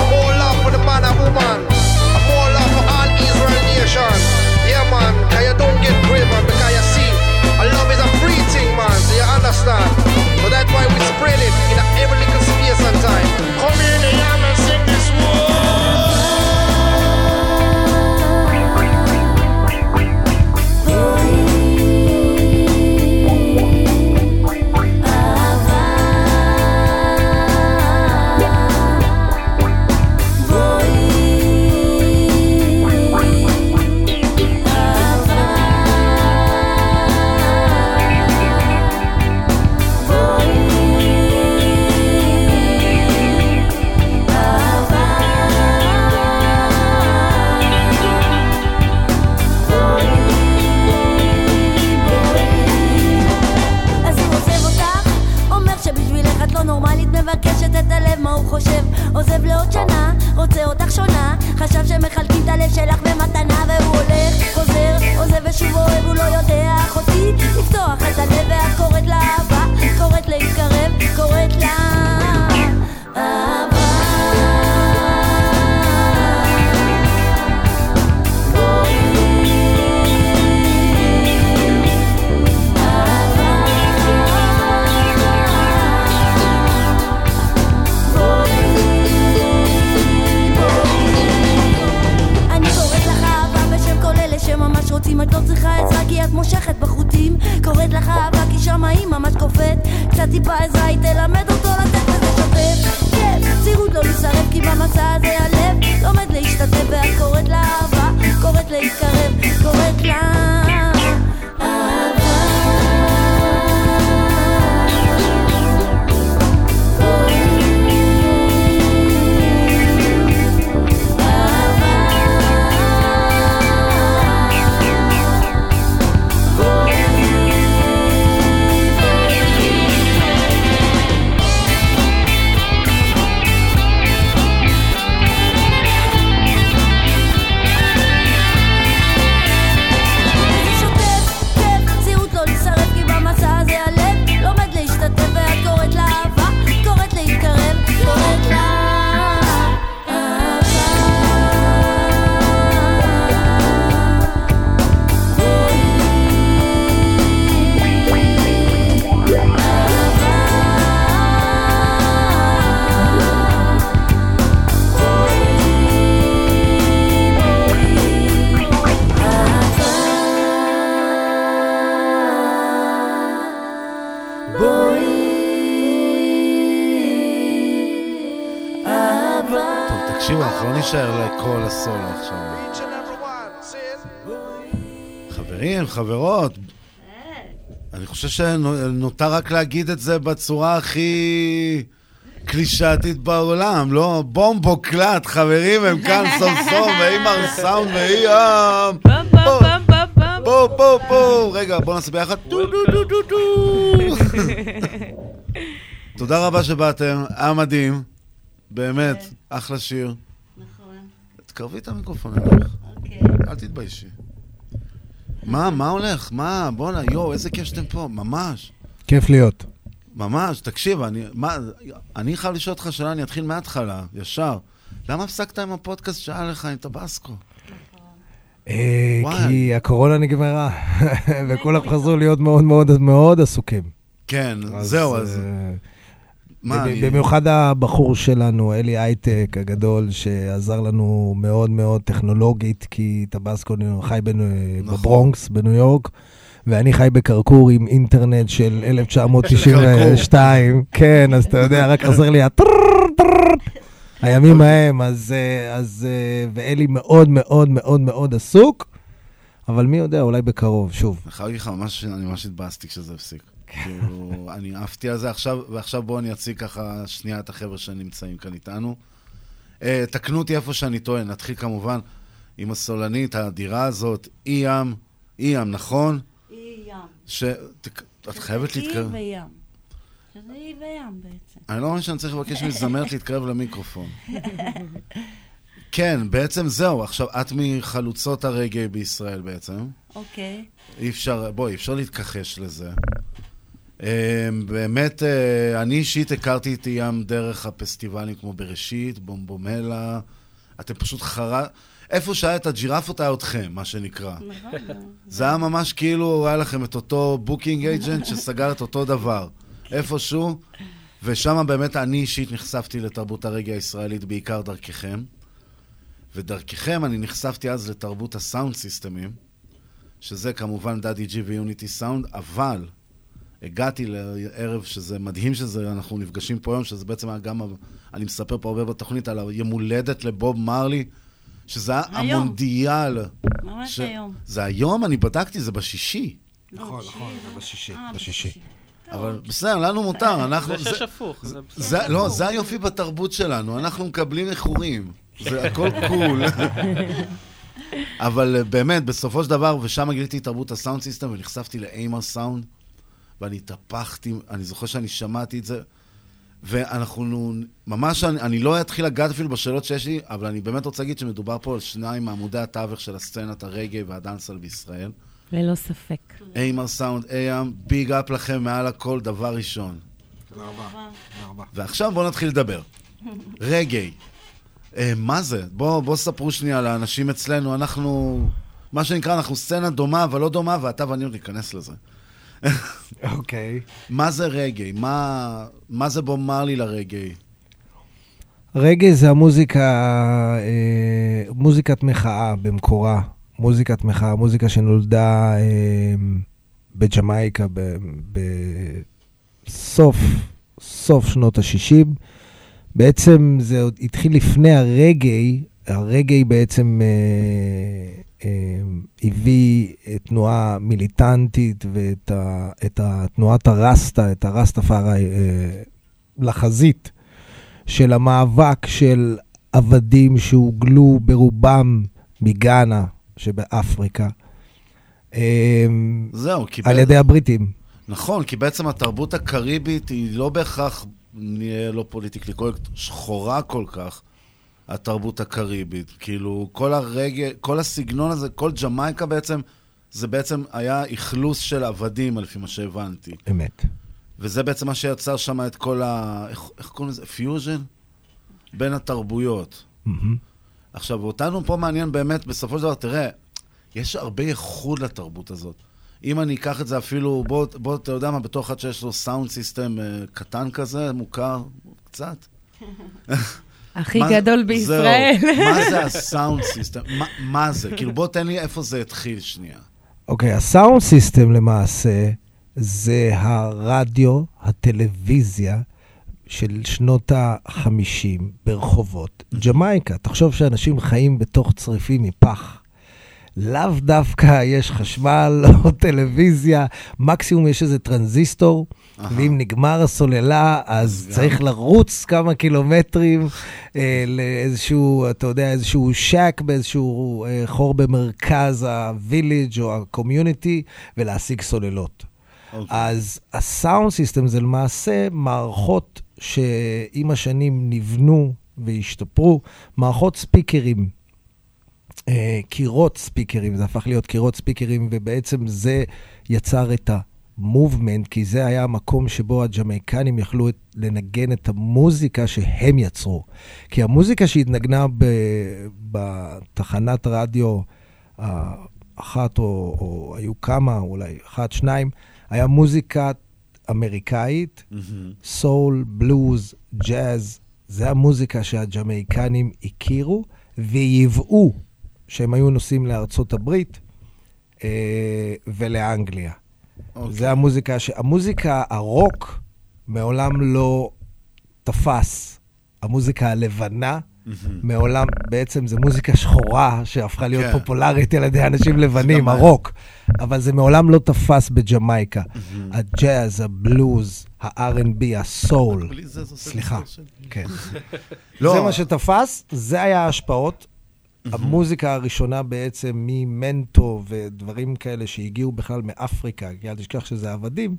I'm all for the man and woman. I'm all for all Israel nation. Yeah, man, you don't get because you see, love is a free thing, man, you understand? So that's why we spread it. עוזב לעוד שנה, רוצה אותך שונה, חשב שמחלקים את הלב שלך במתנה, והוא הולך, חוזר, עוזב ושוב אוהב, הוא לא יודע, אחותי, לפתוח את הלב, ואת קוראת לה אהבה, קוראת להתקרב, קוראת לה רוצים את לא צריכה עזרה כי את מושכת בחוטים. קוראת לך אהבה כי שמאי ממש קופאת. קצת טיפה עזרה היא תלמד אותו לתת וזה שוטף. כיף, צירות לא להישרף כי במסע הזה הלב לומד להשתתף ואת קוראת לה אהבה קוראת להתקרב קוראת לה חושב שנותר רק להגיד את זה בצורה הכי קלישאתית בעולם, לא? בומבו קלט, חברים, הם כאן סוף סוף, ואי מר סאונד ואי עם. בואו, בואו, בואו. רגע, בואו נעשה ביחד. תודה רבה שבאתם, היה מדהים. באמת, אחלה שיר. נכון. תקרבי את המיקרופון אליך. אל תתביישי. מה, מה הולך? מה, בואנה, יואו, איזה כיף שאתם פה, ממש. כיף להיות. ממש, תקשיב, אני, מה, אני חייב לשאול אותך שאלה, אני אתחיל מההתחלה, ישר. למה הפסקת עם הפודקאסט שהיה לך עם טבסקו? אה. כי הקורונה נגמרה, וכולם חזרו להיות מאוד מאוד מאוד עסוקים. כן, זהו, אז... מה, אני- במיוחד הבחור שלנו, אלי הייטק הגדול, שעזר לנו מאוד מאוד טכנולוגית, כי טבסקו חי בנו- נכון. בברונקס, בניו יורק, ואני חי בקרקור עם אינטרנט של 1992. כן, אז אתה יודע, רק חסר לי. הימים ההם, אז, אז, ואלי מאוד מאוד מאוד מאוד עסוק, אבל מי יודע, אולי בקרוב, שוב. אני חייב להגיד לך, ממש, אני ממש התבאסתי כשזה הפסיק. כאילו, אני עפתי על זה עכשיו, ועכשיו בואו אני אציג ככה שנייה את החבר'ה שנמצאים כאן איתנו. אה, תקנו אותי איפה שאני טועה, נתחיל כמובן עם הסולנית האדירה הזאת, אי ים, אי ים, נכון? אי ים. ש... את חייבת להתקרב. אי וים. שזה אי וים בעצם. אני לא מאמין שאני צריך לבקש מזמרת להתקרב למיקרופון. כן, בעצם זהו. עכשיו, את מחלוצות הרגעי בישראל בעצם. אוקיי. אי אפשר, בואי, אי אפשר להתכחש לזה. אה, באמת, אה, אני אישית הכרתי את ים דרך הפסטיבלים כמו בראשית, בומבומלה. אתם פשוט חרה... איפה שהיה את הג'ירפות היה אתכם, מה שנקרא. זה היה ממש כאילו, היה לכם את אותו booking agent שסגר את אותו דבר. איפשהו, ושם באמת אני אישית נחשפתי לתרבות הרגאיי הישראלית, בעיקר דרככם. ודרככם אני נחשפתי אז לתרבות הסאונד סיסטמים, שזה כמובן דאדי ג'י ויוניטי סאונד, אבל הגעתי לערב שזה מדהים שזה, אנחנו נפגשים פה היום, שזה בעצם היה גם, אני מספר פה הרבה בתוכנית על היום הולדת לבוב מרלי, שזה היה היום. המונדיאל. ממש היום. זה היום, אני בדקתי, זה בשישי. נכון, נכון, זה בשישי, אה, בשישי. אבל בסדר, לנו מותר, אנחנו... זה שש הפוך, זה בסדר. זה, לא, זה היופי בתרבות שלנו, אנחנו מקבלים איחורים. זה הכל cool. אבל אה, באמת, בסופו של דבר, ושם גיליתי את תרבות ה sound system, ונחשפתי לאיימר סאונד, ואני התהפכתי, אני זוכר שאני שמעתי את זה, ואנחנו, ממש, אני, אני לא אתחיל לגעת אפילו בשאלות שיש לי, אבל אני באמת רוצה להגיד שמדובר פה על שניים מעמודי התווך של הסצנת הרגעי והדאנסל בישראל. ללא ספק. איימר סאונד, איים, ביג אפ לכם מעל הכל, דבר ראשון. תודה רבה. תודה רבה. ועכשיו בואו נתחיל לדבר. רגעי. אה, מה זה? בואו בוא ספרו שנייה לאנשים אצלנו, אנחנו, מה שנקרא, אנחנו סצנה דומה, אבל לא דומה, ואתה ואני עוד ניכנס לזה. אוקיי. מה זה רגעי? מה, מה זה בוא מרלי לרגעי? רגע זה המוזיקה, אה, מוזיקת מחאה במקורה. מוזיקת מחאה, מוזיקה שנולדה אה, בג'מייקה בסוף, סוף שנות ה-60. בעצם זה התחיל לפני הרגעי, הרגעי בעצם אה, הביא תנועה מיליטנטית ואת ה, את התנועת הרסטה, את הרסטפארי אה, לחזית של המאבק של עבדים שהוגלו ברובם מגאנה שבאפריקה. אה, זהו, כי... על ידי הבריטים. נכון, כי בעצם התרבות הקריבית היא לא בהכרח, נהיה לא פוליטיקלי קורקט, שחורה כל כך, התרבות הקריבית. כאילו, כל הרגאיי, כל הסגנון הזה, כל ג'מייקה בעצם, זה בעצם היה אכלוס של עבדים, לפי מה שהבנתי. אמת. וזה בעצם מה שיצר שם את כל ה... איך, איך קוראים לזה? פיוז'ן? בין התרבויות. מהמם. עכשיו, אותנו פה מעניין באמת, בסופו של דבר, תראה, יש הרבה ייחוד לתרבות הזאת. אם אני אקח את זה אפילו, בוא, בוא אתה יודע מה, בתור אחד שיש לו sound system אה, קטן כזה, מוכר, קצת. הכי מה- גדול בישראל. זהו, מה זה ה sound system? מה, מה זה? כאילו, בוא תן לי איפה זה התחיל שנייה. אוקיי, ה sound system למעשה זה הרדיו, הטלוויזיה של שנות ה-50 ברחובות ג'מייקה. תחשוב שאנשים חיים בתוך צריפים מפח. לאו דווקא יש חשמל או טלוויזיה, מקסימום יש איזה טרנזיסטור, ואם נגמר הסוללה, אז צריך לרוץ כמה קילומטרים אה, לאיזשהו, אתה יודע, איזשהו shack באיזשהו אה, חור במרכז ה village או ה community, ולהשיג סוללות. אז ה sound system זה למעשה מערכות שעם השנים נבנו והשתפרו, מערכות ספיקרים. אה, קירות ספיקרים, זה הפך להיות קירות ספיקרים, ובעצם זה יצר את המובמנט, כי זה היה המקום שבו הג'מייקנים יכלו את, לנגן את המוזיקה שהם יצרו. כי המוזיקה שהתנגנה ב, בתחנת רדיו אה, אחת, או, או היו כמה, אולי אחת, שניים, היה מוזיקה אמריקאית, סול, בלוז, ג'אז, זה המוזיקה שהג'מייקנים הכירו וייבאו שהם היו נוסעים לארצות הברית אה, ולאנגליה. אוקיי. זה המוזיקה, ש... המוזיקה, הרוק, מעולם לא תפס. המוזיקה הלבנה מעולם, בעצם זה מוזיקה שחורה שהפכה להיות כן. פופולרית על ידי אנשים לבנים, הרוק. אבל זה מעולם לא תפס בג'מייקה. הג'אז, הבלוז, ה-R&B, הסול. סליחה, כן. לא. זה מה שתפס, זה היה ההשפעות. המוזיקה הראשונה בעצם ממנטו ודברים כאלה שהגיעו בכלל מאפריקה, כי אל תשכח שזה עבדים,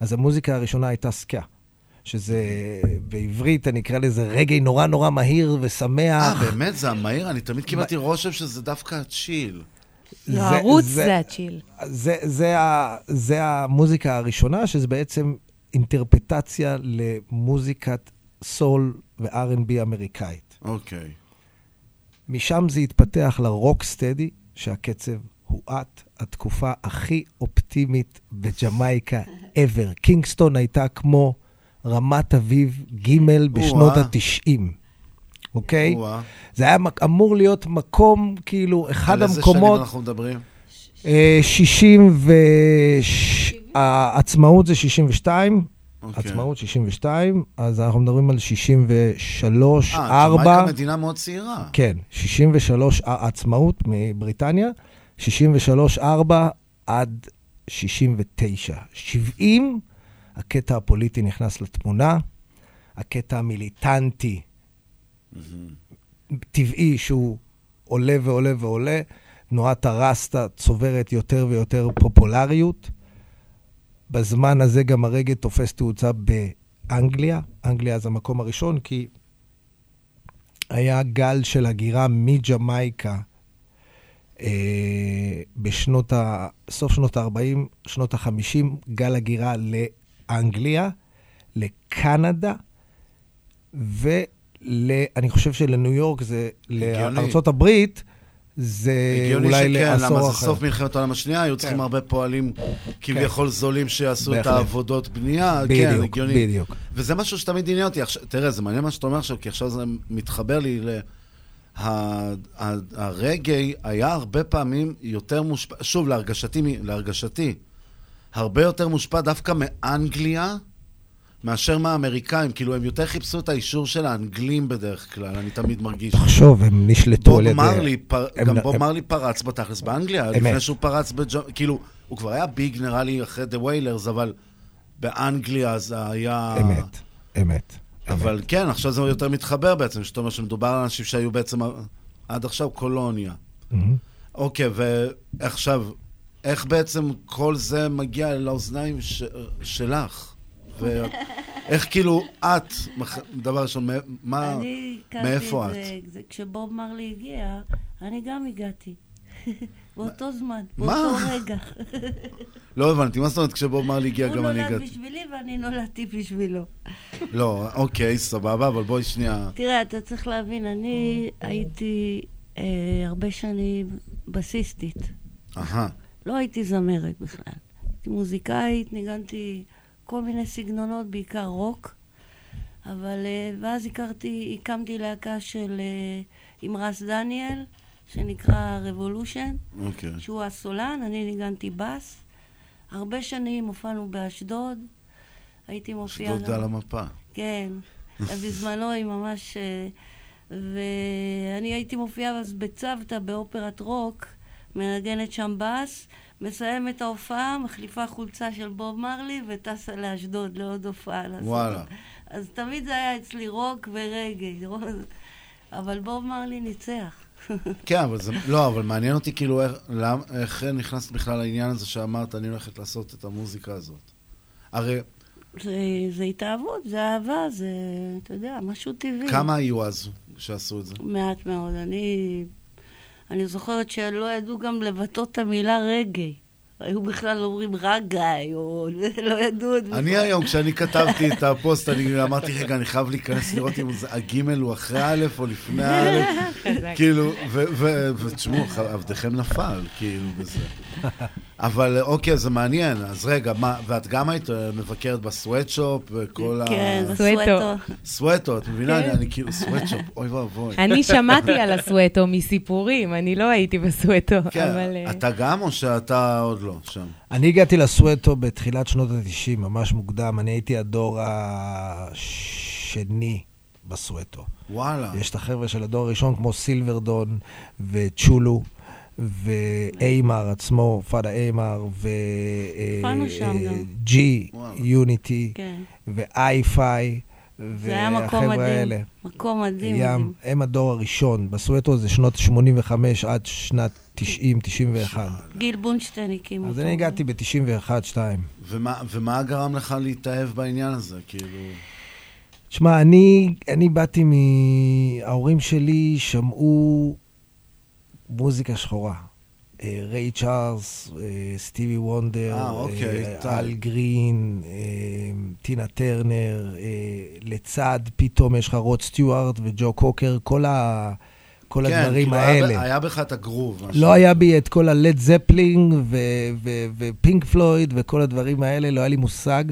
אז המוזיקה הראשונה הייתה סקה. שזה, בעברית אני אקרא לזה רגעי נורא נורא מהיר ושמח. אה, באמת? זה המהיר? אני תמיד קיבלתי רושם שזה דווקא הצ'יל. לא, הערוץ זה הצ'יל. זה המוזיקה הראשונה, שזה בעצם אינטרפטציה למוזיקת סול ו-R&B אמריקאית. אוקיי. משם זה התפתח לרוק סטדי, שהקצב הואט, התקופה הכי אופטימית בג'מייקה ever. קינגסטון הייתה כמו רמת אביב ג' בשנות או-אה. ה-90, אוקיי? או-אה. זה היה מק- אמור להיות מקום, כאילו, אחד על איזה המקומות... שנים אנחנו מדברים? אה, 60 ו... העצמאות זה 62, אוקיי. עצמאות 62, אז אנחנו מדברים על 63, אה, 4. ג'מייקה מדינה מאוד צעירה. כן, 63 העצמאות מבריטניה, 63, 4 עד 69. 70, הקטע הפוליטי נכנס לתמונה, הקטע המיליטנטי, טבעי שהוא עולה ועולה ועולה, תנועת הרסטה צוברת יותר ויותר פופולריות. בזמן הזה גם הרגע תופס תאוצה באנגליה. אנגליה זה המקום הראשון, כי היה גל של הגירה מג'מייקה אה, בשנות ה... סוף שנות ה-40, שנות ה-50, גל הגירה לאנגליה, לקנדה, ול... אני חושב שלניו יורק זה... לארצות הברית, זה הגיוני אולי שכן, לעשור למה זה אחר. סוף מלחמת העולם השנייה, היו צריכים כן. הרבה פועלים כביכול זולים שיעשו את בהחלט. העבודות בנייה. כן, בדיוק, הגיוני. בדיוק. וזה משהו שתמיד עניין אותי. תראה, זה מעניין מה שאתה אומר עכשיו, כי עכשיו זה מתחבר לי ל... ה- ה- הרגעי היה הרבה פעמים יותר מושפע, שוב, להרגשתי, להרגשתי, הרבה יותר מושפע דווקא מאנגליה מאשר מהאמריקאים. כאילו, הם יותר חיפשו את האישור של האנגלים בדרך כלל, אני תמיד מרגיש. תחשוב, הם נשלטו על ידי... מרלי, פר... הם- גם בוב הם- מרלי פרץ בתכלס באנגליה, אמת. לפני שהוא פרץ בג'... כאילו, הוא כבר היה ביג נראה לי אחרי The Wailers, אבל באנגליה זה היה... אמת, אמת. אבל כן, עכשיו זה יותר מתחבר בעצם, שאתה אומר שמדובר על אנשים שהיו בעצם עד עכשיו קולוניה. אוקיי, ועכשיו, איך בעצם כל זה מגיע לאוזניים ש... שלך? ואיך כאילו את, דבר ראשון, מה- מה, אני הכרתי מאיפה את את? זה, כשבוב מרלי הגיע, אני גם הגעתי. באותו זמן? באותו רגע. לא הבנתי, מה זאת אומרת כשבוב מרלי הגיע גם הוא אני נולד הגעתי? בשבילי ואני נולדתי בשבילו. לא, אוקיי, סבבה, אבל בואי שנייה. תראה, אתה צריך להבין, אני הייתי אה, הרבה שנים בסיסטית. אהה. לא הייתי זמרת בכלל. הייתי מוזיקאית, ניגנתי כל מיני סגנונות, בעיקר רוק. אבל, אה, ואז הכרתי, הקמתי להקה של, אה, עם רס דניאל, שנקרא רבולושן, אוקיי. שהוא הסולן, אני ניגנתי בס. הרבה שנים הופענו באשדוד, הייתי מופיעה... אשדוד על המפה. כן, בזמנו היא ממש... אה, ואני הייתי מופיעה אז בצוותא באופרת רוק, מנגנת שם בס, מסיימת את ההופעה, מחליפה חולצה של בוב מרלי וטסה לאשדוד לעוד הופעה. וואלה. אז תמיד זה היה אצלי רוק ורגעי. אבל בוב מרלי ניצח. כן, אבל זה... לא, אבל מעניין אותי כאילו איך, למ, איך נכנסת בכלל לעניין הזה שאמרת, אני הולכת לעשות את המוזיקה הזאת. הרי זה, זה התאהבות, זה אהבה, זה, אתה יודע, משהו טבעי. כמה היו אז שעשו את זה? מעט מאוד. אני, אני זוכרת שלא ידעו גם לבטא את המילה רגעי. היו בכלל אומרים רגעי, או לא ידעו את זה. אני היום, כשאני כתבתי את הפוסט, אני אמרתי, רגע, אני חייב להיכנס לראות אם זה- הגימל הוא אחרי א' או לפני א', חזק. כאילו, ו- ו- ותשמעו, עבדכם נפל, כאילו, בזה. אבל אוקיי, זה מעניין. אז רגע, מה, ואת גם היית אה, מבקרת בסוואטשופ וכל ה... כן, סוואטו. סוואטו, את מבינה? כן. אני- אני כאילו, סוואטשופ, אוי ואבוי. אני שמעתי על הסוואטו מסיפורים, אני לא הייתי בסוואטו, כן, אבל... אה, אתה גם או שאתה עוד לא שם? אני הגעתי לסואטו בתחילת שנות ה-90, ממש מוקדם. אני הייתי הדור השני בסואטו. וואלה. יש את החבר'ה של הדור הראשון, כמו סילברדון וצ'ולו. ואיימר עצמו, פאדה איימר, הופענו שם גם. וג'י, יוניטי, כן. ואיי-פיי, זה היה מקום והחבר'ה מדהים. האלה. מקום מדהים. ים, מדהים. הם הדור הראשון. בסואטו זה שנות 85 עד שנת 90, 91. גיל בונשטיין הקים אז אותו. אני הגעתי ב-91-2. ומה, ומה גרם לך להתאהב בעניין הזה? כאילו... תשמע, אני, אני באתי מ... ההורים שלי שמעו מוזיקה שחורה. אה, ריי צ'ארלס, אה, סטיבי וונדר, אה, אוקיי, טל. אל גרין, טינה טרנר, לצד פתאום יש לך רוד סטיוארט וג'ו קוקר, כל, ה, כל כן, הדברים כאילו האלה. היה בך את הגרוב. לא היה בי את כל הלד זפלינג ופינק פלויד וכל הדברים האלה, לא היה לי מושג.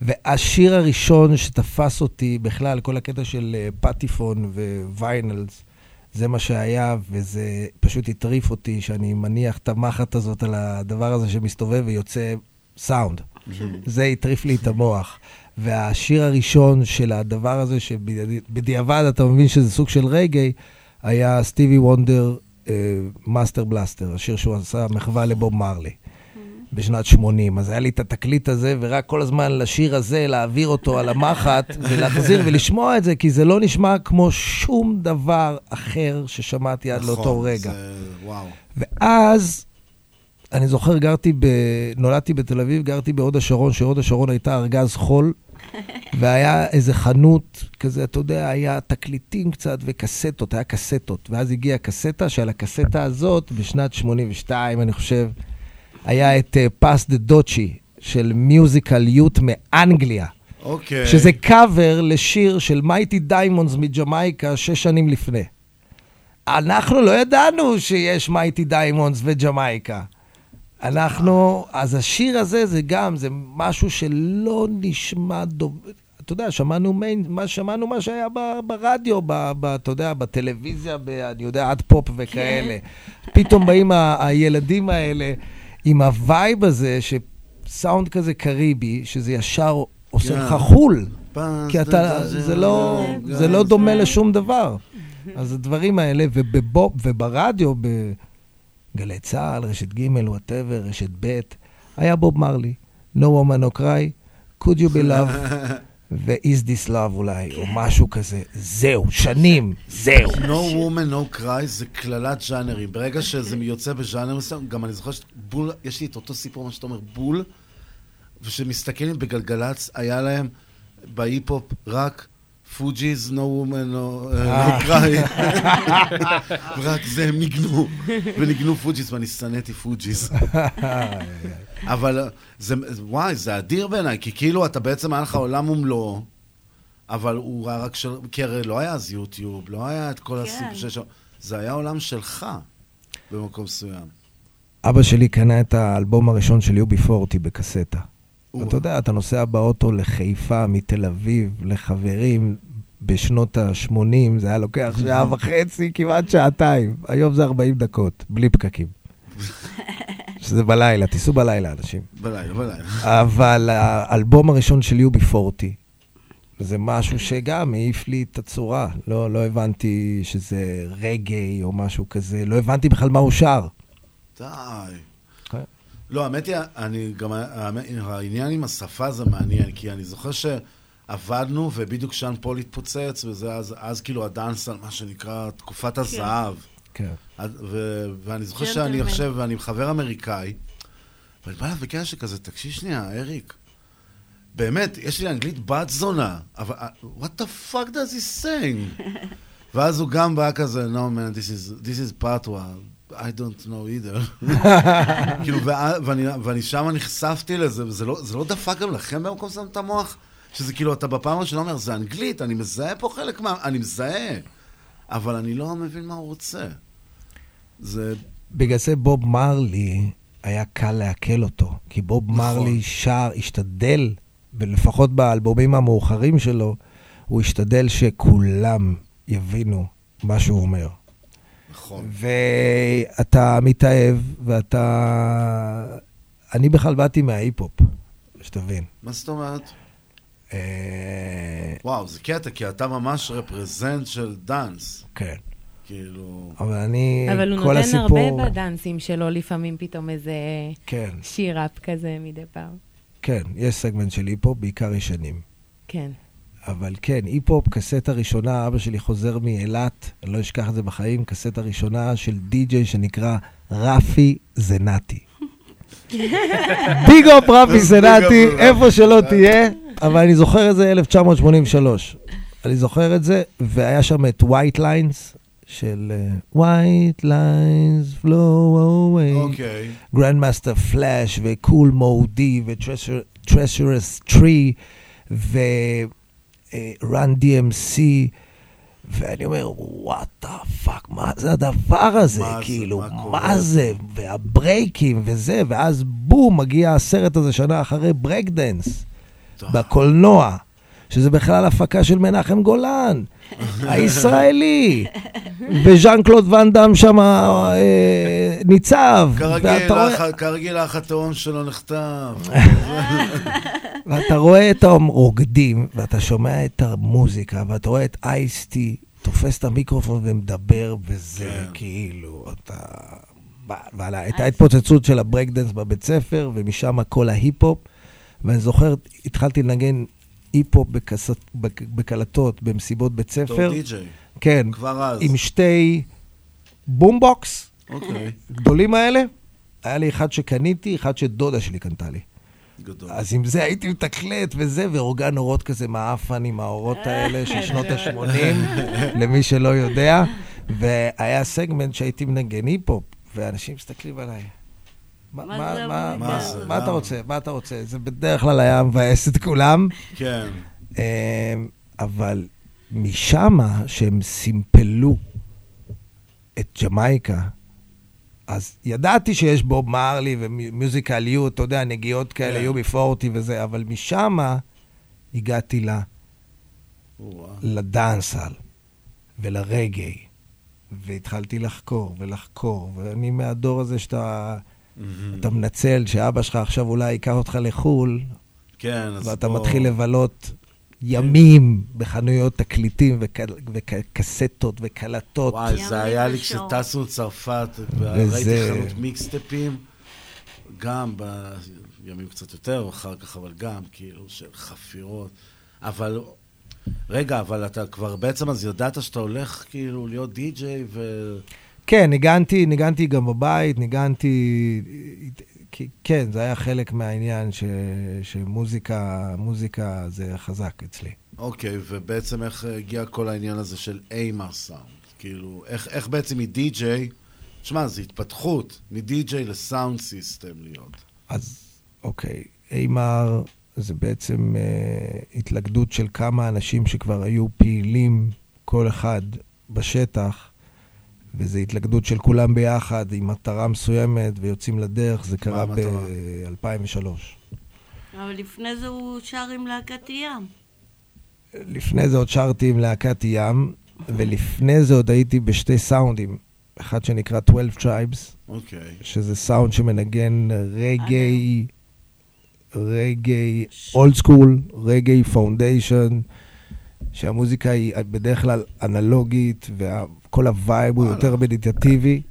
והשיר הראשון שתפס אותי, בכלל, כל הקטע של פטיפון ו vinyls, זה מה שהיה, וזה פשוט הטריף אותי, שאני מניח את המחט הזאת על הדבר הזה שמסתובב ויוצא סאונד. זה הטריף לי את המוח. והשיר הראשון של הדבר הזה, שבדיעבד אתה מבין שזה סוג של רגאיי, היה סטיבי וונדר, Master Blaster, השיר שהוא עשה מחווה לבוב מרלי. בשנת 80. אז היה לי את התקליט הזה, ורק כל הזמן לשיר הזה, להעביר אותו על המחט, ולהחזיר ולשמוע את זה, כי זה לא נשמע כמו שום דבר אחר ששמעתי עד לאותו נכון, רגע. זה... וואו. ואז, אני זוכר, גרתי ב... נולדתי בתל אביב, גרתי בהוד השרון, שהוד השרון הייתה ארגז חול, והיה איזה חנות כזה, אתה יודע, היה תקליטים קצת וקסטות, היה קסטות. ואז הגיעה קסטה, שעל הקסטה הזאת, בשנת 82, אני חושב, היה את Pass the Dutchie של מיוזיקל יוט מאנגליה. אוקיי. שזה קאבר לשיר של מייטי דיימונדס מג'מייקה שש שנים לפני. אנחנו לא ידענו שיש מייטי דיימונדס וג'מייקה. אנחנו, אז השיר הזה זה גם, זה משהו שלא נשמע דוב... אתה יודע, שמענו main, מה, שמענו מה שהיה ב- ברדיו, ב, ב, אתה יודע, בטלוויזיה, ב, אני יודע, עד פופ וכאלה. פתאום באים ה, הילדים האלה עם ה vibe הזה, שסאונד כזה קריבי, שזה ישר עושה לך חול. כי אתה, זה לא, זה לא דומה לשום דבר. אז הדברים האלה, ובבוב, וברדיו, בגלי צה"ל, רשת ג', whatever, רשת ב', היה בוב מרלי, No woman no cry, could you be loved, ו-is this love אולי, או משהו כזה. זהו, שנים, זהו. No woman, no cry זה קללת ז'אנרים. ברגע שזה יוצא בז'אנר מסוים, גם אני זוכר שבול, יש לי את אותו סיפור, מה שאתה אומר, בול, וכשמסתכלים בגלגלצ, היה להם בהיפ-הופ רק פוג'יז, no woman, no, אה. no cry. רק זה הם ניגנו, וניגנו פוג'יז, ואני שנאתי פוג'יז. אבל אה, זה, וואי, זה אדיר בעיניי, כי כאילו אתה בעצם, היה לך עולם ומלואו, אבל הוא היה רק של... כי הרי לא היה אז יוטיוב, לא היה את כל הסיפור שיש שם. זה היה עולם שלך במקום מסוים. אבא שלי קנה את האלבום הראשון של יובי פורטי בקסטה. אתה יודע, אתה נוסע באוטו לחיפה, מתל אביב, לחברים, בשנות ה-80, זה היה לוקח שעה וחצי, כמעט שעתיים. היום זה 40 דקות, בלי פקקים. שזה בלילה, תיסעו בלילה, אנשים. בלילה, בלילה. אבל האלבום הראשון של יובי פורטי, זה משהו שגם העיף לי את הצורה. לא, לא הבנתי שזה רגעי או משהו כזה, לא הבנתי בכלל מה הוא שר. די. כן. לא, האמת היא, אני גם, העניין עם השפה זה מעניין, כי אני זוכר שעבדנו, ובדיוק שאן פול התפוצץ, וזה אז, אז כאילו הדאנס על מה שנקרא תקופת הזהב. כן. ו, ואני זוכר. שאני חושב, ואני חבר אמריקאי, ואני בא אליו בקטע שכזה, תקשיב שנייה, אריק, באמת, יש לי אנגלית בת זונה, אבל אה, what the fuck does he saying? ואז הוא גם בא כזה, no man, this is, this is פתווה, I don't know either. כאילו, ואני, ואני שם נחשפתי לזה, וזה לא, זה לא דפק גם לכם במקום שם את המוח? שזה כאילו, אתה בפעם הראשונה אומר, זה אנגלית, אני מזהה פה חלק מה... אני מזהה, אבל אני לא מבין מה הוא רוצה. זה... בגלל זה בוב מרלי, היה קל לעכל אותו. כי בוב נכון. מרלי שר, השתדל, ולפחות באלבומים המאוחרים שלו, הוא השתדל שכולם יבינו מה שהוא אומר. נכון. ואתה מתאהב, ואתה... אני בכלל באתי מההיפ-הופ, שתבין. מה זאת אומרת? אה, וואו, זה קטע, כי אתה ממש רפרזנט של דאנס. כן. כאילו... אבל אני, אבל הוא כל נותן הסיפור... הרבה בדאנסים שלו, לפעמים פתאום איזה כן. שיר ראפ כזה מדי פעם. כן, יש סגמנט של היפ-הופ, בעיקר ישנים. כן. אבל כן, היפ-הופ, קסטה ראשונה, אבא שלי חוזר מאילת, אני לא אשכח את זה בחיים, קסטה ראשונה של די-ג'יי שנקרא רפי זנתי. Big up רפי זנתי, איפה שלא תהיה, אבל אני זוכר את זה 1983. אני זוכר את זה, והיה שם את White Lines של אה, White Lines blow away. אוקיי. גרנדמאסטר פלאש וקול מודי וטרשרס טרי ורן DMC ואני אומר, what the fuck, מה זה הדבר הזה? מה זה? כאילו, מה מה, קורה? זה? והברייקים וזה, ואז בום, מגיע הסרט הזה שנה אחרי ברייק דנס, בקולנוע, שזה בכלל הפקה של מנחם גולן, הישראלי, וז'אן קלוד ואן דאם שם אה, ניצב. כרגיל, ואתה רואה- האח- כרגיל האח התאום שלו נכתב. ואתה רואה את הרוקדים, ואתה שומע את המוזיקה, ואתה רואה את Ice-T תופס את המיקרופון ומדבר, וזה כן. כאילו, אתה... והייתה התפוצצות של הברקדנס בבית ספר, ומשם כל ההיפ-הופ. ואני זוכר, התחלתי לנגן היפ-הופ בק- בקלטות במסיבות בית ספר. בתור די-ג'יי. כן. כבר אז. עם שתי boom box. אוקיי. גדולים האלה. היה לי אחד שקניתי, אחד שדודה שלי קנתה לי. גדול. אז עם זה הייתי מתקלט וזה, ואורגן אורות כזה מעפן עם האורות האלה של שנות ה-80, למי שלא יודע. והיה סגמנט שהייתי מנגן היפ-הופ, ואנשים מסתכלים עליי. מה, אתה? רוצה? מה אתה רוצה? זה בדרך כלל היה מבאס את כולם. כן. אמ, אבל משמה שהם סימפלו את ג'מייקה, אז ידעתי שיש בוב מרלי ומיוזיקליות, אתה יודע, נגיעות כאלה, כן. יובי פורטי וזה, אבל משמה הגעתי ל... לדאנסל ולרגעי, והתחלתי לחקור ולחקור, ואני מהדור הזה שאתה אתה מנצל, שאבא שלך עכשיו אולי ייקח אותך לחו"ל, כן, אז ואתה בוא- מתחיל לבלות ימים בחנויות תקליטים וקסטות וקלטות. וואי, זה היה לי כשטסנו לצרפת, וזה- ראיתי חנות מיקסטפים, גם בימים קצת יותר אחר כך, אבל גם כאילו של חפירות. אבל, רגע, אבל אתה כבר בעצם אז ידעת שאתה הולך כאילו להיות די-ג'יי ו... כן, ניגנתי, ניגנתי גם בבית, ניגנתי... כן, זה היה חלק מהעניין ש, שמוזיקה, מוזיקה זה חזק אצלי. אוקיי, ובעצם איך הגיע כל העניין הזה של אימר סאונד? כאילו, איך, איך בעצם מדי-ג'יי, תשמע, זו התפתחות, מדי-ג'יי לסאונד סיסטם להיות. אז אוקיי, אימר זה בעצם אה, התלכדות של כמה אנשים שכבר היו פעילים, כל אחד בשטח, וזו התלכדות של כולם ביחד עם מטרה מסוימת ויוצאים לדרך, זה קרה המטרה? ב-2003. אבל לפני זה הוא שר עם להקת ים. לפני זה עוד שרתי עם להקת ים, ולפני זה עוד הייתי בשתי סאונדים. אחד שנקרא 12 Tribes, אוקיי. שזה סאונד שמנגן רגאיי, רגאיי old school, רגאיי foundation, שהמוזיקה היא בדרך כלל אנלוגית, וכל ה vibe הוא יותר מדיטטיבי.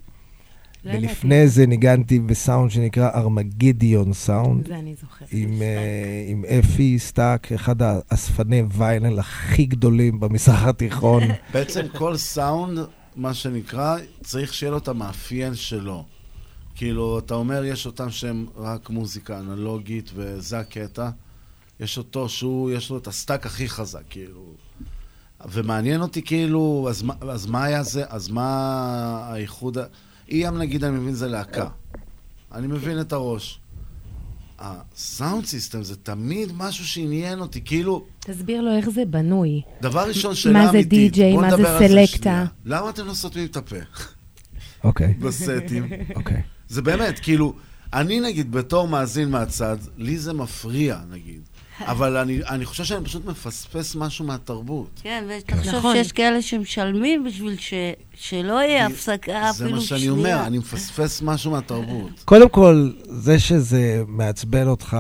לא ולפני זה ניגנתי בסאונד שנקרא Armagideon Sound. זה אני זוכרת. עם, אה, עם אפי סטאק, אחד האספני ויינל הכי גדולים במזרח התיכון. בעצם כל סאונד, מה שנקרא, צריך שיהיה לו את המאפיין שלו. כאילו, אתה אומר, יש אותם שהם רק מוזיקה אנלוגית, וזה הקטע. יש אותו שהוא, יש לו את ה stack הכי חזק, כאילו. ומעניין אותי, כאילו, אז, מה- אז מה היה זה? אז מה האיחוד... ה- איים, נגיד, אני מבין, זה להקה. אני מבין את הראש. ה sound system זה תמיד משהו שעניין אותי, כאילו... תסביר לו איך זה בנוי. דבר ראשון, שאלה מה זה אמיתית. די-ג'יי, מה זה סלקטה. למה אתם לא סותמים את הפה? אוקיי. בסטים. אוקיי. זה באמת, כאילו, אני נגיד בתור מאזין מהצד, לי זה מפריע, נגיד. אבל אני, אני חושב שאני פשוט מפספס משהו מהתרבות. כן, ותחשוב נכון. שיש כאלה שמשלמים בשביל ש... שלא יהיה הפסקה זה אפילו מה שנייה. שאני אומר, אני מפספס משהו מהתרבות. קודם כל, זה שזה מעצבן אותך,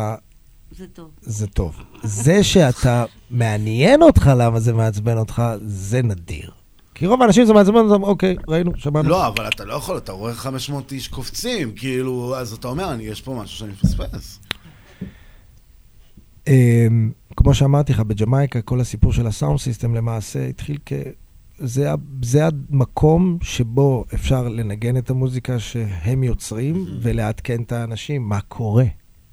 זה טוב. זה טוב. זה שאתה מעניין אותך למה זה מעצבן אותך, זה נדיר. כי רוב האנשים זה מעצבן אותם, אוקיי, ראינו, שמענו. לא, אבל אתה לא יכול, אתה רואה 500 איש קופצים, כאילו, אז אתה אומר, אני- יש פה משהו שאני מפספס. אמ, כמו שאמרתי לך, בג'מייקה כל הסיפור של הסאונד סיסטם למעשה התחיל כ... זה, זה המקום שבו אפשר לנגן את המוזיקה שהם יוצרים ולעדכן את האנשים מה קורה.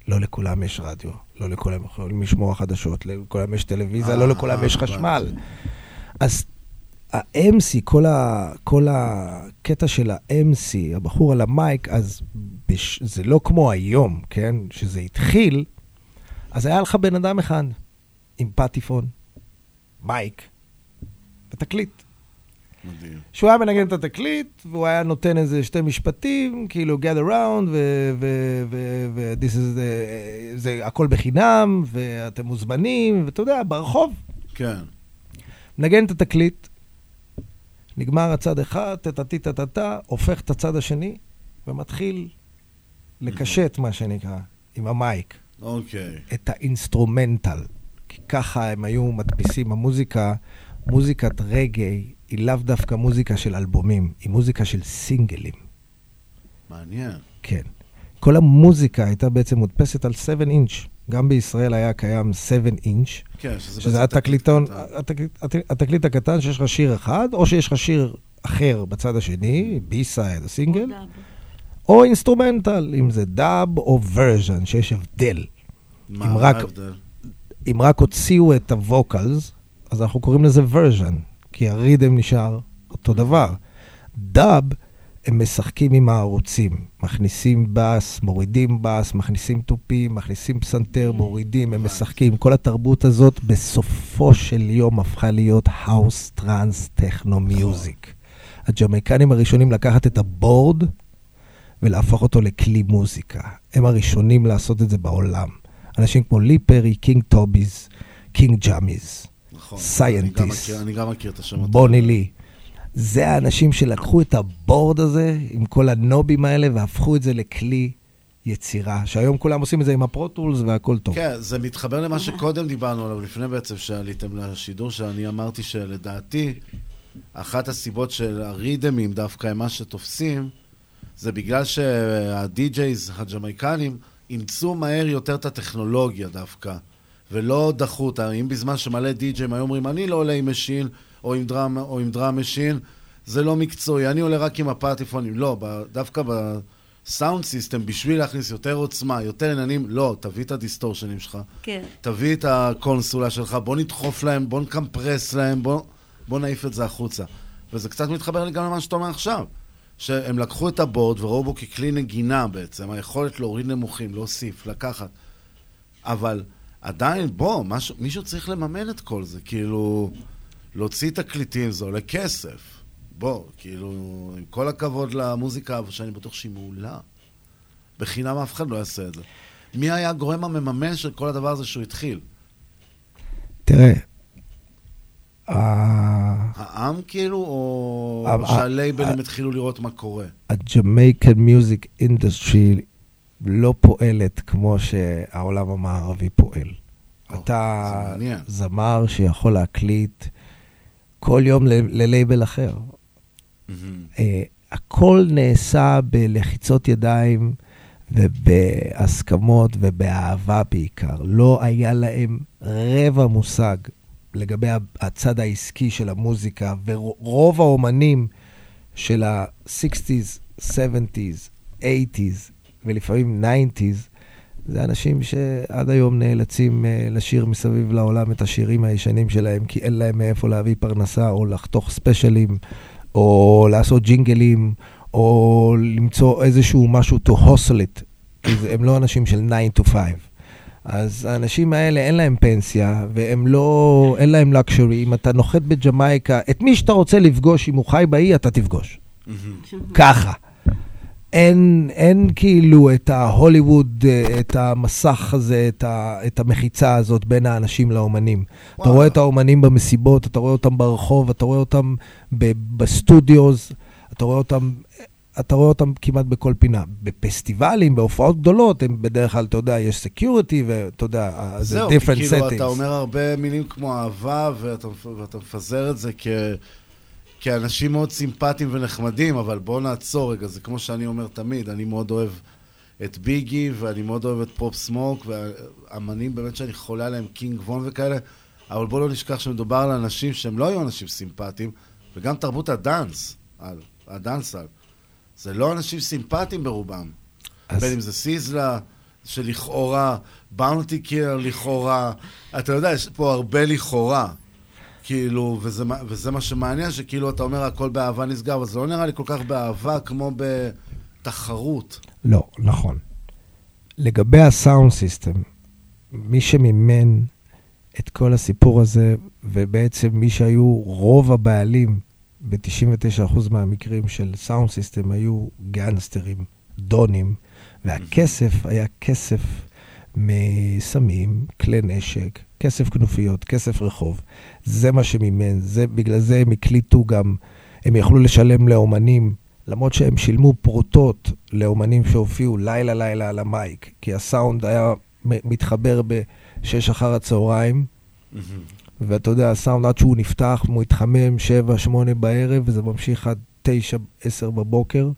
לא לכולם יש רדיו, לא לכולם יכולים לשמוע חדשות, לא לכולם יש טלוויזיה, לא לכולם יש חשמל. אז ה-MC, כל, ה, כל הקטע של ה-MC, הבחור על המייק, אז בש, זה לא כמו היום, כן? שזה התחיל, אז היה לך בן אדם אחד עם פטיפון, מייק ותקליט. מדהים. שהוא היה מנגן את התקליט, והוא היה נותן איזה שתי משפטים, כאילו get around, ו- ו- ו- ו- this is the, זה הכל בחינם, ואתם מוזמנים, ואתה יודע, ברחוב. כן. מנגן את התקליט, נגמר הצד אחד, טטטי טטטה, הופך את הצד השני, ומתחיל לקשט, מה שנקרא, עם ה mic. אוקיי. את האינסטרומנטל. כי ככה הם היו מדפיסים. המוזיקה, מוזיקת רגאיי, היא לאו דווקא מוזיקה של אלבומים, היא מוזיקה של סינגלים. מעניין. כן. כל המוזיקה הייתה בעצם מודפסת על 7 אינץ'. גם בישראל היה קיים 7 אינץ', כן, שזה שזה בעצם התקליטון, התקליט, התקליט, התקליט הקטן שיש לך שיר אחד, או שיש לך שיר אחר בצד השני, B-side, הסינגל, או אינסטרומנטל, אם זה דאב או version, שיש הבדל. מה אם רק- ההבדל? אם רק הוציאו את ה vocals, אז אנחנו קוראים לזה version, כי ה riddim נשאר אותו דבר. דאב, הם משחקים עם הערוצים, מכניסים בס, מורידים בס, מכניסים תופים, מכניסים פסנתר, מורידים, הם משחקים. כל התרבות הזאת בסופו של יום הפכה להיות house trance techno music. הג'מייקנים הראשונים לקחת את ה board ולהפוך אותו לכלי מוזיקה. הם הראשונים לעשות את זה בעולם. אנשים כמו לי פרי, King Tubby's, King Jammy's, נכון. סיינטיסט, מכיר- אני גם מכיר את השמות. בוני לי. זה האנשים שלקחו את ה board הזה עם כל הנובים האלה והפכו את זה לכלי יצירה, שהיום כולם עושים את זה עם ה Pro Tools והכל טוב. כן, זה מתחבר למה שקודם דיברנו עליו, לפני בעצם שעליתם לשידור, שאני אמרתי שלדעתי, אחת הסיבות של הרידמים דווקא הם מה שתופסים, זה בגלל שהדי-ג'ייז הג'מייקנים אימצו מהר יותר את הטכנולוגיה דווקא, ולא דחו אותה. אם בזמן שמלא די-ג'ים היו אומרים, אני לא עולה עם machine, או עם drum, או עם drum machine, זה לא מקצועי, אני עולה רק עם הפטיפונים. לא, ב- דווקא ב sound system, בשביל להכניס יותר עוצמה, יותר עניינים, לא, תביא את הדיסטורשנים שלך. כן. תביא את הקונסולה שלך, בוא נדחוף להם, בוא נקמפרס להם, בוא, בוא נעיף את זה החוצה. וזה קצת מתחבר לי גם למה שאתה אומר עכשיו. שהם לקחו את הבורד וראו בו ככלי נגינה בעצם, היכולת להוריד נמוכים, להוסיף, לקחת. אבל עדיין, בוא, משהו, מישהו צריך לממן את כל זה. כאילו, להוציא תקליטים זה עולה כסף. בוא, כאילו, עם כל הכבוד למוזיקה, שאני בטוח שהיא מעולה. בחינם אף אחד לא יעשה את זה. מי היה הגורם המממן של כל הדבר הזה שהוא התחיל? תראה, העם כאילו, או שהלייבלים התחילו לראות מה קורה? ה-Jamaican Music Industry לא פועלת כמו שהעולם המערבי פועל. אתה. זמר שיכול להקליט כל יום ללייבל אחר. אה, הכל נעשה בלחיצות ידיים ובהסכמות ובאהבה בעיקר. לא היה להם רבע מושג לגבי הצד העסקי של המוזיקה, ורוב האומנים של ה-60's, 70's, 80's ולפעמים 90's, זה אנשים שעד היום נאלצים uh, לשיר מסביב לעולם את השירים הישנים שלהם, כי אין להם מאיפה להביא פרנסה, או לחתוך ספיישלים, או לעשות ג'ינגלים, או למצוא איזשהו משהו to hustle it, כי הם לא אנשים של 9 to 5. אז האנשים האלה אין להם פנסיה, והם לא, אין להם luxury. אם אתה נוחת בג'מייקה, את מי שאתה רוצה לפגוש, אם הוא חי באי, אתה תפגוש. ככה. אין, אין כאילו את ההוליווד, אה, את המסך הזה, את, ה, את המחיצה הזאת בין האנשים לאומנים. אתה רואה את האומנים במסיבות, אתה רואה אותם ברחוב, אתה רואה אותם ב, ב studios, אתה רואה אותם... אתה רואה אותם כמעט בכל פינה. בפסטיבלים, בהופעות גדולות, הם בדרך כלל, אתה יודע, יש security, ואתה יודע, זה זהו, different כי כאילו settings. אתה אומר הרבה מילים כמו אהבה, ואתה, ואתה מפזר את זה כ... כאנשים מאוד סימפטיים ונחמדים, אבל בואו נעצור רגע, זה כמו שאני אומר תמיד, אני מאוד אוהב את ביגי, ואני מאוד אוהב את פופ סמוק, ואמנים באמת שאני חולה עליהם, קינג וון וכאלה, אבל בואו לא נשכח שמדובר על אנשים שהם לא היו אנשים סימפטיים, וגם תרבות ה dance, על- ה dancehall, זה לא אנשים סימפטיים ברובם. אז- בין אם זה סיזלה, שלכאורה, באונטי קילר לכאורה, אתה יודע, יש פה הרבה לכאורה. כאילו, וזה, וזה מה שמעניין, שכאילו אתה אומר הכל באהבה נסגר, אבל זה לא נראה לי כל כך באהבה כמו בתחרות. לא, נכון. לגבי הסאונד סיסטם, מי שמימן את כל הסיפור הזה, ובעצם מי שהיו רוב הבעלים ב-99% מהמקרים של סאונד סיסטם היו גנגסטרים, דונים, והכסף היה כסף מסמים, כלי נשק, כסף כנופיות, כסף רחוב. זה מה שמימן, זה, בגלל זה הם הקליטו גם, הם יכלו לשלם לאומנים, למרות שהם שילמו פרוטות לאומנים שהופיעו לילה-לילה על המייק, כי הסאונד היה מתחבר ב-6 אחר הצהריים, ואתה יודע, הסאונד עד שהוא נפתח, הוא התחמם 7-8 בערב, וזה ממשיך עד 9-10 בבוקר,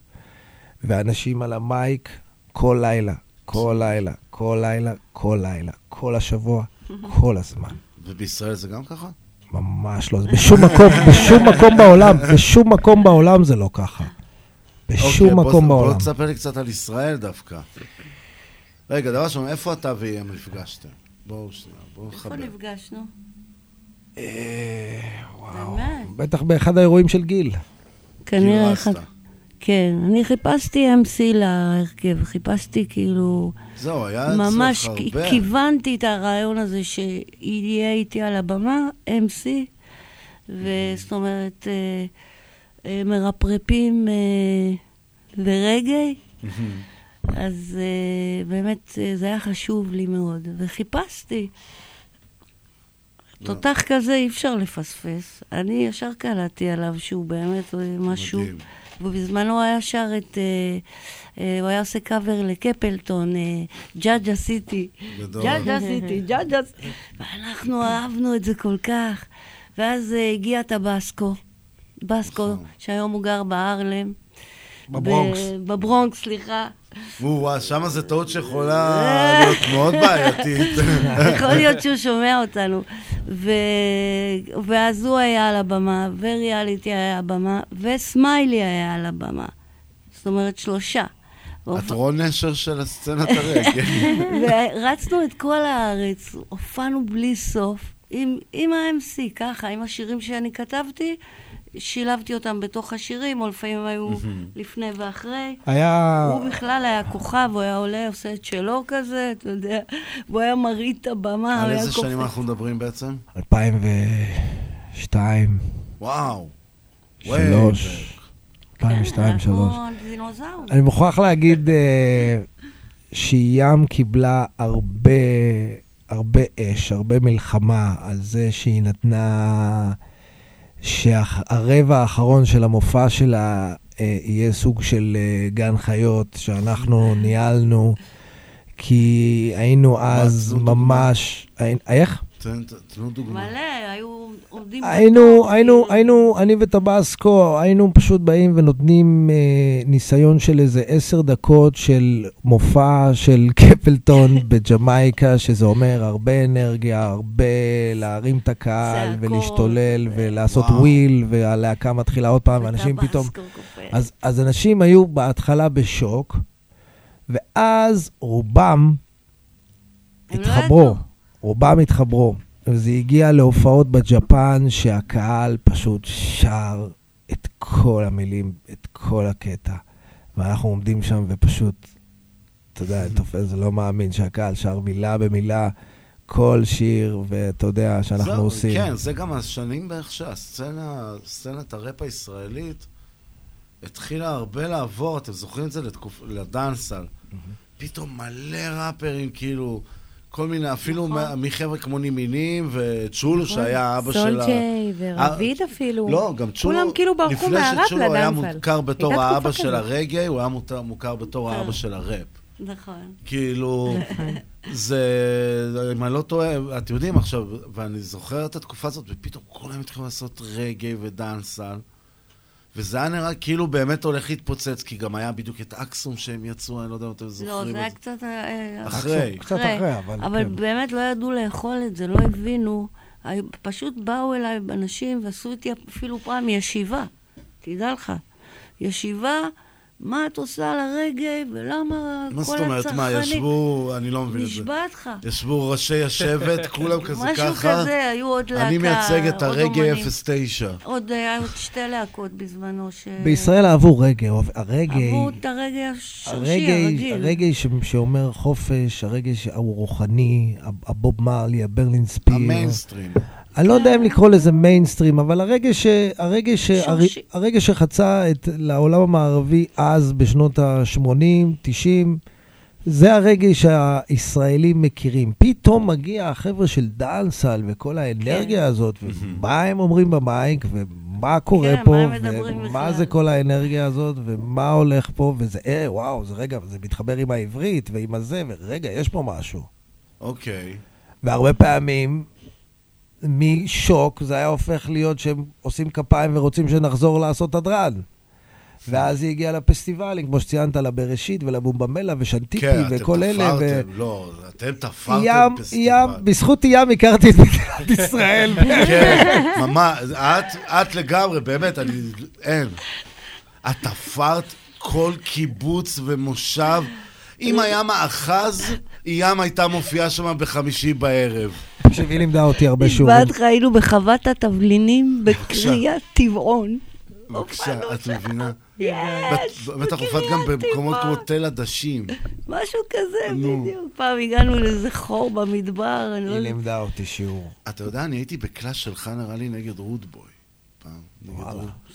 ואנשים על המייק כל לילה, כל לילה, כל לילה, כל לילה, כל השבוע, כל הזמן. ובישראל זה גם ככה? ממש לא, זה בשום מקום, בשום מקום בעולם, בשום מקום בעולם זה לא ככה. בשום אוקיי, מקום בוא, בעולם. בוא תספר לי קצת על ישראל דווקא. רגע, דבר ראשון, איפה אתה ואיים נפגשתם? בואו שנייה, בואו איפה נחבר. נפגשנו? אה, באמת? בטח באחד האירועים של גיל. כנראה אחד... כן, אני חיפשתי MC להרכב, חיפשתי כאילו... זהו, היה ממש אצלך הרבה. כיוונתי את הרעיון הזה שיהיה איתי על הבמה, MC, וזאת אומרת, אה, אה, מרפרפים ורגעי, אז באמת זה היה חשוב לי מאוד, וחיפשתי. תותח כזה אי אפשר לפספס. אני ישר קלטתי עליו שהוא באמת משהו... מדהים. ובזמנו היה שר את... אה, אה, הוא היה עושה קאבר לקפלטון, אה, ג'אג'ה סיטי. ג'אג'ה סיטי, ג'אג'ה סיטי. ואנחנו אהבנו את זה כל כך. ואז הגיע טבסקו, בסקו, שהיום הוא גר בהרלם. בברונקס. בברונקס, סליחה. וואו, שמה זה טעות שיכולה להיות מאוד בעייתית. יכול להיות שהוא שומע אותנו. ו... ואז הוא היה על הבמה, וריאליטי היה על הבמה, וסמיילי היה על הבמה. זאת אומרת, שלושה. את רון נשר של הסצנת הרגל. ורצנו את כל הארץ, הופענו בלי סוף, עם, עם ה-MC, ככה, עם השירים שאני כתבתי, שילבתי אותם בתוך השירים, או לפעמים היו לפני ואחרי. היה- הוא בכלל היה כוכב, הוא היה עולה, עושה את שלו כזה, אתה יודע, והוא היה מרעיד את הבמה, הוא על היה איזה שנים. אנחנו מדברים בעצם? 2002, וואו. שלוש, 2002, שלוש. כמו דינוזאור. אני מוכרח להגיד אה, שים קיבלה הרבה, הרבה אש, הרבה מלחמה על זה שהיא נתנה, שהרבע האחרון של המופע שלה אה, יהיה סוג של אה, גן חיות שאנחנו ניהלנו, כי היינו אז ממש... איך? תן- תנו דוגמא. מלא, היו עומדים... היינו, היינו, היינו, אני וטבסקו, היינו פשוט באים ונותנים אה, ניסיון של איזה עשר דקות של מופע של קפלטון בג'מייקה, שזה אומר הרבה אנרגיה, הרבה להרים את הקהל ולהשתולל ולעשות וואו. וויל, והלהקה מתחילה עוד פעם, ואנשים פתאום... אז, אז אנשים היו בהתחלה בשוק, ואז רובם לא התחברו. ידעו. רובם התחברו. וזה הגיע להופעות בג'פן שהקהל פשוט שר את כל המילים, את כל הקטע. ואנחנו עומדים שם ופשוט, אתה יודע, אני תופס, זה לא מאמין שהקהל שר מילה במילה כל שיר, ואתה יודע, שאנחנו זהו, עושים. כן, זה גם השנים בערך שהסצנה, סצנת הראפ הישראלית התחילה הרבה לעבור, אתם זוכרים את זה לתקופ... לדאנסל. פתאום מלא ראפרים, כאילו, כל מיני, אפילו נכון. מחבר'ה כמו נימינים וצ'ולו, נכון. שהיה אבא של ה... סולג'יי ורביד אפילו. לא, גם צ'ולו, כולם כאילו ברחו לפני מהראפ שצ'ולו היה. מוכר בתור האבא של. הרגעי, הוא היה מוכר בתור האבא של הראפ. נכון. כאילו, זה, אם אני לא טועה, אתם יודעים עכשיו, ואני זוכר את התקופה הזאת, ופתאום כולם התחילו לעשות רגעי ודאנסל, וזה היה נראה כאילו באמת הולך להתפוצץ, כי גם היה בדיוק את אקסום שהם יצאו, אני לא יודע אם אתם לא, זוכרים זה היה את זה. קצת... אה, אחרי. קצת אחרי, אבל אבל כן. באמת לא ידעו לאכול את זה, לא הבינו. פשוט באו אליי אנשים ועשו איתי אפילו פעם ישיבה. תדע לך. ישיבה, מה את עושה על הרגע ולמה מה זאת כל אומרת, מה, הצרכנים... ישבו, אני לא מבין את זה. נשבעת לך. ישבו ראשי השבט, כולם כזה ככה. משהו כזה, היו עוד להקה, אני מייצג את אומנים. 09. עוד היה עוד שתי להקות בזמנו, ש... בישראל אהבו רגע, אוהב- הרגע... אהבו את הרגע השורשי, הרגיל. הרגע ש- שאומר חופש, הרגע שהוא רוחני, הבוב מרלי, הברלין ספיר. המיינסטרים. אני לא יודע אם לקרוא לזה מיינסטרים, אבל הרגע, ש, הרגע, ש. הרגע שחצה את, לעולם המערבי אז, בשנות ה-80, 90, זה הרגע שהישראלים מכירים. פתאום מגיע החבר'ה של דאנסל וכל האנרגיה הזאת, ומה הם אומרים במייק, ומה קורה כן, פה, ומה בכלל. זה כל האנרגיה הזאת, ומה הולך פה, וזה, אה, וואו, זה רגע, זה מתחבר עם העברית ועם הזה, ורגע, יש פה משהו. אוקיי. והרבה פעמים, משוק זה היה הופך להיות שהם עושים כפיים ורוצים שנחזור לעשות הדרן. ואז היא הגיעה לפסטיבלים, כמו שציינת, לבראשית ולבומבמלה ושנטיפי כן, אתם וכל אלה. ו- תפרתם, לא, אתם תפרתם ים, פסטיבל. ים, בזכות ים הכרתי את מדינת ישראל. כן, ממש, את, את לגמרי, באמת, אני, אין. את תפרת כל קיבוץ ומושב. אם היה מאחז, ים הייתה מופיעה שם בחמישי בערב. תקשיב, היא לימדה אותי הרבה שיעורים. לך, היינו בחוות התבלינים בקריית טבעון. בבקשה, את מבינה? בטח הופעת גם במקומות כמו תל עדשים. משהו כזה. בדיוק. פעם הגענו לאיזה חור במדבר, אני לא היא. לימדה אותי שיעור. אתה יודע, אני הייתי בקלאס שלך, נראה לי, נגד רודבוי. פעם.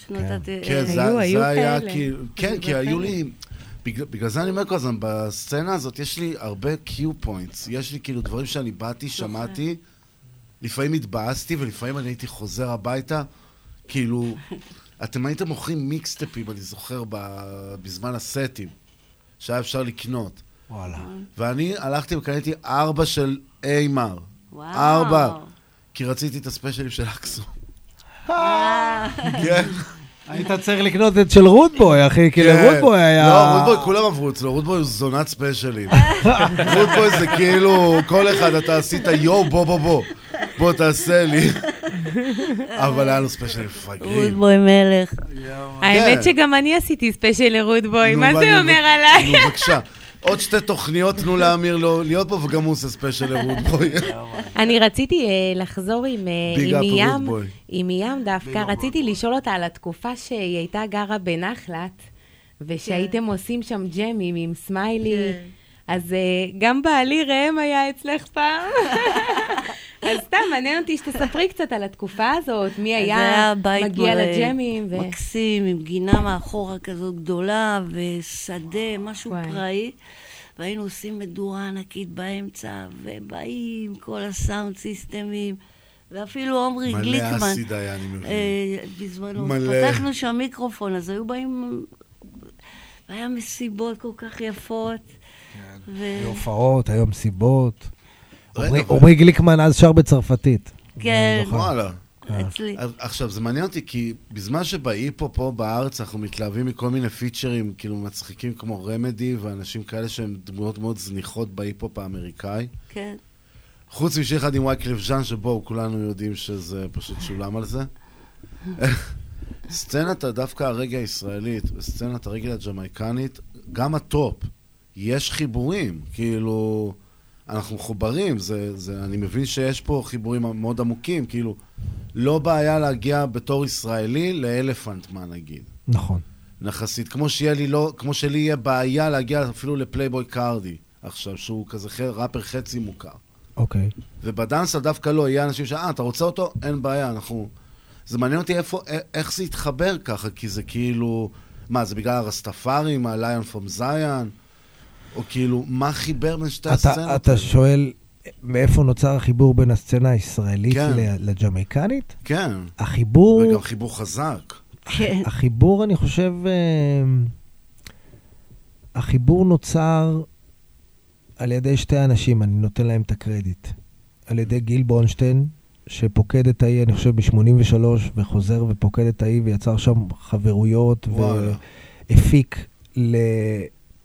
שנות הת- כן, זה, היה. כאילו... כן, כי היו. לי... בגלל, בגלל זה אני אומר כל הזמן, בסצנה הזאת יש לי הרבה קיו פוינטס. יש לי כאילו דברים שאני באתי, שמעתי, לפעמים התבאסתי, ולפעמים אני הייתי חוזר הביתה, כאילו... אתם הייתם מוכרים מיקסטפים, אני זוכר, ב- בזמן הסטים, שהיה אפשר לקנות. וואלה. ואני הלכתי וקניתי ארבע של איימר. וואו. ארבע. כי רציתי את הספיישלים של אקסום. אה. כן. היית צריך לקנות את של רודבוי, אחי, כי כן. לרודבוי היה... לא, רודבוי, כולם עברו אצלו, רודבוי הוא זונת ספיישלים. רודבוי זה כאילו, כל אחד, אתה עשית יואו, בוא, בוא, בוא. בוא, תעשה לי. אבל היה לו ספיישלים מפגרים. רודבוי מלך. האמת כן. שגם אני עשיתי ספיישל לרודבוי, נו, מה זה אומר עליי? נו, בבקשה. עוד שתי תוכניות, תנו לאמיר לא- להיות פה, וגם הוא עושה ספיישל לרודבוי. אני רציתי אה, לחזור עם, אה, ים. עם ים דווקא, רציתי לשאול אותה על התקופה שהיא הייתה גרה בנחלת, ושהייתם עושים שם ג'מים עם סמיילי. אז אה, גם בעלי ראם היה אצלך פעם. אז סתם, מעניין אותי שתספרי קצת על התקופה הזאת, מי היה היה מגיע לג'מים. ו... מקסים, עם גינה מאחורה כזאת גדולה, ושדה, משהו פראי. והיינו עושים מדורה ענקית באמצע, ובאים כל הסאונד סיסטמים, ואפילו עמרי מלא גליקמן. אסיד היה, אני מבין. אה, בזמנו. מלא. פתחנו שם מיקרופון, אז היו באים... והיה מסיבות כל כך יפות. ו... היו הופעות, היום מסיבות. עמרי- גליקמן אז שר בצרפתית. כן. זוכר. וואלה. אצלי. אז- עכשיו, זה מעניין אותי, כי בזמן שבהיפו פה בארץ אנחנו מתלהבים מכל מיני פיצ'רים, כאילו מצחיקים כמו רמדי ואנשים כאלה שהם דמויות מאוד זניחות בהיפ-הופ האמריקאי. כן. חוץ משיר אחד עם ווייקלף ז'אן, שבו כולנו יודעים שזה פשוט שולם על זה. סצנת דווקא הרגאי הישראלית וסצנת הרגאי הג'מייקנית, גם הטופ, יש חיבורים, כאילו, אנחנו מחוברים, זה, זה, אני מבין שיש פה חיבורים מאוד עמוקים, כאילו, לא בעיה להגיע בתור ישראלי לאלפנט, מה נגיד. נכון. יחסית, כמו לי לא, כמו שלי יהיה בעיה להגיע אפילו לפלייבוי קרטי, עכשיו, שהוא כזה ח- ראפר חצי מוכר. אוקיי. ובדאנסה דווקא לא, יהיה אנשים ש... אה, אתה רוצה אותו? אין בעיה, אנחנו... זה מעניין אותי איפה, איך זה התחבר ככה, כי זה כאילו... מה, זה בגלל הרסטפארי, מה, ליון פום זיין? או כאילו, מה חיבר בין שתי הסצנות? אתה, אתה שואל מאיפה נוצר החיבור בין הסצנה הישראלית כן. ל- לג'מייקנית? כן. החיבור... וגם חיבור חזק. כן. החיבור, אני חושב, אה, החיבור נוצר על ידי שתי אנשים, אני נותן להם את הקרדיט. על ידי גיל בונשטיין, שפוקד את האי, אני חושב, ב-83, וחוזר ופוקד את האי, ויצר שם חברויות, וואלה. והפיק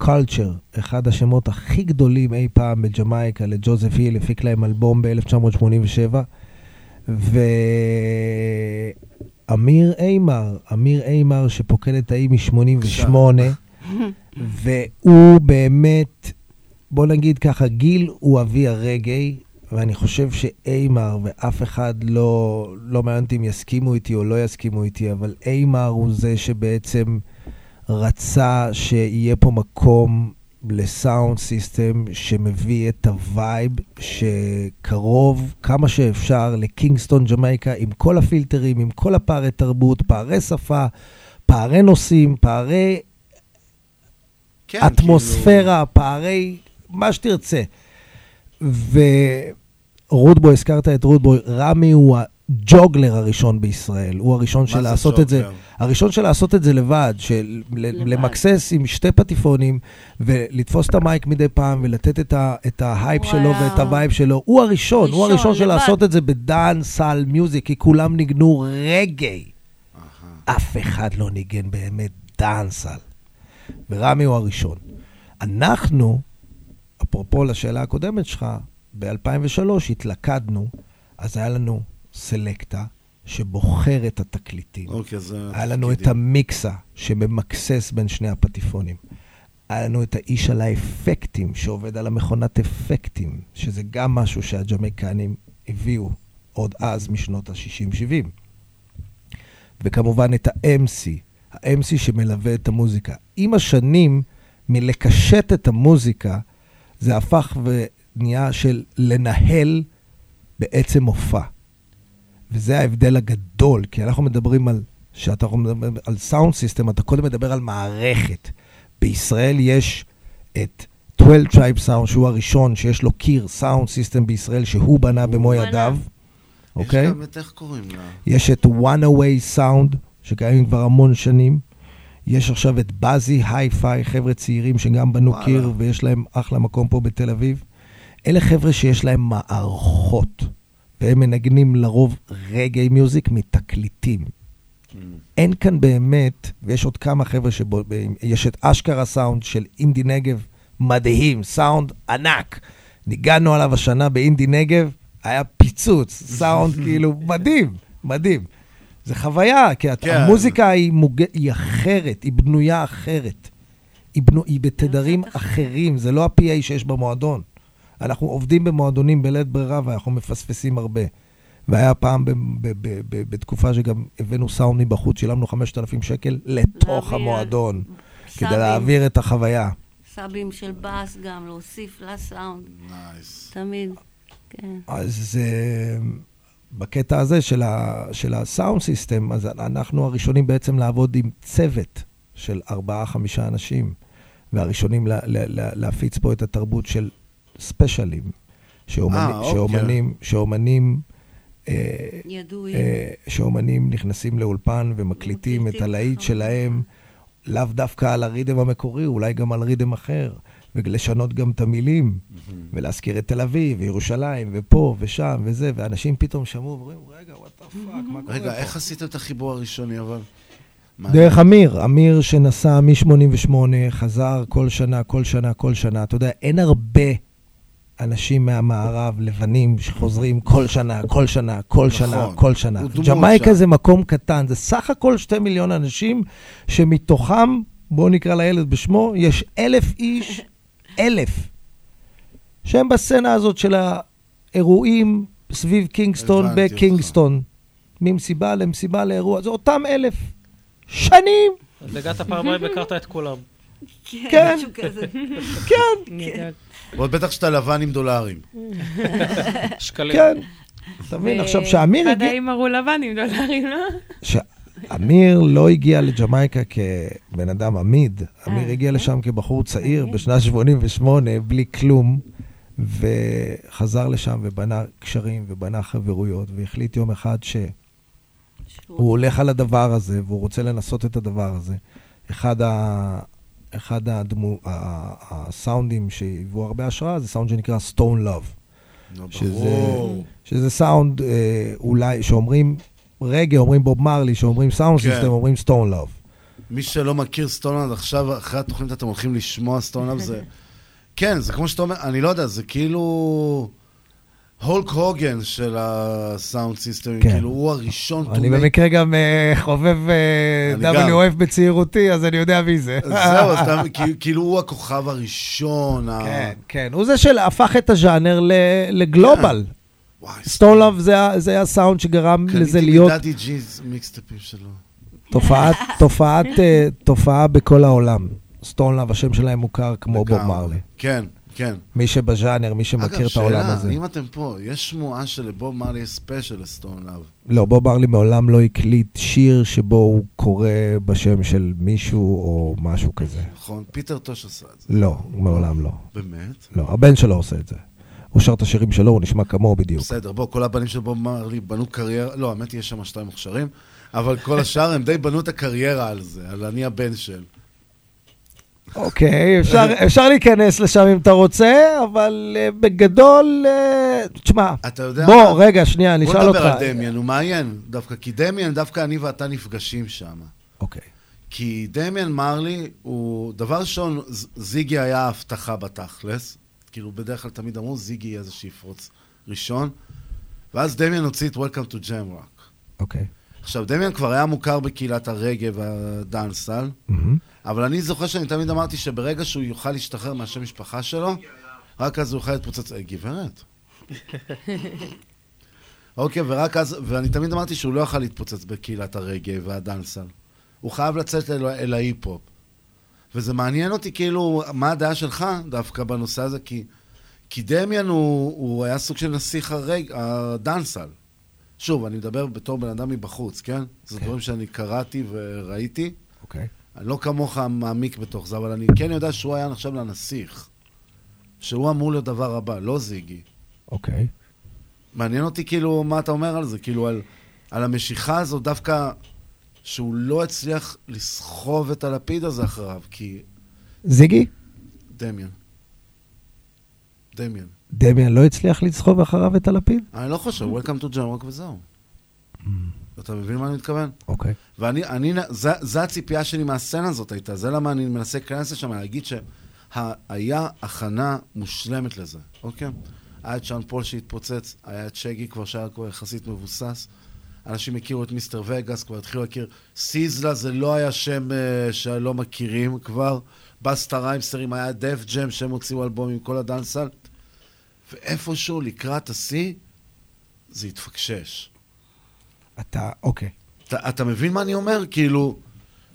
לקולצ'ר, אחד השמות הכי גדולים אי פעם בג'מייקה, לג'וזף היל, הפיק להם אלבום ב-1987. ואמיר אימר, אמיר אימר שפוקד את האי מ-88, והוא באמת, בוא נגיד ככה, גיל הוא אבי הרגאי, ואני חושב שאמיר, ואף אחד לא, לא מעניין אותי אם יסכימו איתי או לא יסכימו איתי, אבל אמיר הוא זה שבעצם רצה שיהיה פה מקום לסאונד סיסטם שמביא את ה vibe שקרוב כמה שאפשר לקינגסטון ג'מייקה עם כל הפילטרים, עם כל הפערי תרבות, פערי שפה, פערי נושאים, פערי כן, אטמוספירה, כאילו... פערי מה שתרצה. ורודבוי, הזכרת את רודבוי, רמי הוא ה juggler הראשון בישראל. הוא הראשון של זה לעשות את זה. הראשון של לעשות את זה לבד, של ל- למקסס עם שתי פטיפונים, ולתפוס את ה mic מדי פעם, ולתת את, ה- את ההייפ הוא שלו ואת ה vibe שלו. הוא הראשון, הוא ראשון, הראשון של לבד. לעשות את זה ב dancehall music, כי כולם ניגנו רגאי. אף אחד לא ניגן באמת דאנסל. ורמי הוא הראשון. אנחנו, אפרופו לשאלה הקודמת שלך, ב-2003 התלכדנו, אז היה לנו סלקטה שבוחר את התקליטים. אוקיי, זה... היה לנו את. המיקסה שממקסס בין שני הפטיפונים. היה לנו את האיש על האפקטים שעובד על המכונת אפקטים, שזה גם משהו שהג'מייקנים הביאו עוד אז משנות ה-60-70. וכמובן את ה-MC, ה-MC שמלווה את המוזיקה. עם השנים, מלקשט את המוזיקה, זה הפך ונהיה של לנהל בעצם מופע. וזה ההבדל הגדול, כי אנחנו מדברים על, שאתה מדבר על סאונד סיסטם, אתה קודם מדבר על מערכת. בישראל יש את 12 Tribe Sound, שהוא הראשון שיש לו קיר סאונד סיסטם בישראל, שהוא בנה במו ידיו, אוקיי? יש גם את, איך קוראים לה? יש את One Away Sound, שקיימים כבר המון שנים. יש עכשיו את באזי היי-פיי, חבר'ה צעירים שגם בנו וואלה. קיר ויש להם אחלה מקום פה בתל אביב. אלה חבר'ה שיש להם מערכות, והם מנגנים לרוב reggae music מתקליטים. אין כאן באמת, ויש עוד כמה חבר'ה שבו, יש את אשכרה סאונד של אינדי נגב, מדהים, סאונד ענק. ניגענו עליו השנה באינדי נגב, היה פיצוץ, סאונד כאילו מדהים, מדהים. זה חוויה, כי כן. המוזיקה היא, מוג... היא אחרת, היא בנויה אחרת. היא, בנו... היא בתדרים אחרים, זה לא ה-PA שיש במועדון. אנחנו עובדים במועדונים בלית ברירה ואנחנו מפספסים הרבה. והיה פעם ב- ב- ב- ב- בתקופה שגם הבאנו סאונד מבחוץ, שילמנו 5,000 שקל לתוך להביא, המועדון, סאבים. כדי להעביר את החוויה. סאבים של בס גם, להוסיף לסאונד. נייס. תמיד, כן. אז uh, בקטע הזה של, ה, של הסאונד סיסטם, אז אנחנו הראשונים בעצם לעבוד עם צוות של ארבעה-חמישה אנשים, והראשונים לה, לה, לה, להפיץ פה את התרבות של ספיישלים, שאומנים, אה, אוקיי. שאומנים, שאומנים, אה, ידועים. אה, שאומנים נכנסים לאולפן ומקליטים את הלהיט שלהם, לאו דווקא על ה riddim המקורי, אולי גם על riddim אחר, ולשנות גם את המילים, ולהזכיר את תל אביב, וירושלים, ופה, ושם, וזה, ואנשים פתאום שמעו ואומרים, רגע, what the fuck, מה קורה רגע? איך עשית את החיבור הראשוני, אבל? דרך אמיר, אמיר שנסע מ-88, חזר כל שנה, כל שנה, כל שנה. אתה יודע, אין הרבה אנשים מהמערב, לבנים, שחוזרים כל שנה, כל שנה, כל שנה, נכון. כל שנה. הוא דמות ג'מייקה. זה מקום קטן, זה סך הכל שתי מיליון אנשים, שמתוכם, בואו נקרא לילד בשמו, יש אלף איש, אלף, שהם בסצנה הזאת של האירועים סביב קינגסטון. בקינגסטון. ממסיבה למסיבה לאירוע, זה אותם אלף. שנים. אז הגעת הבאה והכרת את כולם. כן, משהו כזה. כן. ועוד בטח שאתה לבן עם דולרים. שקלים. כן. אתה מבין, עכשיו, שאמיר הגיע... האימרו לבן עם דולרים, לא? שאמיר לא הגיע לג'מייקה כבן אדם עמיד, אמיר אה, הגיע כן? לשם כבחור צעיר בשנת 88, בלי כלום, וחזר לשם ובנה קשרים ובנה חברויות, והחליט יום אחד שהוא הולך על הדבר הזה, והוא רוצה לנסות את הדבר הזה. אחד, ה... אחד הדמו... ה- הסאונדים שהיוו הרבה השראה זה סאונד שנקרא Stone Love. לא, שזה. שזה סאונד אה, אולי, שאומרים רגע, אומרים בוב מרלי, שאומרים סאונד כן. סיסטם, אומרים סטון לוב. מי שלא מכיר סטונלנד, עכשיו, אחרי התוכנית אתם הולכים לשמוע סטונלנד, זה... כן, זה כמו שאתה אומר, אני לא יודע, זה כאילו... הולק הוגן של הסאונד סיסטם, כן. כאילו, הוא הראשון to אני make- במקרה גם אה, חובב אה, אני גם. WF בצעירותי, אז אני יודע מי זה. זהו, אז אתה, כאילו- כאילו הוא הכוכב הראשון. ה- כן, כן, הוא זה שהפך את הז'אנר ל- ל global. סטון לוב זה הסאונד שגרם לזה קניתי להיות מדאדי ג'יז מיקסטפים שלו. תופעת, תופעת, אה, תופעה בכל העולם. סטון לוב, השם שלהם מוכר כמו בוב. מרלי. כן, כן. מי שבז'אנר, מי שמכיר את העולם אגב, הזה. שאלה, אם אתם פה, יש שמועה שלבוב מרלי יש ספיישל לסטון לוב. לא, בוב מרלי מעולם לא הקליט שיר שבו הוא קורא בשם של מישהו או משהו כזה. נכון? פיטר טוש עשה את זה. לא, מעולם לא. באמת? לא, הבן שלו עושה את זה. הוא שר את השירים שלו, הוא נשמע כמוהו בדיוק. בסדר, בוא, כל הבנים של בוב מרלי בנו קריירה, לא, האמת יש שם שתיים מוכשרים, אבל כל השאר הם די בנו את הקריירה על זה, על אני הבן של. אוקיי, אפשר, אפשר להיכנס לשם אם אתה רוצה, אבל uh, בגדול, uh, תשמע, אתה יודע בוא, מה? רגע, שנייה, אני בוא אשאל אותך. נדבר על דמיאן, הוא מעניין, דווקא, כי דמיאן, דווקא אני ואתה נפגשים שם. אוקיי. כי דמיאן מרלי הוא, דבר ראשון, זיגי היה ההבטחה בתכלס, כאילו בדרך כלל תמיד אמרו, זיגי יהיה זה שיפרוץ ראשון, ואז דמיאן הוציא את Welcome to Jam Rock. אוקיי. עכשיו, דמיאן כבר היה מוכר בקהילת הרגע והדאנסל, מהמם. אבל אני זוכר שאני תמיד אמרתי שברגע שהוא יוכל להשתחרר מהשם משפחה שלו, רק אז הוא יוכל להתפוצץ, "אה, גברת. אוקיי, ורק אז, ואני תמיד אמרתי שהוא לא יוכל להתפוצץ בקהילת הרגע והדאנסל. הוא חייב לצאת אל, אל ההיפ-הופ. וזה מעניין אותי, כאילו, מה הדעה שלך דווקא בנושא הזה, כי, כי דמיאן הוא, הוא היה סוג של נסיך הרג, הדאנסל. שוב, אני מדבר בתור בן אדם מבחוץ, כן? זה דברים שאני קראתי וראיתי. אוקיי. אני לא כמוך מעמיק בתוך זה, אבל אני כן יודע שהוא היה נחשב לנסיך. שהוא אמור להיות דבר הבא, לא זיגי. אוקיי. מעניין אותי כאילו מה אתה אומר על זה, כאילו על, על המשיכה הזו דווקא שהוא לא הצליח לסחוב את הלפיד הזה אחריו, כי זיגי? דמיאן. דמיאן. דמיאן לא הצליח לסחוב אחריו את הלפיד? אני לא חושב, Welcome to Rock וזהו. אתה מבין מה אני מתכוון? אוקיי. ואני, אני, זה, זה הציפייה שלי מהסצנה הזאת הייתה, זה למה אני מנסה להיכנס לשם, להגיד שהיה הכנה מושלמת לזה, אוקיי? היה את שאן פול שהתפוצץ, היה את שגי כבר שהיה כבר יחסית מבוסס. אנשים הכירו את מיסטר ווגאס, כבר התחילו להכיר. סיזלה זה לא היה שם uh, שלא מכירים כבר. באסטה ריימס היה Def Jam שהם הוציאו אלבום עם כל ה dancehall. ואיפשהו לקראת השיא, זה התפקשש. אתה, אוקיי. אתה, אתה מבין מה אני אומר? כאילו,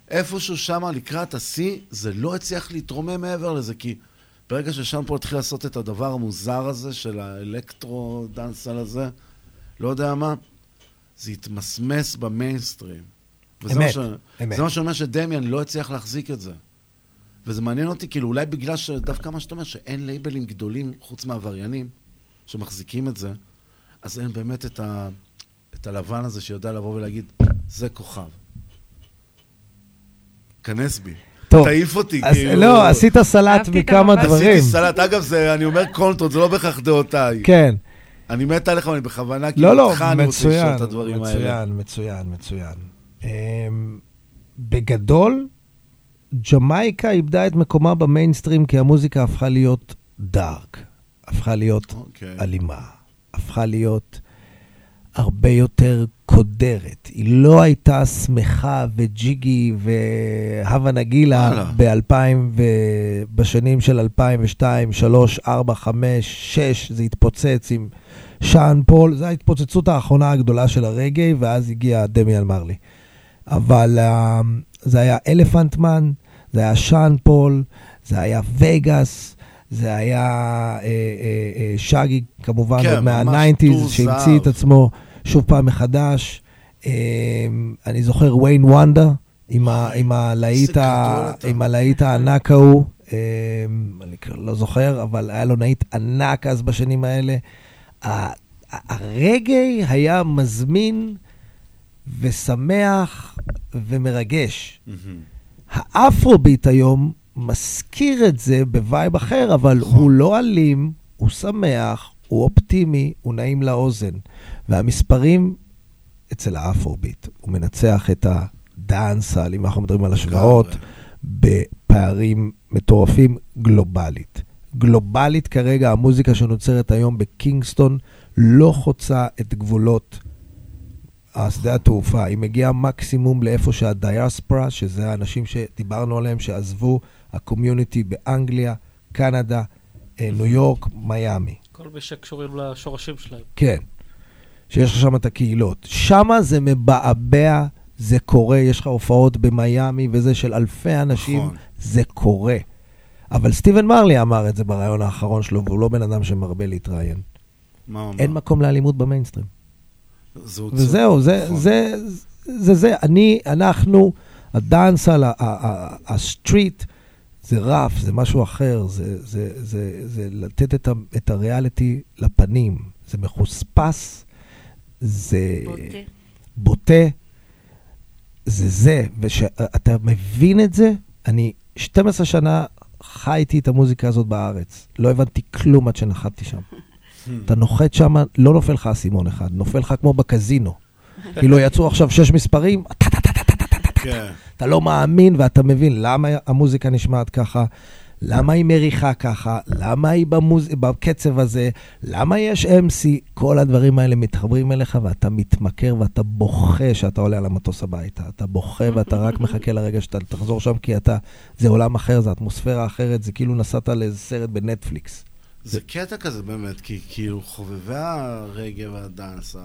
איפשהו שם לקראת השיא, זה לא הצליח להתרומם מעבר לזה, כי ברגע ששם פה התחיל לעשות את הדבר המוזר הזה, של האלקטרו-דאנסל הזה, לא יודע מה, זה התמסמס במיינסטרים. אמת, מה ש... אמת. זה מה שאומר שדמיאן לא הצליח להחזיק את זה. וזה מעניין אותי, כאילו, אולי בגלל שדווקא מה שאתה אומר, שאין לייבלים גדולים חוץ מעבריינים שמחזיקים את זה, אז אין באמת את, ה... את הלבן הזה שיודע לבוא ולהגיד, זה כוכב. כנס בי. טוב, תעיף אותי, אז כאילו. לא, עשית סלט מכמה דברים. עשיתי סלט, אגב, זה, אני אומר קונטרות, זה לא בהכרח דעותיי. כן. אני מת עליך, אבל אני בכוונה, כאילו, לא, לא, איתך אני רוצה לשאול מצוין, את הדברים האלה. מצוין, מצוין, מצוין. אמ, בגדול, ג'מייקה איבדה את מקומה במיינסטרים כי המוזיקה הפכה להיות דארק, הפכה להיות אוקיי. אלימה, הפכה להיות הרבה יותר קודרת. היא לא הייתה שמחה וג'יגי והווה נגילה וואלה. ב-2000 ו... בשנים של 2002, 3, 4, 5, 6, זה התפוצץ עם שאן פול, זו ההתפוצצות האחרונה הגדולה של הרגאי, ואז הגיע דמיאן מרלי. אבל uh, זה היה אלפנט מן, זה היה שאן פול, זה היה ווגאס, זה היה אה, אה, אה, שגי, כמובן, כן, עוד ממש מה-90's, טור שהמציא. את עצמו שוב פעם מחדש. אה, אני זוכר ויין וונדר, עם, הלהיט הענק ההוא, אה, אני לא זוכר, אבל היה לו להיט ענק אז בשנים האלה. הרגאיי היה מזמין ושמח ומרגש. ה אפרוביט היום מזכיר את זה ב vibe אחר, אבל הוא לא אלים, הוא שמח, הוא אופטימי, הוא נעים לאוזן. והמספרים אצל האפרוביט, הוא מנצח את ה dancehall, אם אנחנו מדברים על השוואות, בפערים מטורפים גלובלית. גלובלית כרגע, המוזיקה שנוצרת היום בקינגסטון לא חוצה את גבולות השדה התעופה. היא מגיעה מקסימום לאיפה שהדיאספורה, שזה האנשים שדיברנו עליהם, שעזבו, ה community באנגליה, קנדה, אה, ניו יורק, מיאמי. כל מי שקשורים לשורשים שלהם. כן. שיש לך שם את הקהילות. שם זה מבעבע, זה קורה, יש לך הופעות במיאמי וזה של אלפי אנשים, נכון. זה קורה. אבל סטיבן מרלי אמר את זה בריאיון האחרון שלו, והוא לא בן אדם שמרבה להתראיין. מה הוא אמר? אין מקום לאלימות במיינסטרים. זה וזהו, זה, נכון. זה, זה, זה, אני, אנחנו, ה dancehall, ה- ה- ה- ה street, זה רף, זה משהו אחר, זה, זה, זה, זה לתת את, ה, את הריאליטי לפנים. זה מחוספס, זה בוטה. בוטה, זה זה, וכשאתה מבין את זה, אני 12 שנה חייתי את המוזיקה הזאת בארץ. לא הבנתי כלום עד שנחתתי שם. אתה נוחת שם, לא נופל לך אסימון אחד, נופל לך כמו בקזינו. כאילו יצאו עכשיו שש מספרים, כן. אתה לא מאמין ואתה מבין למה המוזיקה נשמעת ככה, למה היא מריחה ככה, למה היא במוז... בקצב הזה, למה יש MC, כל הדברים האלה מתחברים אליך ואתה מתמכר ואתה בוכה שאתה עולה על המטוס הביתה. אתה בוכה ואתה רק מחכה לרגע שאתה תחזור שם כי אתה, זה עולם אחר, זה אטמוספירה אחרת, זה כאילו נסעת לאיזה סרט בנטפליקס. זה קטע כזה באמת, כי כאילו חובבי הרגע והדאנסל,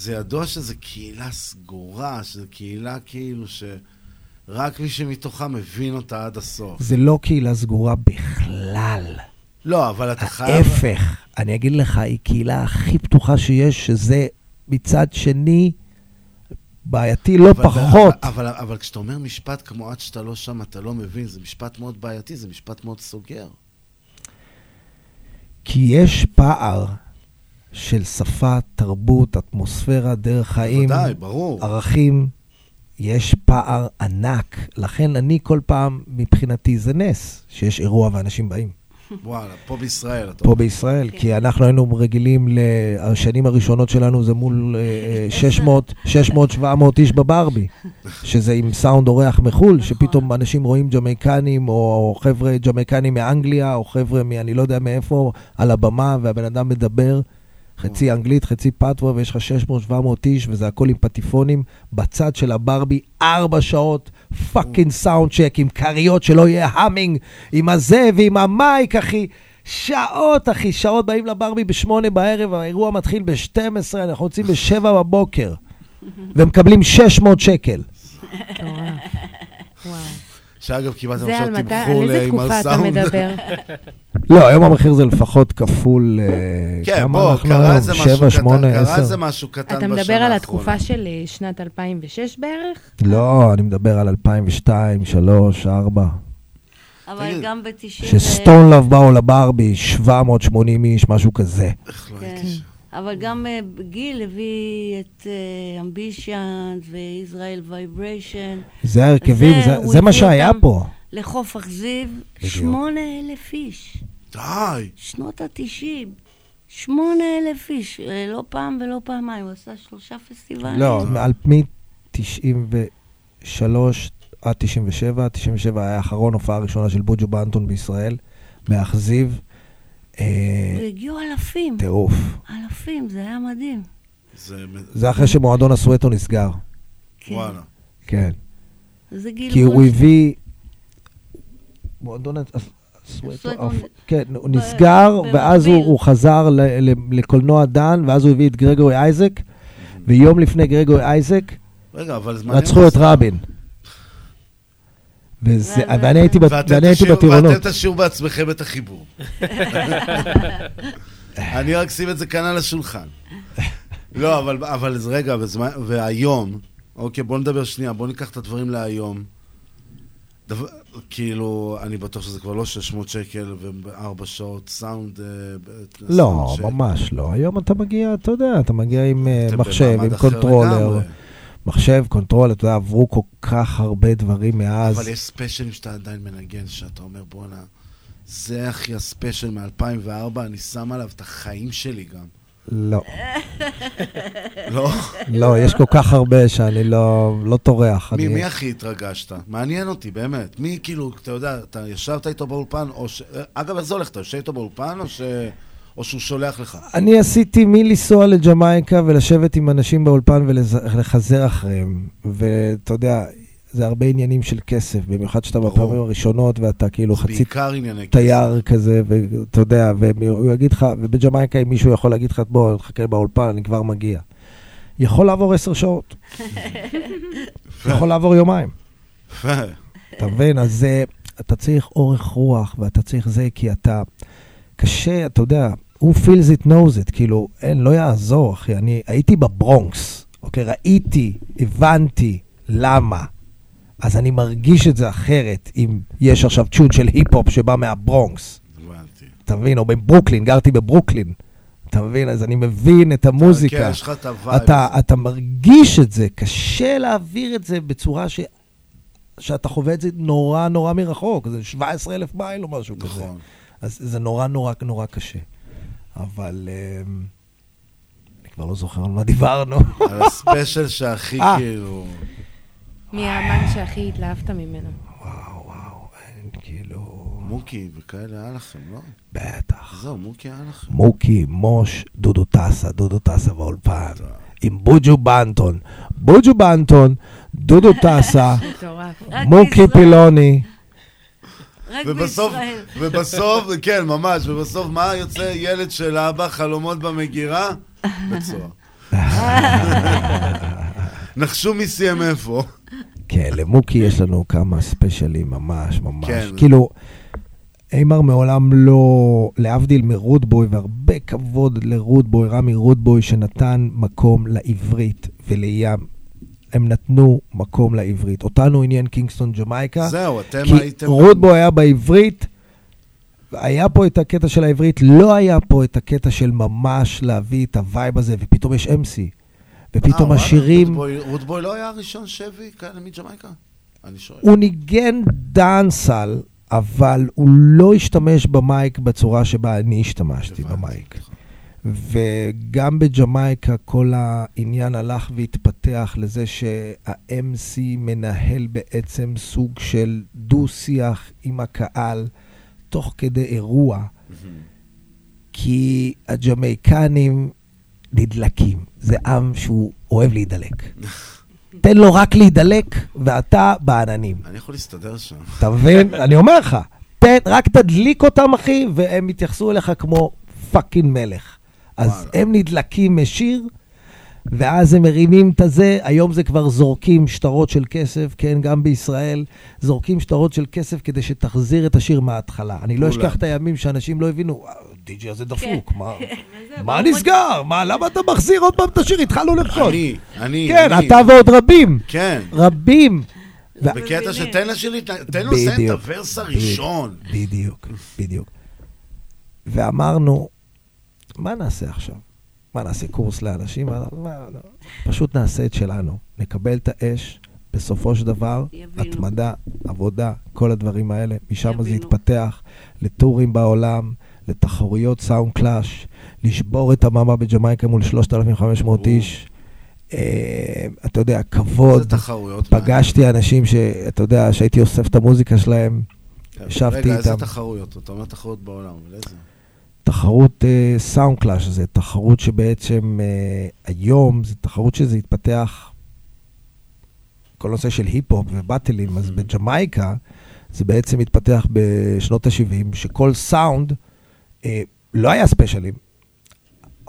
זה ידוע שזו קהילה סגורה, שזו קהילה כאילו שרק מי שמתוכה מבין אותה עד הסוף. זה לא קהילה סגורה בכלל. לא, אבל אתה חייב... ההפך, אני אגיד לך, היא קהילה הכי פתוחה שיש, שזה מצד שני בעייתי לא אבל- פחות. אבל, אבל, אבל כשאתה אומר משפט כמו עד שאתה לא שם, אתה לא מבין, זה משפט מאוד בעייתי, זה משפט מאוד סוגר. כי יש פער של שפה, תרבות, אטמוספירה, דרך חיים, בוודאי, ברור. ערכים. יש פער ענק. לכן אני כל פעם, מבחינתי זה נס שיש אירוע ואנשים באים. וואלה, פה בישראל, אתה פה אומר. בישראל, כי אנחנו היינו רגילים, השנים הראשונות שלנו זה מול אה, אה, 600, 600, 700 איש בברבי, שזה עם סאונד אורח מחו"ל, שפתאום אנשים רואים ג'מייקנים, או, או חבר'ה ג'מייקנים מאנגליה, או חבר'ה מאני לא יודע מאיפה, על הבמה, והבן אדם מדבר, חצי אנגלית, חצי פטואה, ויש לך 600, 700 איש, וזה הכל עם פטיפונים, בצד של הברבי, ארבע שעות, fucking sound check, עם כריות שלא יהיה humming, עם הזה ועם המייק, אחי. שעות, אחי, שעות באים לברבי בשמונה בערב, האירוע מתחיל ב-12, אנחנו יוצאים ב-7 בבוקר, ומקבלים 600 שקל. שאגב, על מתי- תמחור על איזה עם תקופה אתה. מדבר? לא, היום המחיר זה לפחות כפול, אה, כן, כמה בוא, אנחנו קרה? איזה משהו שבע, קטן, קרה? איזה משהו קטן אתה בשנה מדבר על האחרונה. התקופה של אה, שנת 2006 בערך? לא, אני מדבר על 2002, 2003, 2004. אבל גם ב-90... שסטון לאב באו לברבי, 780 איש, משהו כזה. כן. אבל גם אה, גיל הביא את אמבישן וישראל וייבריישן. זה ההרכבים, זה- מה שהיה פה. לחוף אכזיב, בדיוק. שמונה אלף איש. די. שנות התשעים. שמונה אלף איש, אה, לא פעם ולא פעמיים, הוא עשה שלושה פסטיבלים. לא, על מ-93 עד 97, 97 היה האחרון, הופעה ראשונה של בוג'ו באנטון בישראל, באכזיב. אה, והגיעו אלפים. טירוף. אלפים, זה היה מדהים. זה... זה אחרי שמועדון הסואטו נסגר. כן. וואלה. כן. זה גיל כי הוא הביא... מועדון הס- הסואטו, כן, הוא נסגר, ואז הוא חזר ל- ל- לקולנוע דן, ואז הוא הביא את גרגורי אייזק, ויום לפני גרגורי אייזק, רגע, אבל זמנים... רצחו את רבין. וזה- ואני הייתי ואני הייתי בטירונות. ואתם תשאירו בעצמכם את החיבור. אני רק אשים את זה כאן על השולחן. לא, אבל, אבל רגע, בזמן, והיום, אוקיי, בוא נדבר שנייה, בוא ניקח את הדברים להיום. דבר, כאילו, אני בטוח שזה כבר לא 600 שקל וארבע שעות סאונד. אה, לא, ממש לא. היום אתה מגיע, אתה יודע, אתה מגיע עם אה, מחשב, עם קונטרולר. לגמרי. מחשב, קונטרולר, אתה יודע, עברו כל כך הרבה דברים מאז. אבל יש ספיישלים שאתה עדיין מנגן, שאתה אומר, בואנה, זה הכי הספיישל מ-2004, אני שם עליו את החיים שלי גם. לא. לא? לא, יש כל כך הרבה שאני לא לא טורח. מי, אני- מי הכי התרגשת? מעניין אותי, באמת. מי, כאילו, אתה יודע, אתה ישבת איתו באולפן, או ש... אגב, איך זה הולך? אתה יושב איתו באולפן, או, ש... או שהוא שולח לך? אני עשיתי מלנסוע לג'מייקה ולשבת עם אנשים באולפן ולחזר אחריהם. ואתה יודע, זה הרבה עניינים של כסף, במיוחד שאתה בפעמים הראשונות ואתה כאילו חצי. תייר כזה, ואתה יודע, והוא יגיד לך, ובג'מייקה אם מישהו יכול להגיד לך, בוא, תחכה באולפן, אני כבר מגיע. יכול לעבור עשר שעות, יכול לעבור יומיים. אתה מבין? אז אתה צריך אורך רוח, ואתה צריך זה, כי אתה... קשה, אתה יודע, who feels it knows it, כאילו, אין, לא יעזור, אחי. אני הייתי בברונקס, אוקיי? ראיתי, הבנתי למה. אז אני מרגיש את זה אחרת, אם יש עכשיו tune של היפ-הופ שבא מהברונקס. הבנתי. אתה מבין? או בברוקלין, גרתי בברוקלין. אתה מבין? אז אני מבין את המוזיקה. כן, יש לך את ה vibe אתה. אתה מרגיש את זה, קשה להעביר את זה בצורה ש... שאתה חווה את זה נורא נורא מרחוק, זה 17 אלף מייל או משהו כזה. נכון. אז זה נורא נורא נורא קשה. אבל אמ, אני כבר לא זוכר על מה דיברנו. על הספיישל שהכי אה. כאילו... מי האמן שהכי התלהבת ממנו? כאילו... מוקי וכאלה היה לכם, לא? בטח. זהו, מוקי היה לכם. מוקי, מוש, דודו טסה, דודו טסה באולפן. עם בוג'ו בנטון. בוג'ו בנטון, דודו טסה. מוקי פילוני. רק ובסוף, בישראל. ובסוף, כן, ממש, ובסוף מה יוצא ילד של אבא, חלומות במגירה? בית סוהר. נחשו מי סיים איפה. כן, למוקי יש לנו כמה ספיישלים ממש ממש. כן. כאילו, אימר מעולם לא, להבדיל מרודבוי, והרבה כבוד לרודבוי, רמי רודבוי, שנתן מקום לעברית ולים. הם נתנו מקום לעברית. אותנו עניין קינגסטון ג'מייקה. זהו, אתם כי הייתם... רודבוי היה בעברית, היה פה את הקטע של העברית, לא היה פה את הקטע של ממש להביא את ה vibe הזה, ופתאום יש MC. ופתאום אה, השירים... רודבוי- רודבוי לא היה הראשון שהביא כאלה מג'מייקה? אני שואל. הוא ניגן dancehall, אבל הוא לא השתמש במייק בצורה שבה אני השתמשתי במייק. וגם בג'מייקה כל העניין הלך והתפתח לזה שה-MC מנהל בעצם סוג של דו-שיח עם הקהל תוך כדי אירוע, כי הג'מייקנים נדלקים. זה עם שהוא אוהב להידלק. תן לו רק להידלק, ואתה בעננים. אני יכול להסתדר שם. אתה מבין? אני אומר לך, תן, רק תדליק אותם, אחי, והם יתייחסו אליך כמו fucking מלך. אז הם נדלקים משיר, ואז הם מרימים את הזה, היום זה כבר זורקים שטרות של כסף, כן, גם בישראל, זורקים שטרות של כסף כדי שתחזיר את השיר מההתחלה. אני לא. אשכח את הימים שאנשים לא הבינו, די.ג'י הזה דפוק, מה- כן. מה נסגר? מה, למה אתה מחזיר עוד פעם את השיר? התחלנו לרקוד. אני, אני, כן, אני. אתה ועוד רבים. כן. רבים. ו- בקטע שתן לשיר תן לו לסיים את. הוורס הראשון. בדיוק, בדיוק. ואמרנו, מה נעשה עכשיו? מה נעשה קורס לאנשים? מה, מה, לא. פשוט נעשה את שלנו. נקבל את האש, בסופו של דבר, יבינו. התמדה, עבודה, כל הדברים האלה. משם זה. יתפתח לטורים בעולם, לתחרויות סאונד קלאש, לשבור את הממה בג'מייקה מול 3,500 איש. אה, אתה יודע, כבוד. איזה תחרויות? פגשתי אנשים שאתה יודע, שהייתי אוסף את המוזיקה שלהם, ישבתי רגע, איזה איתם. תחרויות? אתה אומר תחרויות בעולם, אבל איזה? תחרות sound clash, זה תחרות שבעצם אה, היום, זה תחרות שזה התפתח, כל נושא של היפ-הופ ובטלים, אז בג'מייקה זה בעצם התפתח בשנות ה-70, שכל סאונד, אה, לא היה ספיישלים.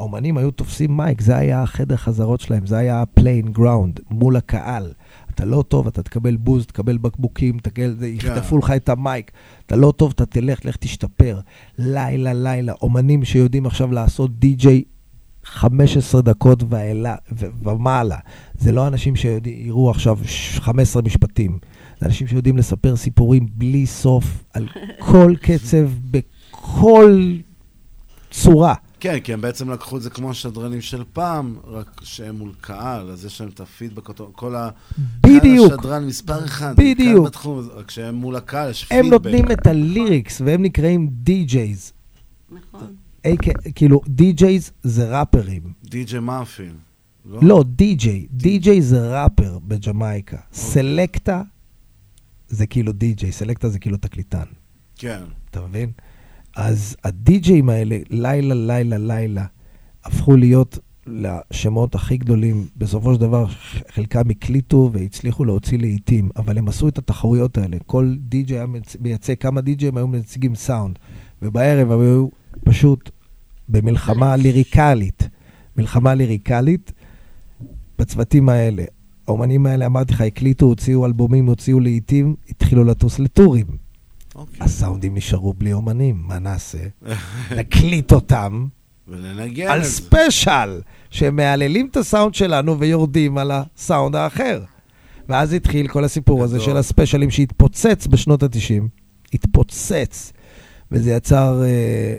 האומנים היו תופסים מייק, זה היה החדר חזרות שלהם, זה היה ה- playground מול הקהל. אתה לא טוב, אתה תקבל בוז, תקבל בקבוקים, תקבל, יחטפו לך את המייק. אתה לא טוב, אתה תלך, לך תשתפר. לילה, לילה, אומנים שיודעים עכשיו לעשות די-ג'יי 15 דקות ואלה, ו- ומעלה. זה לא אנשים שיראו עכשיו ש- 15 משפטים. זה אנשים שיודעים לספר סיפורים בלי סוף, על כל קצב, בכל צורה. כן, כי הם בעצם לקחו את זה כמו השדרנים של פעם, רק שהם מול קהל, אז יש להם את הפידבק, אותו- כל ה... בדיוק. קהל השדרן מספר אחד. בדיוק. קהל בתחום, רק שהם מול הקהל, יש הם פידבק. נותנים את הליריקס, והם נקראים די-ג'ייז. נכון. כאילו, די-ג'ייז זה ראפרים. די.ג'יי מאפין. לא, די-ג'יי. די-ג'יי זה ראפר בג'מייקה. סלקטה זה כאילו די-ג'יי, סלקטה זה כאילו תקליטן. כן. אתה מבין? אז הדי-ג'אים האלה, לילה, לילה, לילה, הפכו להיות לשמות הכי גדולים. בסופו של דבר, חלקם הקליטו והצליחו להוציא להיטים, אבל הם עשו את התחרויות האלה. כל די-ג'יי היה מייצג, כמה די-ג'אים היו מציגים סאונד, ובערב הם היו פשוט במלחמה ליריקלית. מלחמה ליריקלית בצוותים האלה. האומנים האלה, אמרתי לך, הקליטו, הוציאו אלבומים, הוציאו להיטים, התחילו לטוס לטורים. הסאונדים נשארו בלי אומנים, מה נעשה? נקליט אותם ולנגן על. ספיישל, שהם מהללים את הסאונד שלנו ויורדים על הסאונד האחר. ואז התחיל כל הסיפור הזה. של הספיישלים שהתפוצץ בשנות ה-90. התפוצץ. וזה יצר, אה,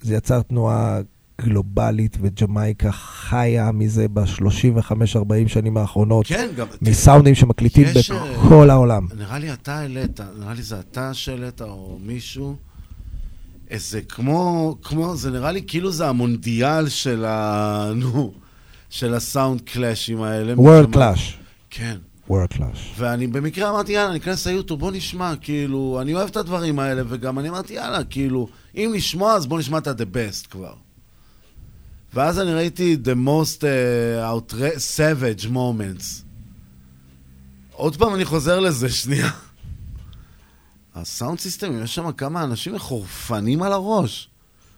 זה יצר תנועה גלובלית, וג'מייקה חיה מזה ב-35-40 שנים האחרונות. כן, גם... מסאונדים שמקליטים יש, אה, בכל העולם. נראה לי אתה העלית, נראה לי זה אתה שהעלית או מישהו. איזה כמו, כמו, זה נראה לי כאילו זה המונדיאל של ה... נו, של הסאונד קלאשים האלה. World Clash. כן. World Clash. ואני במקרה אמרתי, יאללה, ניכנס ליוטיוב, בוא נשמע, כאילו, אני אוהב את הדברים האלה, וגם אני אמרתי, יאללה, כאילו, אם לשמוע, אז בוא נשמע את ה-the best כבר. ואז אני ראיתי the most uh, outra- savage moments. עוד פעם אני חוזר לזה, שנייה. הסאונד סיסטם, יש שם כמה אנשים מחורפנים על הראש.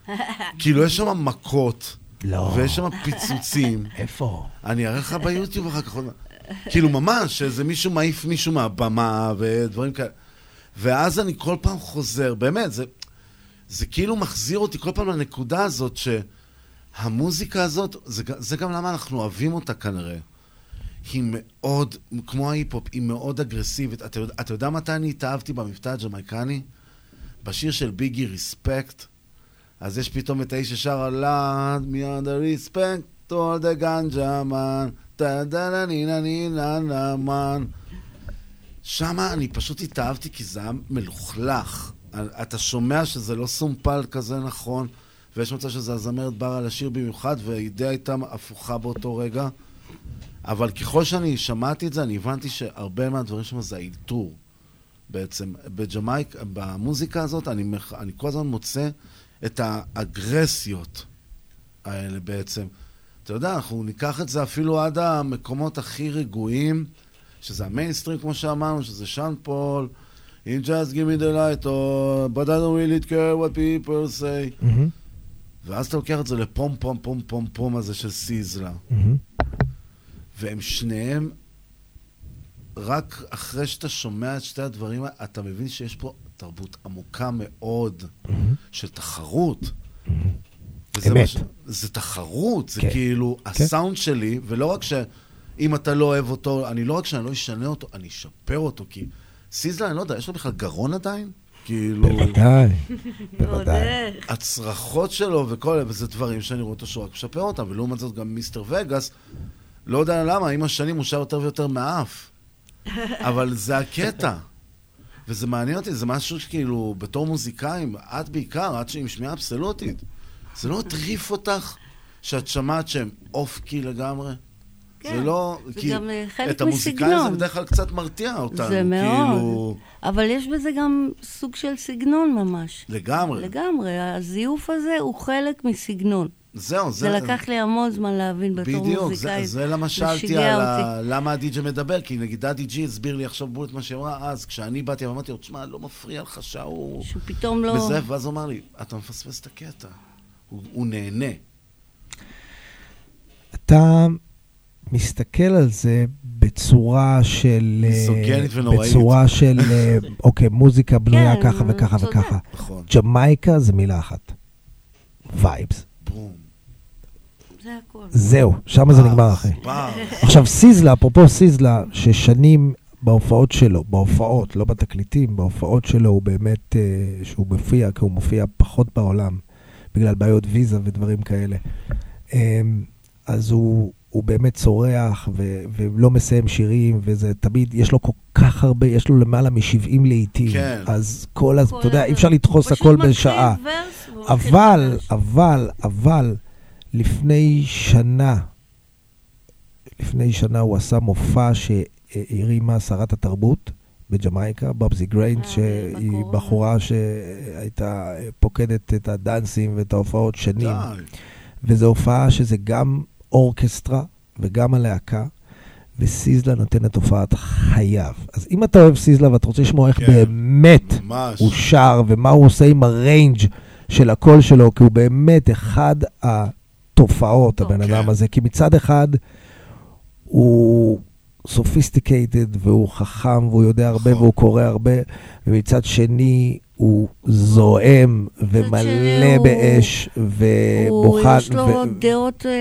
כאילו, יש שם מכות. לא. ויש שם פיצוצים. איפה? אני אראה לך ביוטיוב אחר כך. כאילו, ממש, איזה מישהו מעיף מישהו מהבמה ודברים כאלה. ואז אני כל פעם חוזר, באמת, זה, זה כאילו מחזיר אותי כל פעם לנקודה הזאת שהמוזיקה הזאת, זה, זה גם למה אנחנו אוהבים אותה כנראה. היא מאוד, כמו ההיפ-הופ, היא מאוד אגרסיבית. אתה יודע, אתה יודע מתי אני התאהבתי במבטא הג'מייקני? בשיר של ביגי ריספקט. אז יש פתאום את האיש ששר על לאד, מיד הריספקט, all the גנג'ה מן, טה דה נה נינה נינה נה מן. שמה אני פשוט התאהבתי כי זה היה מלוכלך. אתה שומע שזה לא סומפל כזה נכון, ויש מצב שזה הזמרת בר על השיר במיוחד, והאידאה הייתה הפוכה באותו רגע. אבל ככל שאני שמעתי את זה, אני הבנתי שהרבה מהדברים שם זה האלתור. בעצם, בג'מייק, במוזיקה הזאת, אני, מח- אני כל הזמן מוצא את האגרסיות האלה בעצם. אתה יודע, אנחנו ניקח את זה אפילו עד המקומות הכי רגועים, שזה המיינסטרים, כמו שאמרנו, שזה שאן פול, You just give me the light, או but I don't really care what people say. מהמם. ואז אתה לוקח את זה לפום פום פום פום פום הזה של סיזלה. מהמם. והם שניהם, רק אחרי שאתה שומע את שתי הדברים אתה מבין שיש פה תרבות עמוקה מאוד של תחרות. וזה אמת. ש- זה תחרות, זה כן. כאילו, כן. הסאונד שלי, ולא רק שאם אתה לא אוהב אותו, אני לא רק שאני לא אשנה אותו, אני אשפר אותו, כי סיזלה, אני לא יודע, יש לו בכלל גרון עדיין? כאילו... בוודאי, בוודאי. הצרחות שלו וכל אלה, וזה דברים שאני רואה אותו שהוא רק משפר אותם, ולעומת זאת גם מיסטר וגאס, לא יודע למה, עם השנים הוא שר יותר ויותר מהאף. אבל זה הקטע. וזה מעניין אותי, זה משהו שכאילו, בתור מוזיקאים, את בעיקר, את עם שמיעה אבסולוטית, זה לא הטריף אותך שאת שמעת שהם אוף קי לגמרי? כן, זה לא, זה כי גם, אה, חלק את המוזיקאים זה מסגנון. בדרך כלל קצת מרתיע אותנו. זה מאוד. כאילו, אבל יש בזה גם סוג של סגנון ממש. לגמרי. לגמרי. הזיוף הזה הוא חלק מסגנון. זהו, זה... זה לקח לי המון זמן להבין בתור בדיוק, מוזיקאית. זה, זה למה שאלתי על. ה... למה הדי.ג'י מדבר, כי נגיד דאדי ג'י הסביר לי עכשיו בול את מה שהיא אמרה אז, כשאני באתי ואמרתי לו, תשמע, לא מפריע לך שההוא... שהוא פתאום לא... בזה, ואז הוא אמר לי, אתה מפספס את הקטע. הוא, הוא נהנה. אתה מסתכל על זה בצורה של... אה, מיזוגנית ונוראית. בצורה של, אה, אוקיי, מוזיקה בנויה כן, ככה וככה צודק. וככה. נכון. ג'מייקה זה מילה אחת. וייבס. זה. זהו, שם זה נגמר אחי. בר. עכשיו, סיזלה, אפרופו סיזלה, ששנים בהופעות שלו, בהופעות, לא בתקליטים, בהופעות שלו הוא באמת, אה, שהוא מופיע, כי הוא מופיע פחות בעולם, בגלל בעיות ויזה ודברים כאלה. אה, אז הוא, הוא באמת צורח ו- ולא מסיים שירים, וזה תמיד, יש לו כל כך הרבה, יש לו למעלה מ-70 להיטים. כן. אז כל הז... אתה יודע, אי אפשר לדחוס הכל בשעה. אבל, אבל, אבל, לפני שנה, לפני שנה הוא עשה מופע שהרימה שרת התרבות בג'מייקה, באבסי גריינג', שהיא בחורה שהייתה פוקדת את הדאנסים ואת ההופעות שנים. די. וזו הופעה שזה גם orchestra וגם הלהקה, וסיזלה נותן את הופעת חייו. אז אם אתה אוהב סיזלה ואתה רוצה לשמוע איך כן, באמת ממש. הוא שר ומה הוא עושה עם ה range של הקול שלו, כי הוא באמת אחד התופעות, הבן אדם הזה. כי מצד אחד הוא sophisticated והוא חכם והוא יודע הרבה והוא קורא הרבה, ומצד שני הוא זועם ומלא הוא- באש הוא, ומוכן. יש לו ו- דעות אה,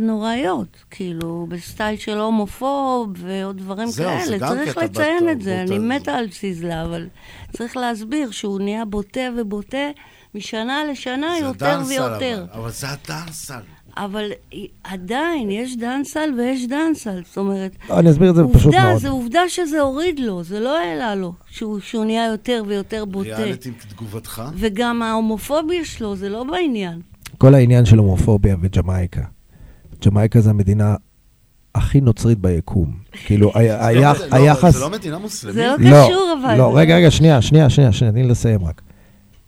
נוראיות, כאילו, בסטייל של הומופוב ועוד דברים זהו, זה כאלה. גם צריך לציין את זה, בוטה. אני מתה על סיזלה, אבל צריך להסביר שהוא נהיה בוטה ובוטה משנה לשנה זה יותר ויותר. אבל, אבל זה הדאנסל. אבל עדיין, יש דאנסל ויש דאנסל, זאת אומרת... לא, אני אסביר את זה פשוט עובדה, מאוד. זה עובדה שזה הוריד לו, זה לא העלה לו, שהוא, שהוא נהיה יותר ויותר בוטה. ריאליטי תגובתך? וגם ההומופוביה שלו, זה לא בעניין. כל העניין של הומופוביה וג'מייקה. ג'מייקה זה המדינה הכי נוצרית ביקום. כאילו, לא- לא, היחס... זה לא מדינה מוסלמית? זה לא קשור, אבל. לא, רגע, רגע, שנייה, שנייה, שנייה, שנייה, תני לי לסיים רק.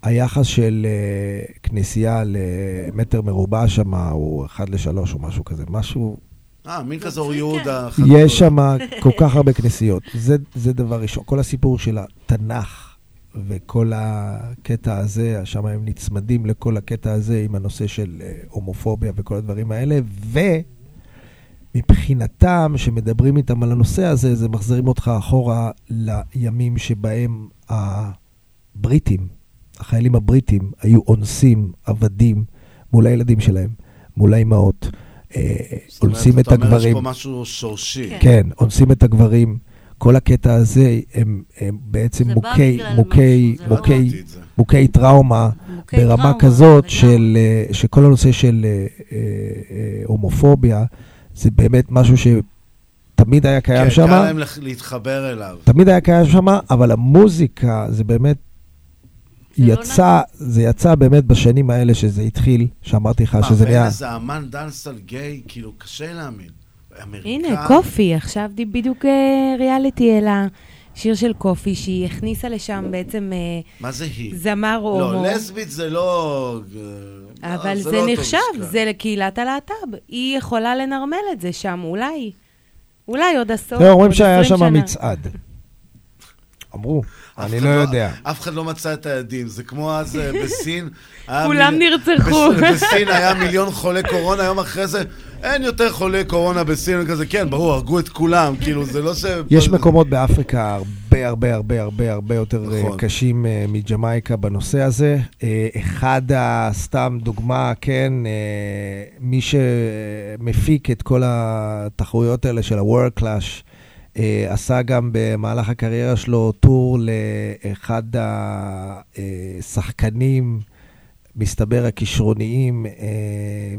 היחס של uh, כנסייה למטר מרובע שם הוא 1 ל-3 או משהו כזה, משהו... אה, מין כזה אור יהודה. יש שם כל כך הרבה כנסיות. זה, זה דבר ראשון. כל הסיפור של התנ"ך וכל הקטע הזה, שם הם נצמדים לכל הקטע הזה עם הנושא של אה, הומופוביה וכל הדברים האלה, ומבחינתם, שמדברים איתם על הנושא הזה, זה מחזירים אותך אחורה לימים שבהם הבריטים, החיילים הבריטים, היו אונסים עבדים מול הילדים שלהם, מול האימהות. אה, זאת אומרת, אונסים את אתה אומר, הגברים. יש פה משהו שורשי. כן, אונסים את הגברים. כל הקטע הזה הם, הם בעצם מוכי, מוכי, זה לא- מוכי. מוכי טראומה, מוכי ברמה טראומה, כזאת של, אה, שכל הנושא של אה, אה, הומופוביה, זה באמת משהו שתמיד היה קיים כן, שם. קל להם להתחבר אליו. תמיד היה קיים שם, אבל המוזיקה זה באמת לא יצא, זה יצא באמת בשנים האלה שזה התחיל, שאמרתי לך מה, שזה נהיה... איזה אמן דאנסל גיי, כאילו, קשה להאמין. אמריקאי. הנה, קופי, עכשיו די- בדיוק אה, ריאליטי העלה שיר של קופי, שהיא הכניסה לשם בעצם אה, מה זה היא? זמר הומו. לא, לסבית זה לא... אה, אבל זה זה לא נחשב. זה לקהילת הלהט"ב. היא יכולה לנרמל את זה שם, אולי. אולי עוד עשור, תראה, אומרים עוד שהיה 20 שם שנה. מצעד. אמרו, אני אחד לא יודע. אף אחד לא מצא את היעדים, זה כמו אז אה, בסין. כולם נרצחו. בס- בסין היה מיליון חולי קורונה, יום אחרי זה אין יותר חולי קורונה בסין, כזה, כן, ברור, הרגו את כולם, כאילו, זה לא ש... יש מקומות באפריקה הרבה הרבה הרבה הרבה הרבה יותר אה, נכון. קשים אה, מג'מייקה בנושא הזה. אחד, סתם דוגמה, כן, מי שמפיק את כל התחרויות האלה של ה-World Clash, עשה גם במהלך הקריירה שלו טור לאחד השחקנים, מסתבר, הכישרוניים אה,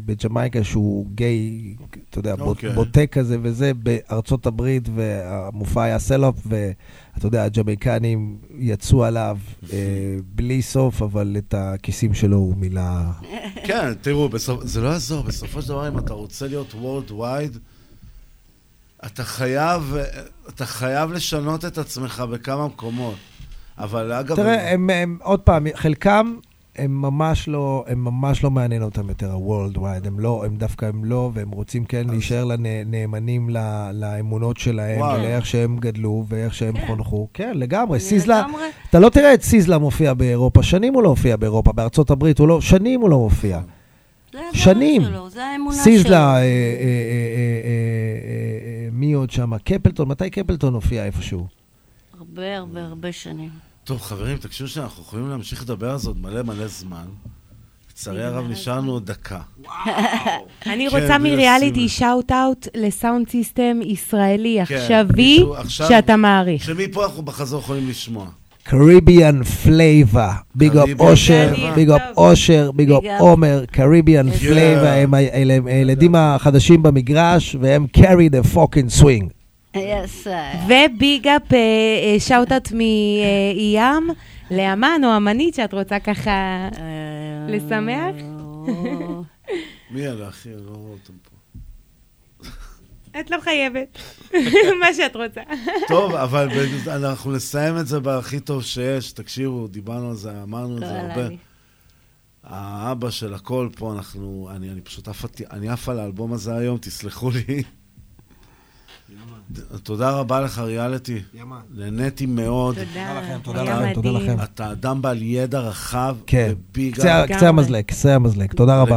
בג'מייקה, שהוא גיי, אתה יודע, בוט- אוקיי. בוטה כזה וזה, בארצות הברית, והמופע היה סלופ, ואתה יודע, הג'מייקנים יצאו עליו אה, בלי סוף, אבל את הכיסים שלו הוא מילא... כן, תראו, בסופ... זה לא יעזור, בסופו של דבר, אם אתה רוצה להיות World Wide, אתה חייב, אתה חייב לשנות את עצמך בכמה מקומות. אבל אגב... תראה, הם, הם, עוד פעם, חלקם, הם ממש לא, הם ממש לא מעניין אותם יותר ה-World Wide, הם לא, הם דווקא הם לא, והם רוצים כן להישאר לנ- נאמנים ל- לאמונות שלהם, וואו. ולאיך שהם גדלו, ואיך שהם חונכו. כן, לגמרי. זה סיזלה, לגמרי. אתה לא תראה את סיזלה מופיע באירופה, שנים הוא לא הופיע באירופה, בארצות הברית הוא לא, שנים הוא לא מופיע. זה הדרך שנים. שלו, זה האמונה שלו. סיזלה, אה, אה, אה, אה, אה, אה, מי עוד שם? קפלטון, מתי קפלטון הופיע איפשהו? הרבה הרבה הרבה שנים. טוב, חברים, תקשיבו שאנחנו יכולים להמשיך לדבר על זה עוד מלא מלא זמן. לצערי הרב נשארנו עוד דקה. אני כן, רוצה בלי מריאליטי שאוט אאוט לסאונד סיסטם ישראלי כן, עכשווי, שאתה מעריך. שמפה אנחנו בחזור יכולים לשמוע. קריביאן פלייבה, ביג אפ Caribbean אושר. ביג אפ אושר, ביג אפ Big up. עומר, קריביאן. פלייבה, הם הילדים החדשים במגרש, והם carry the fucking swing. וביג אפ שאוט אאוט מאיים לאמן או אמנית שאת רוצה ככה אה, לשמח? מי? אני לא רואה אותם פה. את לא חייבת. מה שאת רוצה. טוב, אבל אנחנו נסיים את זה בהכי טוב שיש. תקשיבו, דיברנו על זה, אמרנו את זה לא, הרבה. אני- האבא של הכל פה, אנחנו... אני, אני פשוט עף, אני עף על האלבום הזה היום, תסלחו לי. תודה רבה לך, ריאליטי. נהניתי מאוד. תודה לכם, תודה לכם, תודה לכם. אתה אדם בעל ידע רחב, כן. קצה המזלג, קצה המזלג, תודה רבה.